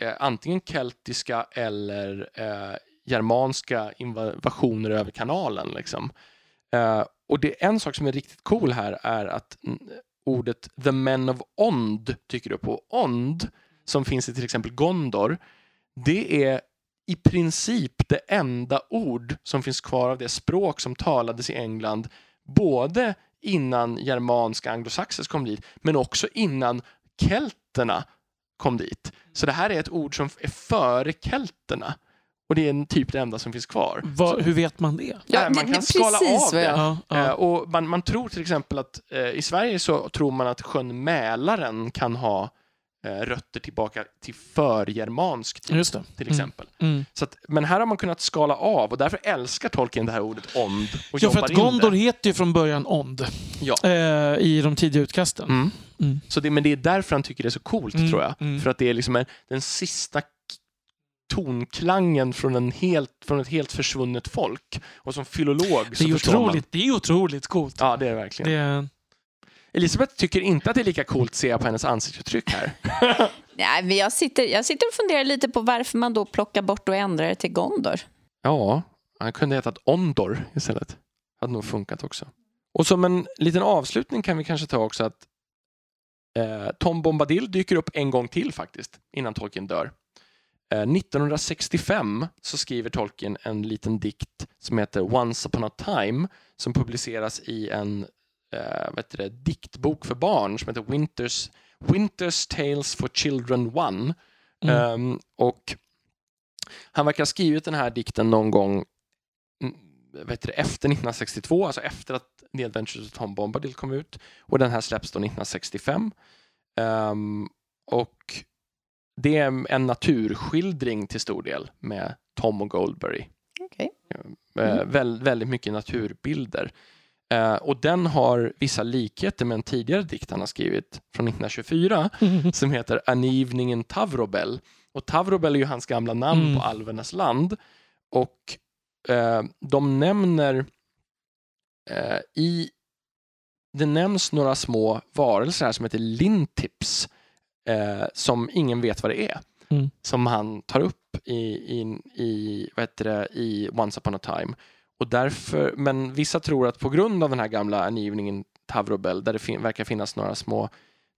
eh, antingen keltiska eller eh, germanska invasioner över kanalen. Liksom. Eh, och det en sak som är riktigt cool här är att ordet the men of Ond dyker upp och Ond som finns i till exempel Gondor, det är i princip det enda ord som finns kvar av det språk som talades i England både innan germanska anglosaxes kom dit men också innan kelterna kom dit. Så det här är ett ord som är före kelterna och det är en typ det enda som finns kvar. Vad- hur vet man det? Ja, man kan det- skala precis av det. jag- Ja, Eh, ja. och man, man tror till exempel att eh, i Sverige så tror man att sjön Mälaren kan ha eh, rötter tillbaka till förgermansk tid Just det. till Mm. exempel. Mm. Så att, men här har man kunnat skala av och därför älskar Tolkien det här ordet ond och Ja, för att Gondor det. heter ju från början Ond Ja. eh, i de tidiga utkasten. Mm. Mm. Så det, men det är därför han tycker det är så coolt Mm, tror jag. mm. För att det är liksom en, den sista tonklangen från, en helt, från ett helt försvunnet folk. Och som filolog Det så är ju förstår man. otroligt, det är otroligt coolt. Ja, det är det verkligen. Det är, Elisabeth tycker inte att det är lika coolt ser jag på hennes ansiktsuttryck här. Nej, men jag, sitter, jag sitter och funderar lite på varför man då plockar bort och ändrar det till Gondor. Ja, han kunde hetat Ondor istället. Hade nog funkat också. Och som en liten avslutning kan vi kanske ta också att eh, Tom Bombadil dyker upp en gång till faktiskt, innan Tolkien dör. Eh, 1965 så skriver Tolkien en liten dikt som heter Once upon a time som publiceras i en eh, heter det, diktbok för barn som heter Winters, Winters Tales for Children 1. Mm. Ehm, och han verkar ha skrivit den här dikten någon gång mm, vet du, efter 1962, alltså efter att The Adventures of Tom Bombadil kom ut. Och den här släpps då 1965. Ehm, och det är en naturskildring till stor del med Tom och Goldberry. Okej. Eh, väl, väldigt mycket naturbilder. Eh, och den har vissa likheter med en tidigare dikt han har skrivit från 1924 som heter An evening in Tavrobel. Och Tavrobel är ju hans gamla namn Mm. på alvernas land. Och eh, de nämner eh, i det nämns några små varelser här som heter lintips eh, som ingen vet vad det är. Mm. Som han tar upp i, i, i, vad heter det, i Once upon a time. Och därför, men vissa tror att på grund av den här gamla angivningen Tavrobel där det fin- verkar finnas några små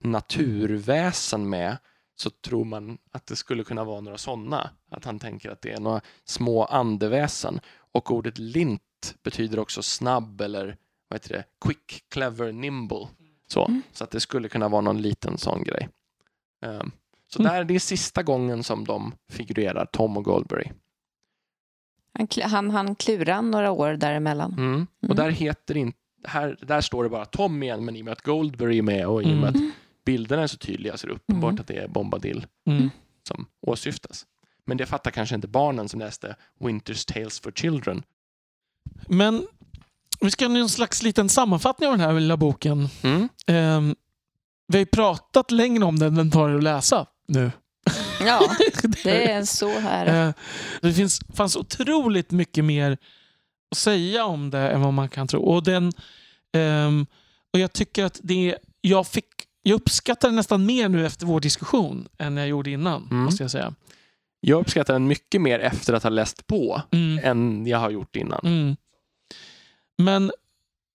naturväsen med så tror man att det skulle kunna vara några sådana. Att han tänker att det är några små andeväsen. Och ordet lint betyder också snabb eller vad heter det? quick, clever, nimble. Så, Mm. så att det skulle kunna vara någon liten sån grej. Ehm, så Mm. där, det är sista gången som de figurerar, Tom och Goldberry. Han, han, han klurar några år däremellan. Mm. Och Mm. där heter inte, här, där står det bara Tom igen, men i och med att Goldberry är med och i och med Mm. att bilderna är så tydliga så är det uppenbart Mm. att det är Bombadil Mm. som åsyftas. Men det fattar kanske inte barnen som läste Winter's Tales for Children. Men vi ska göra en slags liten sammanfattning av den här lilla boken. Mm. Ehm, vi har ju pratat längre om den än tar det att läsa nu. Ja, det är så här. Eh, det finns, fanns otroligt mycket mer att säga om det än vad man kan tro. Och, den, ehm, och Jag tycker att det jag, fick, jag uppskattar det nästan mer nu efter vår diskussion än jag gjorde innan. Mm. måste jag säga. Jag uppskattar den mycket mer efter att ha läst på Mm. än jag har gjort innan. Mm. Men,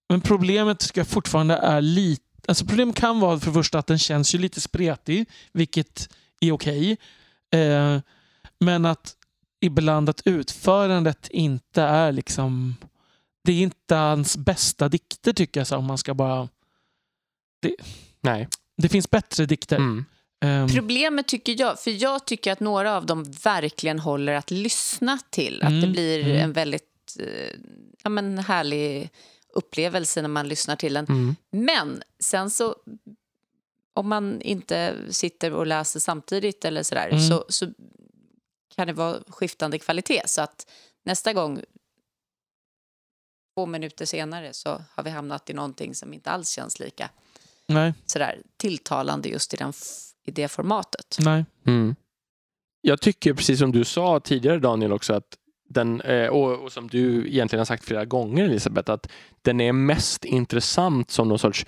men problemet tycker jag fortfarande är lite... Alltså problemet kan vara för första att den känns ju lite spretig, vilket är okej. Eh, men att ibland att utförandet inte är liksom... Det är inte hans bästa dikter tycker jag, så om man ska bara... Nej. Det finns bättre dikter. Mm. Ehm, Problemet tycker jag, för jag tycker att några av dem verkligen håller att lyssna till. Att det Mm, blir mm. en väldigt eh, ja, men härlig upplevelse när man lyssnar till den. Mm. Men sen så, om man inte sitter och läser samtidigt eller sådär, Mm. så, så kan det vara skiftande kvalitet. Så att nästa gång, två minuter senare, så har vi hamnat i någonting som inte alls känns lika nej, sådär tilltalande just i, den i det formatet. nej. Mm. Jag tycker, precis som du sa tidigare Daniel också, att den, eh, och, och som du egentligen har sagt flera gånger Elisabeth, att den är mest intressant som någon sorts,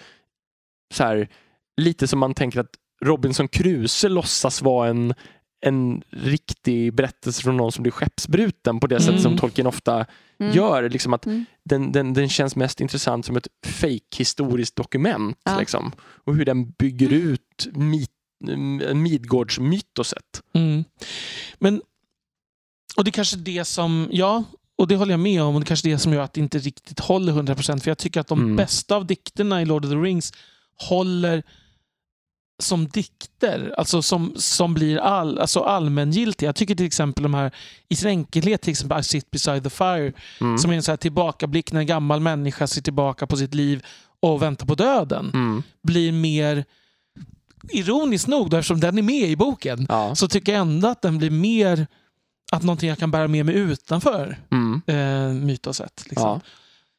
så här, lite som man tänker att Robinson Crusoe låtsas vara en, en riktig berättelse från någon som blir skeppsbruten på det sätt Mm. som Tolkien ofta Mm. gör. Liksom att Mm. den, den, den känns mest intressant som ett fake-historiskt dokument. Ja. Liksom. Och hur den bygger ut mm, Midgårdsmytoset. Mm. Men, och det är kanske det som, ja, och det håller jag med om, och det är kanske det som gör att det inte riktigt håller 100%. För jag tycker att de Mm. bästa av dikterna i Lord of the Rings håller som dikter, alltså som, som blir all, alltså allmängiltiga. Jag tycker till exempel de här, i sin enkelhet, till exempel I sit beside the fire, Mm. som är en så här tillbakablick när en gammal människa ser tillbaka på sitt liv och väntar på döden, Mm. blir mer, ironiskt nog, då, eftersom den är med i boken, Ja. så tycker jag ändå att den blir mer att någonting jag kan bära med mig utanför Mm. eh, mytoset. Liksom. Ja.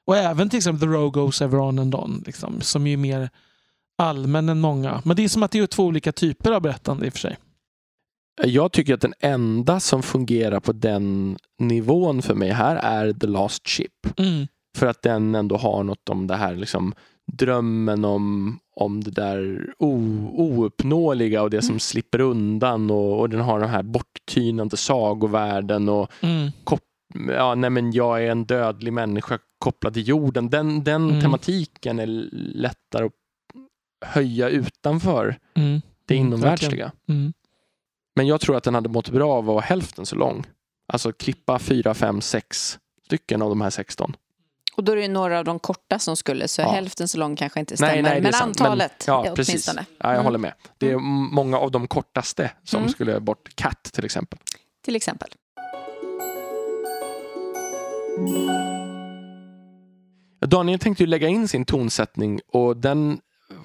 Och även till exempel The Road Goes Ever On and On, liksom, som är mer allmän än många. Men det är som att det är två olika typer av berättande i och för sig. Jag tycker att den enda som fungerar på den nivån för mig här är The Last Ship. Mm. För att den ändå har något om det här liksom drömmen om, om det där o, ouppnåeliga och det som slipper undan och, och den har den här borttynande sagovärlden och Mm. ja, nej men jag är en dödlig människa kopplad till jorden. Den, den Mm. tematiken är lättare att höja utanför Mm. det Mm, inomvärldsliga. Mm. Men jag tror att den hade mått bra av att vara hälften så lång. Alltså klippa fyra, fem, sex stycken av de här 16. Och då är det några av de korta som skulle, så Ja. hälften så lång kanske inte stämmer. Nej, nej, men sant. antalet Men, ja, ja, precis. åtminstone. Ja, jag Mm. håller med. Det är m- många av de kortaste som Mm. skulle bort. Cat till exempel. Till exempel. Daniel tänkte ju lägga in sin tonsättning och den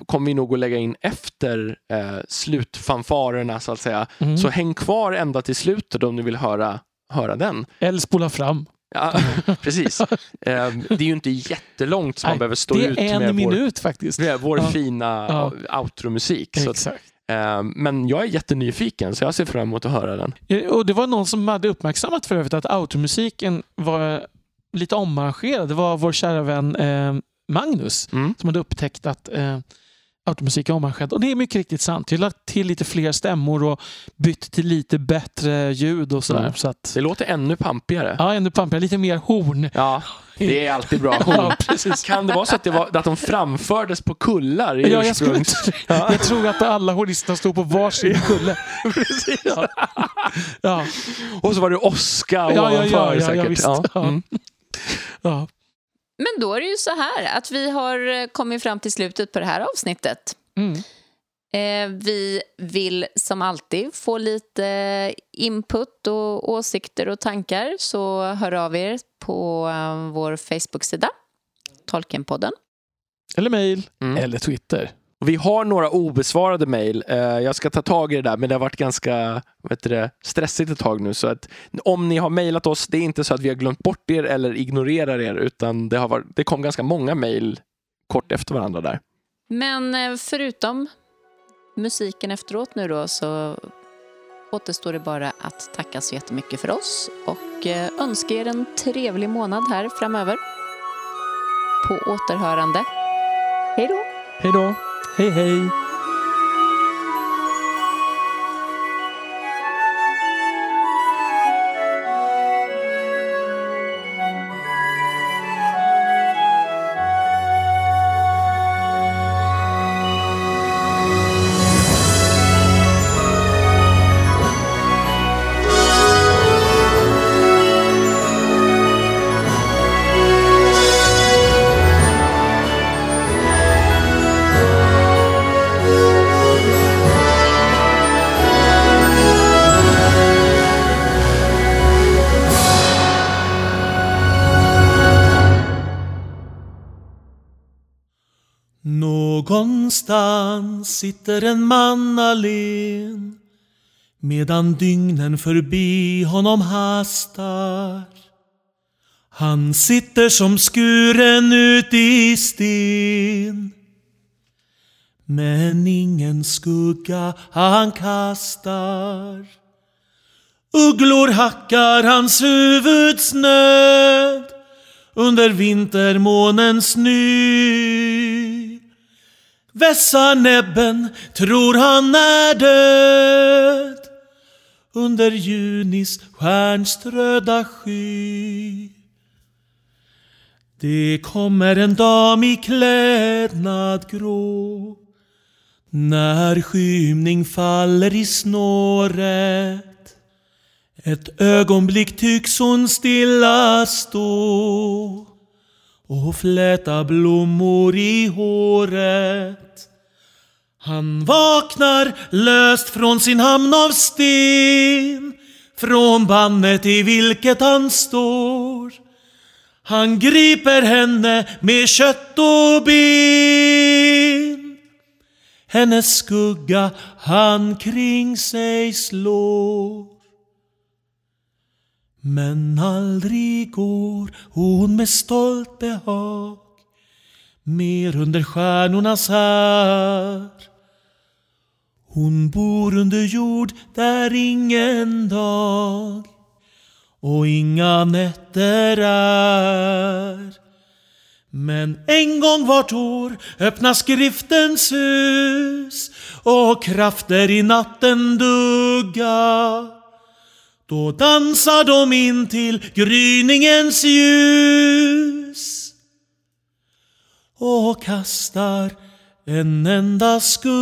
kommer vi nog att lägga in efter eh, slutfanfarerna så att säga. Mm. Så häng kvar ända till slutet om ni vill höra, höra den. Eller spola fram. Ja, precis. Eh, det är ju inte jättelångt som man behöver stå det ut är en med vår, minut faktiskt. med vår Ja. fina Ja. outromusik. Exakt. eh, men jag är jättenyfiken så jag ser fram emot att höra den. Ja, Och det var någon som hade uppmärksammat för övrigt att automusiken var lite omarrangerad. Det var vår kära vän eh, Magnus Mm. som hade upptäckt att eh, automusik är omarrangerad. Och det är mycket riktigt sant. Jag har lagt till lite fler stämmor och bytt till lite bättre ljud och sådär. Mm. Så att, Det låter ännu pampigare. ja, ännu pampigare. Lite mer horn. Ja, det är alltid bra. Ja, precis. Kan det vara så att, det var, att de framfördes på kullar i Ja, jag, skulle, ursprungs- jag tror att alla hornisterna stod på varsin kulle. Precis. Ja. Ja, Och så var det Ja, ja, ovanför ja, ja, ja, säkert. Ja. Ja. Mm. ja. Men då är det ju så här att vi har eh, kommit fram till slutet på det här avsnittet. Mm. Eh, vi vill som alltid få lite input och åsikter och tankar så hör av er på eh, vår Facebook-sida, Tolkienpodden. Eller mejl. Mm. Eller Twitter. Och Vi har några obesvarade mejl. Eh, Jag ska ta tag i det där, men det har varit ganska vet du, det, stressigt ett tag nu. Så att om ni har mejlat oss, det är inte så att vi har glömt bort er eller ignorerar er, utan det, har varit, det kom ganska många mejl kort efter varandra där. Men eh, förutom musiken efteråt nu då så återstår det bara att tacka så jättemycket för oss och eh, önska er en trevlig månad här framöver. På återhörande. Hej då! Hej då. Hej hej. Sitter en man alen medan dygnen förbi honom hastar. Han sitter som skuren ut i sten men ingen skugga han kastar. Ugglor hackar hans huvuds nöd under vintermånens ny. Vässar näbben, tror han är död under junis stjärnströda sky. Det kommer en dam i klädnad grå När skymning faller i snåret ett ögonblick tycks hon stilla stå och fläta blommor i håret. Han vaknar löst från sin hamn av sten från bannet i vilket han står. Han griper henne med kött och ben. Hennes skugga han kring sig slår. Men aldrig går hon med stolt behag mer under stjärnornas här. Hon bor under jord där ingen dag och inga nätter är. Men en gång vart år öppnas skriftens hus och krafter i natten dugga. Då dansar de in till gryningens ljus och kastar en enda skugga